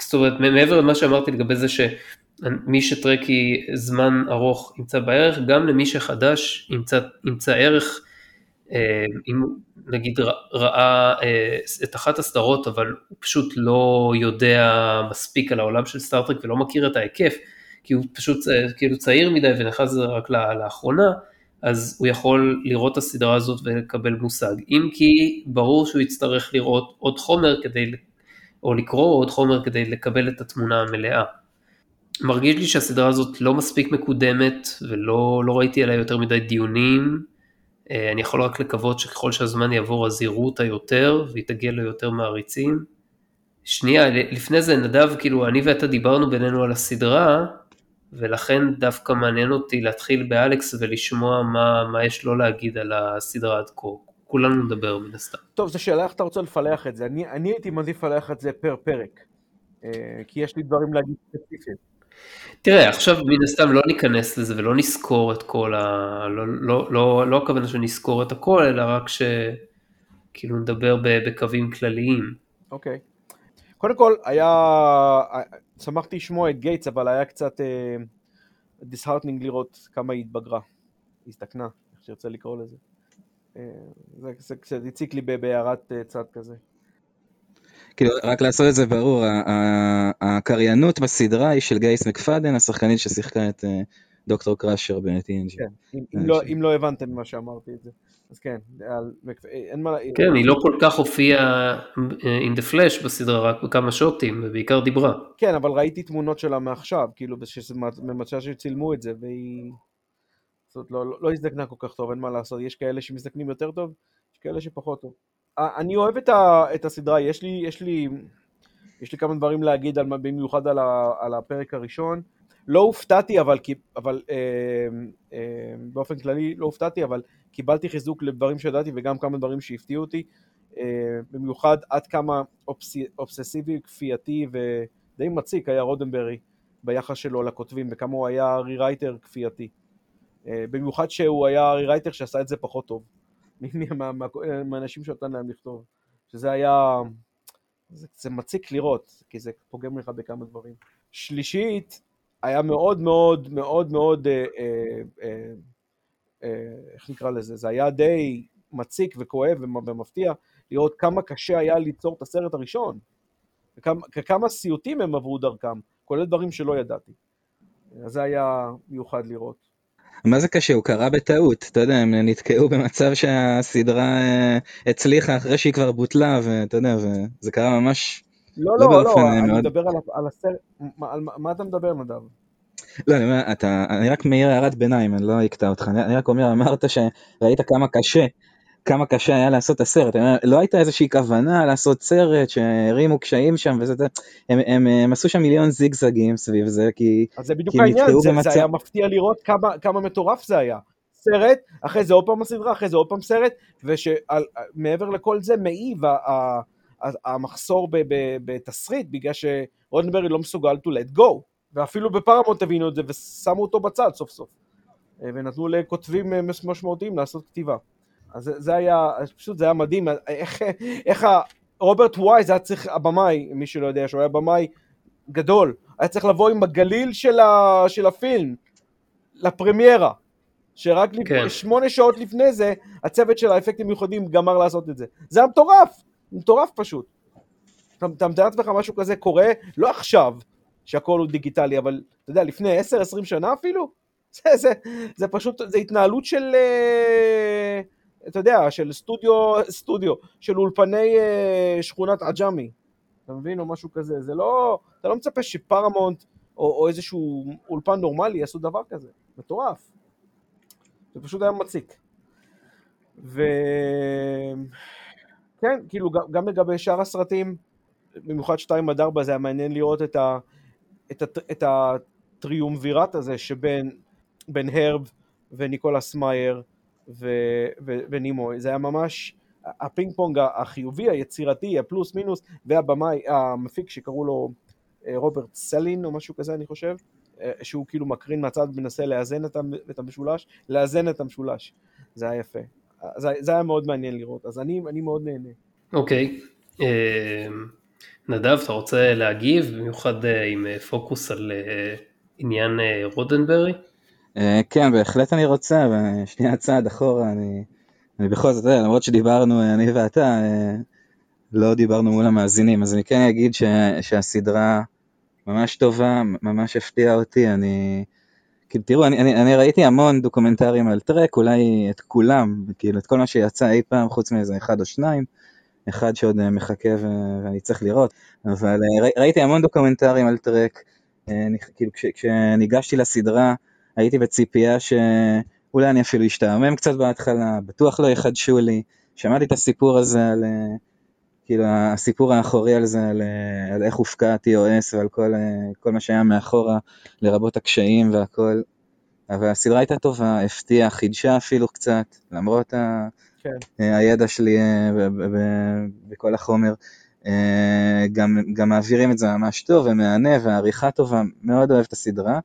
זאת אומרת, מעבר למה שאמרתי לגבי זה שמי שטרקי זמן ארוך ימצא בערך, גם למי שחדש ימצא, ימצא ערך, אה, אם נגיד ראה אה, את אחת הסדרות, אבל הוא פשוט לא יודע מספיק על העולם של סטארטרק ולא מכיר את ההיקף, כי הוא פשוט כאילו צעיר מדי ונכנס לזה רק לאחרונה, אז הוא יכול לראות את הסדרה הזאת ולקבל מושג. אם כי ברור שהוא יצטרך לראות עוד חומר כדי, או לקרוא עוד חומר כדי לקבל את התמונה המלאה. מרגיש לי שהסדרה הזאת לא מספיק מקודמת ולא לא ראיתי עליה יותר מדי דיונים. אה, אני יכול רק לקוות שככל שהזמן יעבור אז יראו אותה יותר והיא תגיע ליותר מעריצים. שנייה, לפני זה נדב, כאילו אני ואתה דיברנו בינינו על הסדרה, ולכן דווקא מעניין אותי להתחיל באלכס ולשמוע מה, מה יש לו להגיד על הסדרה עד כה. כולנו נדבר מן הסתם. טוב, זו שאלה איך אתה רוצה לפלח את זה. אני, אני הייתי מעדיף לפלח את זה פר פרק, אה, כי יש לי דברים להגיד ספציפיים. תראה, עכשיו מן הסתם לא ניכנס לזה ולא נסקור את כל ה... לא, לא, לא, לא הכוונה שנסקור את הכל, אלא רק שכאילו נדבר בקווים כלליים. אוקיי. קודם כל, היה... שמחתי לשמוע את גייטס, אבל היה קצת disheartening אה, לראות כמה היא התבגרה, הזדקנה, איך שירצה לקרוא לזה. Uh, זה, זה קצת הציק לי בהערת uh, צד כזה. כאילו, רק לעשות את זה ברור, הקריינות בסדרה היא של גייס מקפדן, השחקנית ששיחקה את דוקטור קראשר ב-TNG. כן, אם, לא, אם לא הבנתם מה שאמרתי את זה. אז כן, על, אין מה... כן, היא לא כל כך הופיעה in the flash בסדרה, רק בכמה שוטים, ובעיקר דיברה. כן, אבל ראיתי תמונות שלה מעכשיו, כאילו, במצב שצילמו את זה, והיא... זאת לא, לא, לא הזדקנה כל כך טוב, אין מה לעשות, יש כאלה שמזדקנים יותר טוב, יש כאלה שפחות טוב. אני אוהב את, ה, את הסדרה, יש לי, יש לי, יש לי כמה דברים להגיד, על, במיוחד על, ה, על הפרק הראשון. לא הופתעתי, אבל, אבל אה, אה, באופן כללי לא הופתעתי, אבל קיבלתי חיזוק לדברים שידעתי וגם כמה דברים שהפתיעו אותי, אה, במיוחד עד כמה אובס, אובססיבי, כפייתי ודי מציק היה רודנברי ביחס שלו לכותבים, וכמה הוא היה רירייטר כפייתי. אה, במיוחד שהוא היה רירייטר שעשה את זה פחות טוב, מהאנשים שנתן להם לכתוב, שזה היה, זה, זה מציק לראות, כי זה פוגם לך בכמה דברים. שלישית, היה מאוד מאוד מאוד מאוד, אה, אה, אה, אה, איך נקרא לזה, זה היה די מציק וכואב ומפתיע לראות כמה קשה היה ליצור את הסרט הראשון, וכמה, כמה סיוטים הם עברו דרכם, כולל דברים שלא ידעתי. אז זה היה מיוחד לראות. מה זה קשה? הוא קרה בטעות, אתה יודע, הם נתקעו במצב שהסדרה אה, הצליחה אחרי שהיא כבר בוטלה, ואתה יודע, וזה קרה ממש לא, לא, לא, לא, אני מאוד... מדבר על, על הסרט, מה, על מה אתה מדבר נדב? לא, אני אומר, אתה, אני רק מעיר הערת ביניים, אני לא אקטע אותך, אני, אני רק אומר, אמרת שראית כמה קשה, כמה קשה היה לעשות את הסרט, לא הייתה איזושהי כוונה לעשות סרט שהרימו קשיים שם וזה, הם, הם, הם עשו שם מיליון זיגזגים סביב זה, כי, אז זה בדיוק העניין, זה, במצב... זה היה מפתיע לראות כמה, כמה מטורף זה היה. סרט, אחרי זה עוד פעם הסדרה, אחרי זה עוד פעם סרט, ושמעבר לכל זה מעיב המחסור בתסריט בגלל שרודנברי לא מסוגל to let go. ואפילו בפרמונט הבינו את זה ושמו אותו בצד סוף סוף. אה, ונתנו לכותבים אה, משמעותיים לעשות כתיבה אז זה, היה, פשוט זה היה מדהים איך, איך רוברט וייז היה צריך, הבמאי, מי שלא יודע שהוא היה במאי גדול, היה צריך לבוא עם הגליל של, ה, של הפילם לפרמיירה שרק כן. שמונה שעות לפני זה הצוות של האפקטים מיוחדים גמר לעשות את זה זה היה מטורף מטורף פשוט. אתה מתאר לעצמך משהו כזה קורה, לא עכשיו, שהכל הוא דיגיטלי, אבל אתה יודע, לפני 10-20 שנה אפילו? זה, זה, זה פשוט, זה התנהלות של, אה, אתה יודע, של סטודיו, סטודיו, של אולפני אה, שכונת עג'מי, אתה מבין? או משהו כזה, זה לא, אתה לא מצפה שפרמונט או, או איזשהו אולפן נורמלי יעשו דבר כזה, מטורף. זה פשוט היה מציק. ו... כן, כאילו גם, לגבי שאר הסרטים, במיוחד 2 עד 4 זה היה מעניין לראות את, ה, את, ה, את ה triumvirate הזה שבין, בין הארב וניקולס מאייר ו, ו, ונימוי, זה היה ממש הפינג פונג החיובי, היצירתי, הפלוס מינוס, והבמאי, המפיק שקראו לו אה, רוברט סלין או משהו כזה אני חושב, אה, שהוא כאילו מקרין מהצד ומנסה לאזן את המשולש, לאזן את המשולש, זה היה יפה. זה, זה היה מאוד מעניין לראות, אז אני, אני מאוד נהנה. אוקיי, okay. אמ, נדב, אתה רוצה להגיב, במיוחד עם פוקוס על עניין רודנברי? כן, בהחלט אני רוצה, ושנייה צעד אחורה, אני, אני בכל זאת, למרות שדיברנו, אני ואתה, לא דיברנו מול המאזינים, אז אני כן אגיד ש, שהסדרה ממש טובה, ממש הפתיעה אותי, אני... כאילו תראו, אני, אני, אני ראיתי המון דוקומנטרים על טרק, אולי את כולם, כאילו את כל מה שיצא אי פעם, חוץ מאיזה אחד או שניים, אחד שעוד אה, מחכה ו- ואני צריך לראות, אבל אה, ראיתי המון דוקומנטרים על טרק, אה, כאילו כש, כשניגשתי לסדרה הייתי בציפייה שאולי אני אפילו אשתעמם קצת בהתחלה, בטוח לא יחדשו לי, שמעתי את הסיפור הזה על... כאילו הסיפור האחורי על זה, על, על איך הופקע ה-TOS ועל כל, כל מה שהיה מאחורה, לרבות הקשיים והכל. אבל הסדרה הייתה טובה, הפתיעה, חידשה אפילו קצת, למרות ה, כן. הידע שלי אה, בכל החומר. אה, גם, גם מעבירים את זה ממש טוב ומהנה והעריכה טובה, מאוד אוהב את הסדרה.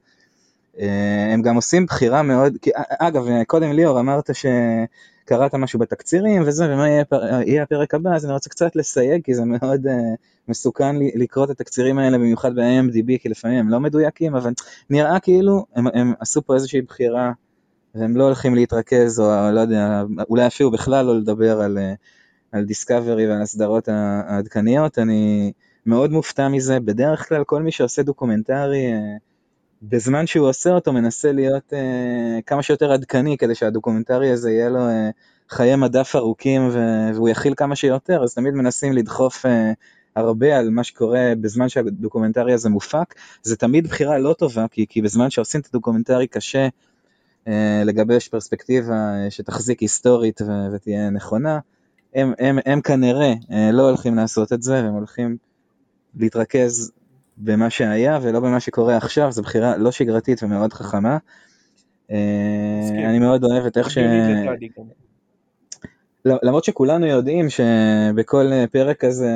אה, הם גם עושים בחירה מאוד, אגב, קודם ליאור אמרת ש... קראת משהו בתקצירים וזה, ומה יהיה, יהיה הפרק הבא, אז אני רוצה קצת לסייג, כי זה מאוד uh, מסוכן לי, לקרוא את התקצירים האלה, במיוחד ב-AMDB, כי לפעמים הם לא מדויקים, אבל נראה כאילו הם, הם עשו פה איזושהי בחירה, והם לא הולכים להתרכז, או לא יודע, אולי אפילו בכלל לא לדבר על, על דיסקאברי ועל הסדרות העדכניות, אני מאוד מופתע מזה, בדרך כלל כל מי שעושה דוקומנטרי, אה, בזמן שהוא עושה אותו מנסה להיות אה, כמה שיותר עדכני כדי שהדוקומנטרי הזה יהיה לו אה, חיי מדף ארוכים והוא יכיל כמה שיותר, אז תמיד מנסים לדחוף אה, הרבה על מה שקורה בזמן שהדוקומנטרי הזה מופק. זה תמיד בחירה לא טובה, כי, כי בזמן שעושים את הדוקומנטרי קשה uh, לגבש פרספקטיבה uh, שתחזיק היסטורית ו- ותהיה נכונה. הם, הם, הם כנראה uh, לא הולכים לעשות את זה, והם הולכים להתרכז במה שהיה ולא במה שקורה עכשיו, זו בחירה לא שגרתית ומאוד חכמה. אה, אני מאוד אוהב את איך ש... לא, למרות שכולנו יודעים שבכל פרק כזה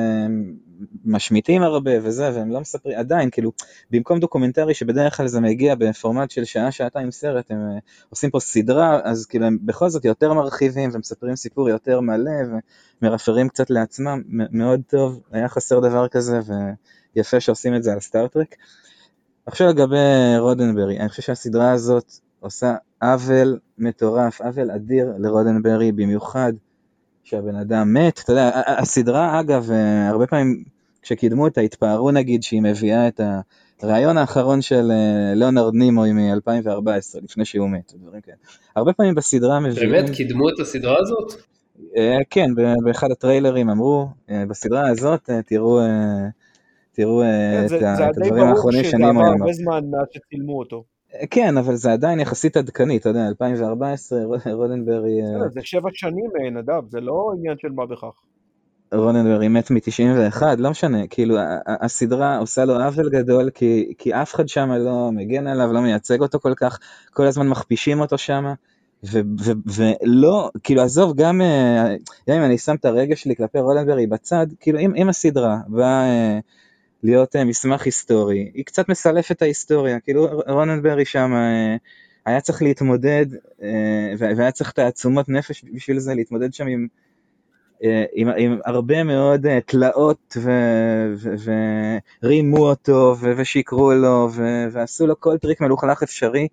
משמיטים הרבה וזה, והם לא מספרים, עדיין, כאילו, במקום דוקומנטרי שבדרך כלל זה מגיע בפורמט של שעה, שעתיים סרט, הם אה, עושים פה סדרה, אז כאילו הם בכל זאת יותר מרחיבים ומספרים סיפור יותר מלא ומרפרים קצת לעצמם, מאוד טוב, היה חסר דבר כזה, ו... יפה שעושים את זה על סטארטרק. עכשיו לגבי רודנברי, אני חושב שהסדרה הזאת עושה עוול מטורף, עוול אדיר לרודנברי, במיוחד שהבן אדם מת. אתה יודע, הסדרה אגב, אה, הרבה פעמים כשקידמו אותה התפארו נגיד שהיא מביאה את הרעיון האחרון של אה, ליאונרד נימוי מ-2014, לפני שהוא מת, דברים כאלה. הרבה פעמים בסדרה מביאים... באמת? קידמו את הסדרה הזאת? אה, כן, באחד הטריילרים אמרו, בסדרה הזאת תראו תראו אה, כן, את הדברים האחרונים שאני אומר. זה די ברור שזה עבר הרבה זמן מאז שצילמו אותו. אה, כן, אבל זה עדיין יחסית עדכני, אתה יודע, 2014, רודנברי... אה, זה שבע שנים, נדב, זה לא עניין של מה בכך. רוננברי מת מ-91, לא משנה, כאילו הסדרה עושה לו עוול גדול כי, כי אף אחד שם לא מגן עליו, לא מייצג אותו כל כך, כל הזמן מכפישים אותו שם, ולא, כאילו עזוב, גם, גם אם אני שם את הרגש שלי כלפי רולנברי בצד, כאילו אם, אם הסדרה באה להיות אה, מסמך היסטורי, היא קצת מסלפת את ההיסטוריה, כאילו רוננברי שם אה, היה צריך להתמודד, אה, והיה צריך תעצומות נפש בשביל זה, להתמודד שם עם, עם, עם הרבה מאוד תלאות ורימו אותו ושיקרו לו ועשו לו כל טריק מלוכלך אפשרי,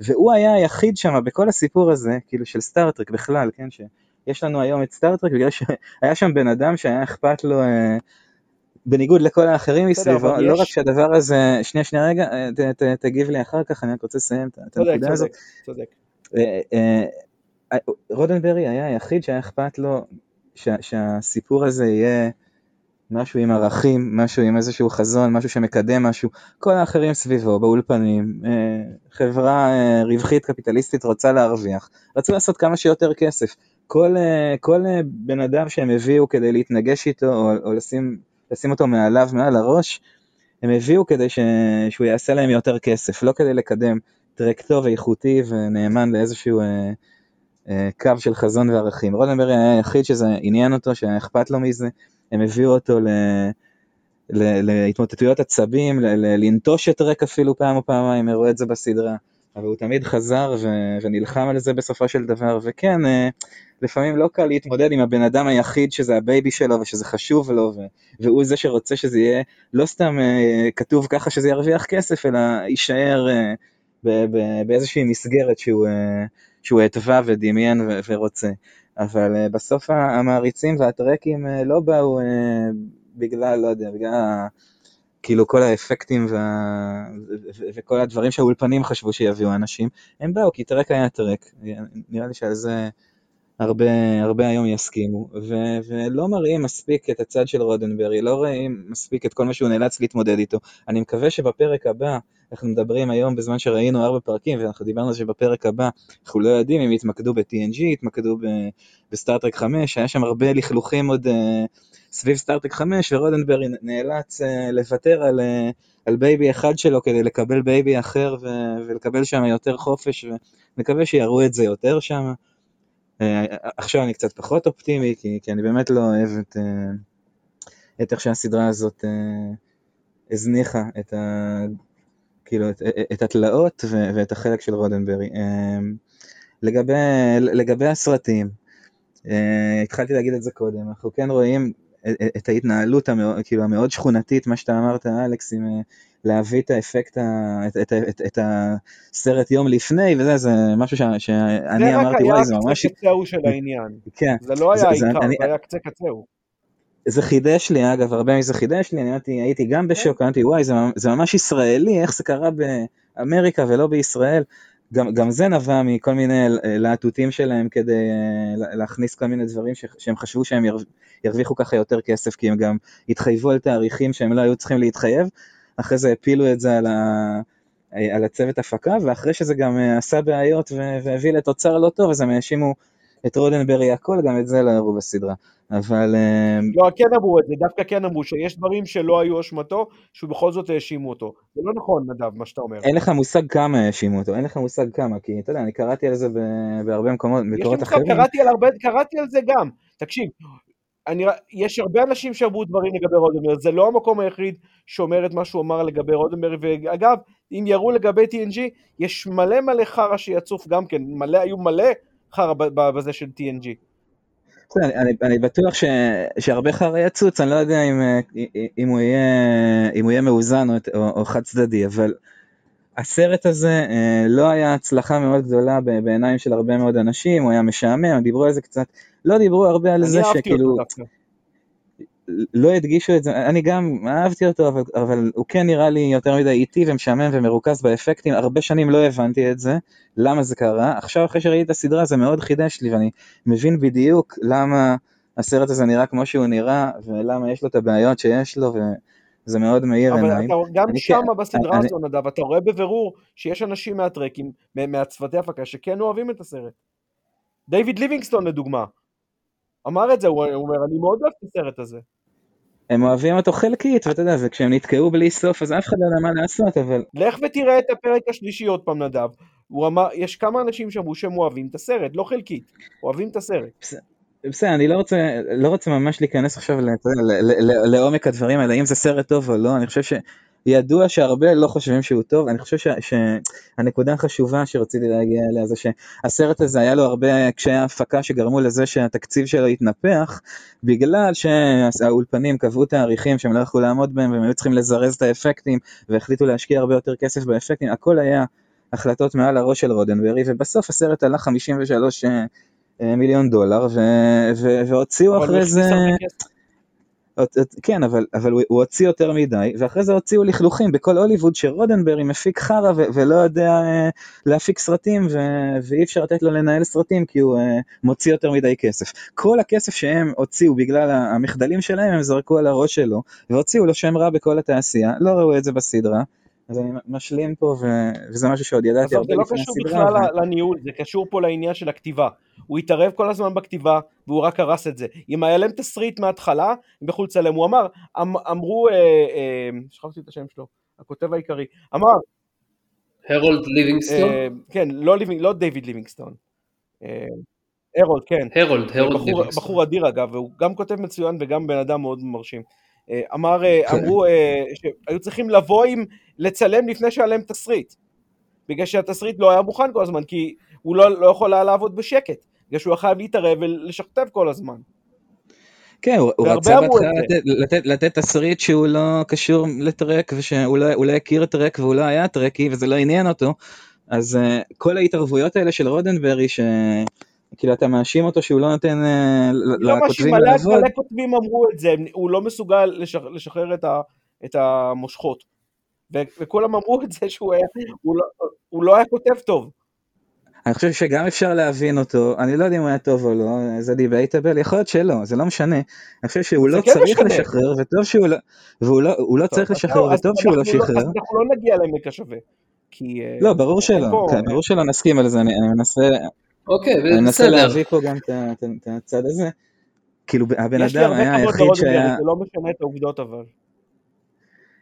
והוא היה היחיד שם בכל הסיפור הזה, כאילו של סטארטרק בכלל, כן, שיש לנו היום את סטארטרק בגלל שהיה שם בן אדם שהיה אכפת לו בניגוד לכל האחרים מסביבו, לא רק שהדבר הזה, שנייה שנייה רגע, אה, תגיב לי אחר כך, אני רק רוצה לסיים את הנקודה הזאת. צודק, צודק. אה, אה, רודנברי היה היחיד שהיה אכפת לו שהסיפור הזה יהיה משהו עם ערכים, משהו עם איזשהו חזון, משהו שמקדם משהו, כל האחרים סביבו, באולפנים, חברה רווחית קפיטליסטית רוצה להרוויח, רצו לעשות כמה שיותר כסף. כל, כל בן אדם שהם הביאו כדי להתנגש איתו או, או לשים לשים אותו מעליו, מעל הראש, הם הביאו כדי ש... שהוא יעשה להם יותר כסף, לא כדי לקדם טרק טוב, איכותי ונאמן לאיזשהו אה, אה, קו של חזון וערכים. רודנברי היה היחיד שזה עניין אותו, שהיה אכפת לו מזה, הם הביאו אותו ל... להתמוטטויות עצבים, לנטוש את טרק אפילו פעם או פעמיים, הראו את זה בסדרה. אבל הוא תמיד חזר ו- ונלחם על זה בסופו של דבר, וכן, אה, לפעמים לא קל להתמודד עם הבן אדם היחיד שזה הבייבי שלו ושזה חשוב לו, ו- והוא זה שרוצה שזה יהיה לא סתם אה, כתוב ככה שזה ירוויח כסף, אלא יישאר אה, באיזושהי מסגרת שהוא, שהוא התווה ודמיין ו- ורוצה. אבל בסוף המעריצים והטרקים לא באו בגלל, לא יודע, בגלל כאילו כל האפקטים וה... וכל הדברים שהאולפנים חשבו שיביאו אנשים, הם באו כי טרק היה טרק, נראה לי שעל זה הרבה, הרבה היום יסכימו, ו... ולא מראים מספיק את הצד של רודנברי, לא רואים מספיק את כל מה שהוא נאלץ להתמודד איתו. אני מקווה שבפרק הבא, אנחנו מדברים היום בזמן שראינו ארבע פרקים, ואנחנו דיברנו שבפרק הבא, אנחנו לא יודעים אם יתמקדו ב-TNG, יתמקדו בסטארטרק 5, היה שם הרבה לכלוכים עוד... אה, סביב סטארטרק 5 ורודנברי נאלץ אה, לוותר על, אה, על baby אחד שלו כדי לקבל baby אחר ו- ולקבל שם יותר חופש ונקווה שיראו את זה יותר שם. Uh, עכשיו אני קצת פחות אופטימי כי, כי אני באמת לא אוהב את, uh, את איך שהסדרה הזאת uh, הזניחה את, ה, כאילו, את, את התלאות ו- ואת החלק של רודנברי. לגבי, לגבי הסרטים, התחלתי להגיד את זה קודם, אנחנו כן רואים את ההתנהלות המאוד, כאילו המאוד שכונתית, מה שאתה אמרת אלכס, עם אה, להביא את האפקט, את, את, את, את הסרט יום לפני וזה, זה משהו ש, שאני אמרתי, וואי זה ממש... זה רק היה קצה קצהו של העניין, כן. זה לא היה העיקר, זה היה קצה קצהו. זה חידש לי, אגב, הרבה מזה חידש לי, אני אמרתי, הייתי גם בשוק, אמרתי, וואי, זה, זה ממש ישראלי, איך זה קרה באמריקה ולא בישראל. גם, גם זה נבע מכל מיני להטוטים שלהם כדי אה, להכניס כל מיני דברים ש, שהם חשבו שהם ירוויחו ככה יותר כסף, כי הם גם התחייבו על תאריכים שהם לא היו צריכים להתחייב, אחרי זה הפילו את זה על, ה, על הצוות הפקה, ואחרי שזה גם אה, עשה בעיות והביא לתוצר לא טוב, אז הם האשימו את רודנברי הכל, גם את זה לא הראו בסדרה. אבל... אה, לא, כן אמרו את זה, דווקא כן אמרו שיש דברים שלא היו אשמתו, שבכל זאת האשימו אותו. זה לא נכון, נדב, מה שאתה אומר. אין לך מושג כמה האשימו אותו, אין לך מושג כמה, כי אתה יודע, אני קראתי על זה בהרבה מקומות, מקורות אחרים. קראתי על הרבה, קראתי על זה גם. תקשיב, אני, יש הרבה אנשים שאמרו דברים לגבי רודנברג, זה לא המקום היחיד שאומר את מה שהוא אמר לגבי רודנברג, ואגב, אם יראו לגבי TNG, יש מלא מלא חרא שיצוף גם כן, מלא, היו מלא חרא בזה של TNG. אני, אני, אני בטוח ש, שהרבה חרא יצוץ, אני לא יודע אם, אם, הוא, יהיה, אם הוא יהיה מאוזן או, או, או חד צדדי, אבל הסרט הזה אה, לא היה הצלחה מאוד גדולה בעיניים של הרבה מאוד אנשים, הוא היה משעמם, דיברו על זה קצת, לא דיברו הרבה על זה שכאילו... לא הדגישו את זה, אני גם אהבתי אותו, אבל, אבל הוא כן נראה לי יותר מדי איטי ומשעמם ומרוכז באפקטים, הרבה שנים לא הבנתי את זה, למה זה קרה, עכשיו אחרי שראיתי את הסדרה זה מאוד חידש לי ואני מבין בדיוק למה הסרט הזה נראה כמו שהוא נראה, ולמה יש לו את הבעיות שיש לו, וזה מאוד מאיר עיניים. אבל אתה, גם שם כן, בסדרה אני, הזו נדב, אתה רואה בבירור שיש אנשים מהטרקים, מהצוותי הפקה, שכן אוהבים את הסרט. דיוויד ליבינגסטון לדוגמה, אמר את זה, הוא אומר, אני מאוד אוהב את הסרט הזה. הם אוהבים אותו חלקית, ואתה יודע, וכשהם נתקעו בלי סוף, אז אף אחד לא יודע מה לעשות, אבל... לך ותראה את הפרק השלישי עוד פעם, נדב. הוא אמר, יש כמה אנשים שאמרו שהם אוהבים את הסרט, לא חלקית, אוהבים את הסרט. בסדר, אני לא רוצה, לא רוצה ממש להיכנס עכשיו לעומק הדברים האלה, אם זה סרט טוב או לא, אני חושב ש... ידוע שהרבה לא חושבים שהוא טוב, אני חושב ש, שהנקודה החשובה שרציתי להגיע אליה זה שהסרט הזה היה לו הרבה קשיי הפקה שגרמו לזה שהתקציב שלו התנפח, בגלל שהאולפנים קבעו תאריכים שהם לא יכלו לעמוד בהם והם היו צריכים לזרז את האפקטים והחליטו להשקיע הרבה יותר כסף באפקטים, הכל היה החלטות מעל הראש של רודנברי ובסוף הסרט עלה 53 אה, מיליון דולר והוציאו אחרי זה... כן, אבל, אבל הוא, הוא הוציא יותר מדי, ואחרי זה הוציאו לכלוכים בכל הוליווד שרודנברי מפיק חרא ולא יודע uh, להפיק סרטים, ואי אפשר לתת לו לנהל סרטים כי הוא uh, מוציא יותר מדי כסף. כל הכסף שהם הוציאו בגלל המחדלים שלהם, הם זרקו על הראש שלו, והוציאו לו שם רע בכל התעשייה, לא ראו את זה בסדרה. אז אני משלים פה, ו... וזה משהו שעוד ידעתי הרבה לפני הסדרה. זה לא קשור בכלל ו... לניהול, זה קשור פה לעניין של הכתיבה. הוא התערב כל הזמן בכתיבה, והוא רק הרס את זה. אם היה להם תסריט מההתחלה, הם יכלו לצלם. הוא אמר, אמ, אמרו, אה, אה, שכחתי את השם שלו, הכותב העיקרי, אמר... הרולד ליבינגסטון? אה, כן, לא, ליבינג, לא דיוויד ליבינגסטון. אה, הרולד, כן. הרולד, הרולד ליבינגסטון. בחור אדיר אגב, והוא גם כותב מצוין וגם בן אדם מאוד מרשים. אה, אמר, אה, אמרו אה, שהיו צריכים לבוא עם, לצלם לפני שהיה להם תסריט. בגלל שהתסריט לא היה מוכן כל הזמן, כי הוא לא, לא יכול היה לעבוד בשקט, בגלל שהוא היה חייב להתערב ולשכתב כל הזמן. כן, הוא, רצה בהתחלה. לתת, לתת, לתת תסריט שהוא לא קשור לטרק, ושהוא לא, לא הכיר טרק והוא לא היה טרקי וזה לא עניין אותו, אז uh, כל ההתערבויות האלה של רודנברי, שכאילו אתה מאשים אותו שהוא לא נותן uh, לא לכותבים מלא, לעבוד, מלא כותבים אמרו את זה, הוא לא מסוגל לשח, לשחרר את, ה, את המושכות. וכולם אמרו את זה שהוא היה, הוא לא, הוא לא היה כותב טוב. אני חושב שגם אפשר להבין אותו, אני לא יודע אם הוא היה טוב או לא, זה דיבייטבל, יכול להיות שלא, זה לא משנה. אני חושב שהוא לא כן צריך משנה. לשחרר, וטוב שהוא לא, והוא לא, הוא לא טוב, צריך לשחרר, וטוב שהוא לא אנחנו שחרר. אז אנחנו לא נגיע לעמק השווה. כי... אה, לא, ברור שלא, כן, ברור שלא נסכים על זה, אני אני מנסה, אוקיי, אני מנסה בסדר. להביא פה גם את הצד הזה. כאילו הבן יש לי אדם הרבה היה כבוד היחיד שהיה, זה לא משנה את העובדות אבל.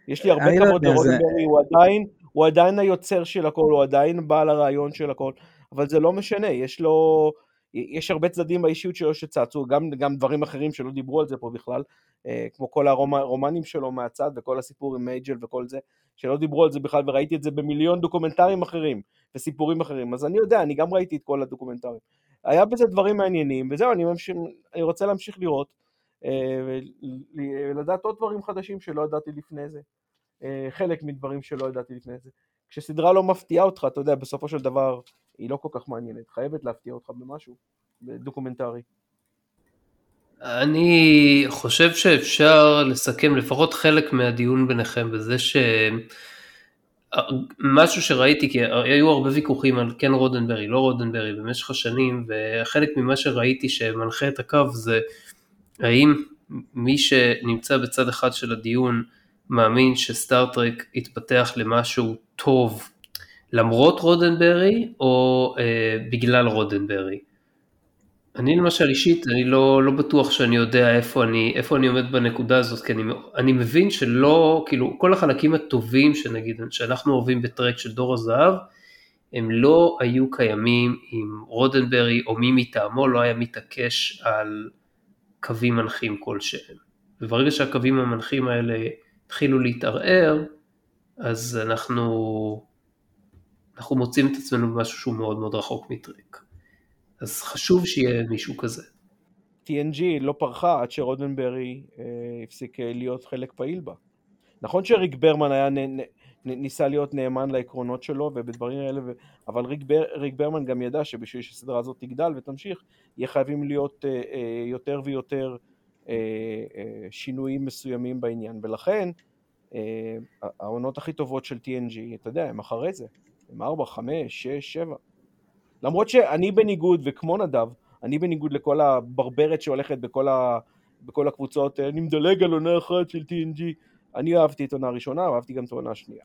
יש לי הרבה אני כבוד לרודנברי, הוא עדיין, הוא עדיין היוצר של הכל, הוא עדיין בעל הרעיון של הכל, אבל זה לא משנה, יש לו, יש הרבה צדדים באישיות שלו שצצו, גם, גם דברים אחרים שלא דיברו על זה פה בכלל, אה, כמו כל הרומנים שלו מהצד וכל הסיפור עם מייג'ל וכל זה, שלא דיברו על זה בכלל וראיתי את זה במיליון דוקומנטרים אחרים וסיפורים אחרים, אז אני יודע, אני גם ראיתי את כל הדוקומנטרים. היה בזה דברים מעניינים, וזהו, אני, ממשיך, אני רוצה להמשיך לראות. אה, ולדעת עוד דברים חדשים שלא ידעתי לפני זה. אה, חלק מדברים שלא ידעתי לפני זה. כשסדרה לא מפתיעה אותך, אתה יודע, בסופו של דבר היא לא כל כך מעניינת, חייבת להפתיע אותך במשהו, דוקומנטרי. אני חושב שאפשר לסכם לפחות חלק מהדיון ביניכם בזה שמשהו שראיתי, כי היו הרבה ויכוחים על כן רודנברי, לא רודנברי במשך השנים, וחלק ממה שראיתי שמנחה את הקו זה האם מי שנמצא בצד אחד של הדיון מאמין שסטארטרק יתפתח למשהו טוב למרות רודנברי או אה, בגלל רודנברי. אני למשל אישית, אני לא, לא בטוח שאני יודע איפה אני, איפה אני עומד בנקודה הזאת, כי אני, אני מבין שלא, כאילו, כל החלקים הטובים שנגיד, שאנחנו אוהבים בטרק של דור הזהב, הם לא היו קיימים אם רודנברי או מי מטעמו לא היה מתעקש על קווים מנחים כלשהם. וברגע שהקווים המנחים האלה התחילו להתערער, אז אנחנו, אנחנו מוצאים את עצמנו במשהו שהוא מאוד מאוד רחוק מטרק. אז חשוב שיהיה מישהו כזה. TNG לא פרחה עד שרודנברי אה, הפסיק אה, להיות חלק פעיל בה. נכון שריק ברמן היה נ, נ, נ, ניסה להיות נאמן לעקרונות שלו ובדברים האלה, ו... אבל ריק, בר, ריק ברמן גם ידע שבשביל שהסדרה הזאת תגדל ותמשיך, יהיה חייבים להיות אה, אה, יותר ויותר אה, אה, שינויים מסוימים בעניין, ולכן אה, העונות הכי טובות של TNG, אתה יודע, הם אחרי זה, הם 4, 5, 6, 7. למרות שאני בניגוד, וכמו נדב, אני בניגוד לכל הברברת שהולכת בכל, ה, בכל הקבוצות, אני מדלג על עונה אחת של TNG, אני אהבתי את עונה הראשונה, אהבתי גם את העונה השנייה.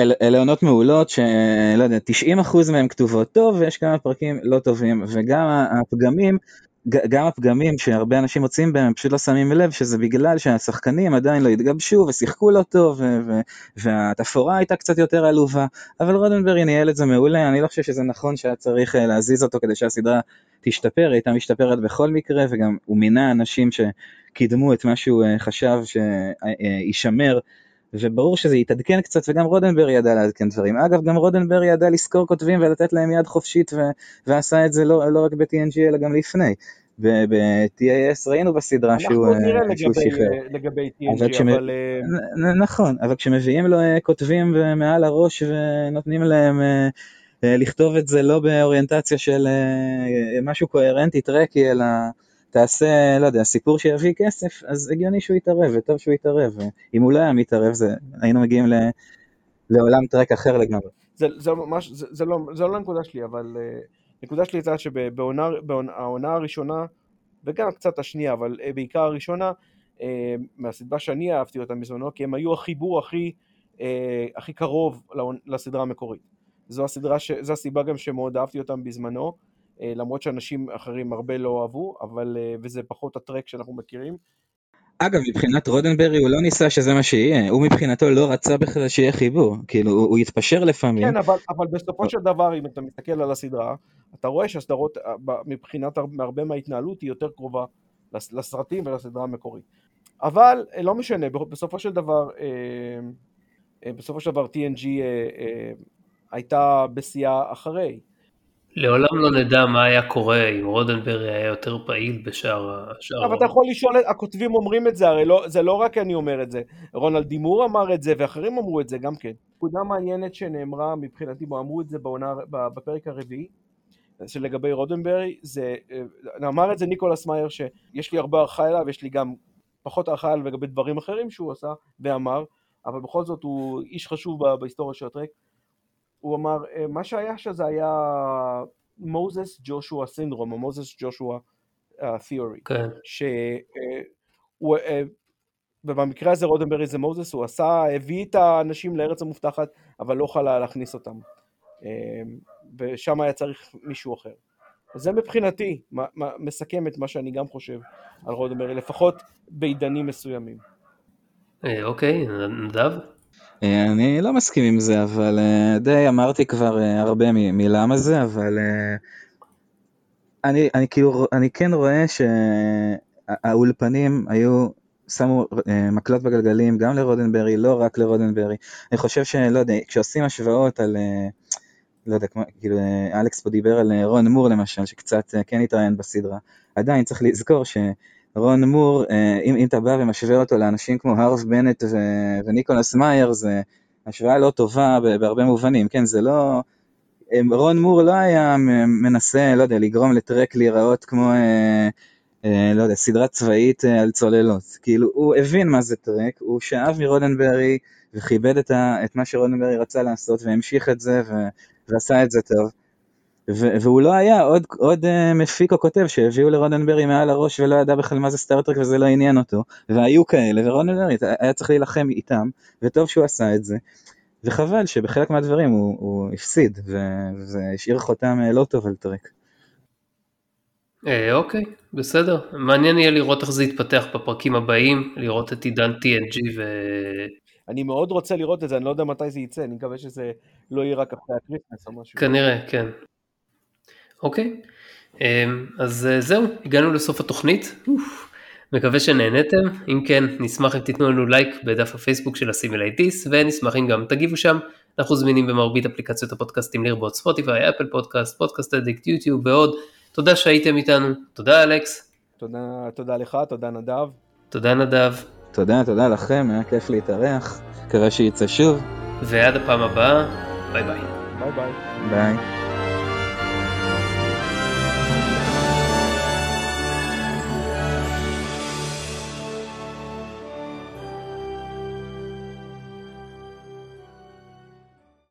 אל, אלה עונות מעולות שלא יודע, 90% מהן כתובות טוב ויש כמה פרקים לא טובים וגם הפגמים, גם הפגמים שהרבה אנשים מוצאים בהם, פשוט לא שמים לב שזה בגלל שהשחקנים עדיין לא התגבשו ושיחקו לא טוב והתפאורה הייתה קצת יותר עלובה, אבל רודנברי ניהל את זה מעולה, אני לא חושב שזה נכון שהיה צריך להזיז אותו כדי שהסדרה תשתפר, היא הייתה משתפרת בכל מקרה וגם הוא מינה אנשים שקידמו את מה שהוא חשב שישמר. וברור שזה יתעדכן קצת וגם רודנברי ידע לעדכן דברים. אגב גם רודנברי ידע לזכור כותבים ולתת להם יד חופשית ו- ועשה את זה לא, לא רק ב-TNG אלא גם לפני. ב-TAS ראינו בסדרה שהוא, שהוא שחרר. לגבי TNG, אבל, כשמ... אבל... נ- נכון, אבל כשמביאים לו כותבים מעל הראש ונותנים להם לכתוב את זה לא באוריינטציה של משהו קוהרנטי טרקי אלא תעשה, לא יודע, סיפור שיביא כסף, אז הגיוני שהוא יתערב, וטוב שהוא יתערב. אם הוא לא היה מתערב, זה, היינו מגיעים ל, לעולם טרק אחר לגמרי. זה, זה, ממש, זה, זה, לא, לא הנקודה שלי, אבל uh, נקודה שלי זה שבעונה הראשונה, וגם קצת השנייה, אבל uh, בעיקר הראשונה, uh, מהסדרה שאני אהבתי אותה בזמנו, כי הם היו החיבור הכי, הכי קרוב לסדרה המקורית. זו הסדרה, ש, זו הסיבה גם שמאוד אהבתי אותם בזמנו. למרות שאנשים אחרים הרבה לא אהבו, אבל, וזה פחות הטרק שאנחנו מכירים. אגב, מבחינת רודנברי הוא לא ניסה שזה מה שיהיה, הוא מבחינתו לא רצה בכלל שיהיה חיבור, כאילו הוא, הוא יתפשר לפעמים. כן, אבל, אבל בסופו של דבר, אם אתה מסתכל על הסדרה, אתה רואה שהסדרות מבחינת הרבה מההתנהלות היא יותר קרובה לסרטים ולסדרה המקורית. אבל לא משנה, בסופו של דבר, בסופו של דבר TNG הייתה בשיאה אחרי. לעולם לא נדע מה היה קורה אם רודנברי היה יותר פעיל בשאר... אבל אתה יכול לשאול, הכותבים אומרים את זה, הרי לא, זה לא רק אני אומר את זה, רונלד דימור אמר את זה ואחרים אמרו את זה גם כן. נקודה מעניינת שנאמרה מבחינתי, אמרו את זה בעונה, בפרק הרביעי, שלגבי רודנברי, זה, אה, אמר את זה ניקולס מאייר שיש לי הרבה הערכה אליו, יש לי גם פחות הערכה אליו לגבי דברים אחרים שהוא עשה ואמר, אבל בכל זאת הוא איש חשוב בהיסטוריה של הטרק. הוא אמר, אה, מה שהיה שזה היה מוזס ג'ושוע סינדרום, או מוזס ג'ושוע תיאורי. כן. שהוא, אה, ובמקרה הזה רודנברי זה מוזס, הוא עשה, הביא את האנשים לארץ המובטחת, אבל לא יכול להכניס אותם. ושם היה צריך מישהו אחר. אז זה מבחינתי מסכם את מה שאני גם חושב על רודנברי, לפחות בעידנים מסוימים. אה, אוקיי, נדב? אה, אני לא מסכים עם זה, אבל אה, די אמרתי כבר הרבה מלמה זה, אבל אני, אני כאילו, אני כן רואה שהאולפנים היו, שמו מקלות בגלגלים גם לרודנברי, לא רק לרודנברי. אני חושב שלא יודע, כשעושים השוואות על... לא יודע, כמו, כאילו אלכס פה דיבר על אה, רון מור למשל, שקצת אה, כן התראיין בסדרה, עדיין צריך לזכור שרון מור, אה, אם, אם אתה בא ומשווה אותו לאנשים כמו הרב בנט ו, וניקולס מאייר, זה השוואה לא טובה בהרבה מובנים, כן, זה לא... רון מור לא היה מנסה, לא יודע, לגרום לטרק להיראות כמו, אה, אה, לא יודע, סדרה צבאית אה, על צוללות. כאילו, הוא הבין מה זה טרק, הוא שאב מרודנברי וכיבד את, ה, את מה שרודנברי רצה לעשות והמשיך את זה, ו, ועשה את זה טוב. והוא לא היה עוד, עוד uh, מפיק או כותב שהביאו לרודנברי מעל הראש ולא ידע בכלל מה זה סטארטרק וזה לא עניין אותו, והיו כאלה, ורודנברי היה צריך להילחם איתם, וטוב שהוא עשה את זה. וחבל שבחלק מהדברים הוא, הוא הפסיד, וזה השאיר חותם אה, לא טוב על טרק. אה, אוקיי, בסדר. מעניין יהיה לראות איך זה יתפתח בפרקים הבאים, לראות את עידן TNG ו... אני מאוד רוצה לראות את זה, אני לא יודע מתי זה יצא, אני מקווה שזה לא יהיה רק אחרי ה Christmas או משהו. כנראה, כן. אוקיי, אמ, אז אה, זהו, הגענו לסוף התוכנית. מקווה שנהנתם, אם כן, נשמח אם תיתנו לנו לייק בדף הפייסבוק של הסימילייטיס, ונשמח אם גם תגיבו שם. אנחנו זמינים במרבית אפליקציות הפודקאסטים לרבות ספוטיפיי, אפל פודקאסט, פודקאסט אדיקט, יוטיוב ועוד. תודה שהייתם איתנו, תודה אלכס. תודה, תודה לך, תודה נדב. תודה נדב. תודה, תודה לכם, היה כיף להתארח, מקווה שיצא שוב. ועד הפעם הבאה, ביי ביי. ביי ביי. ביי.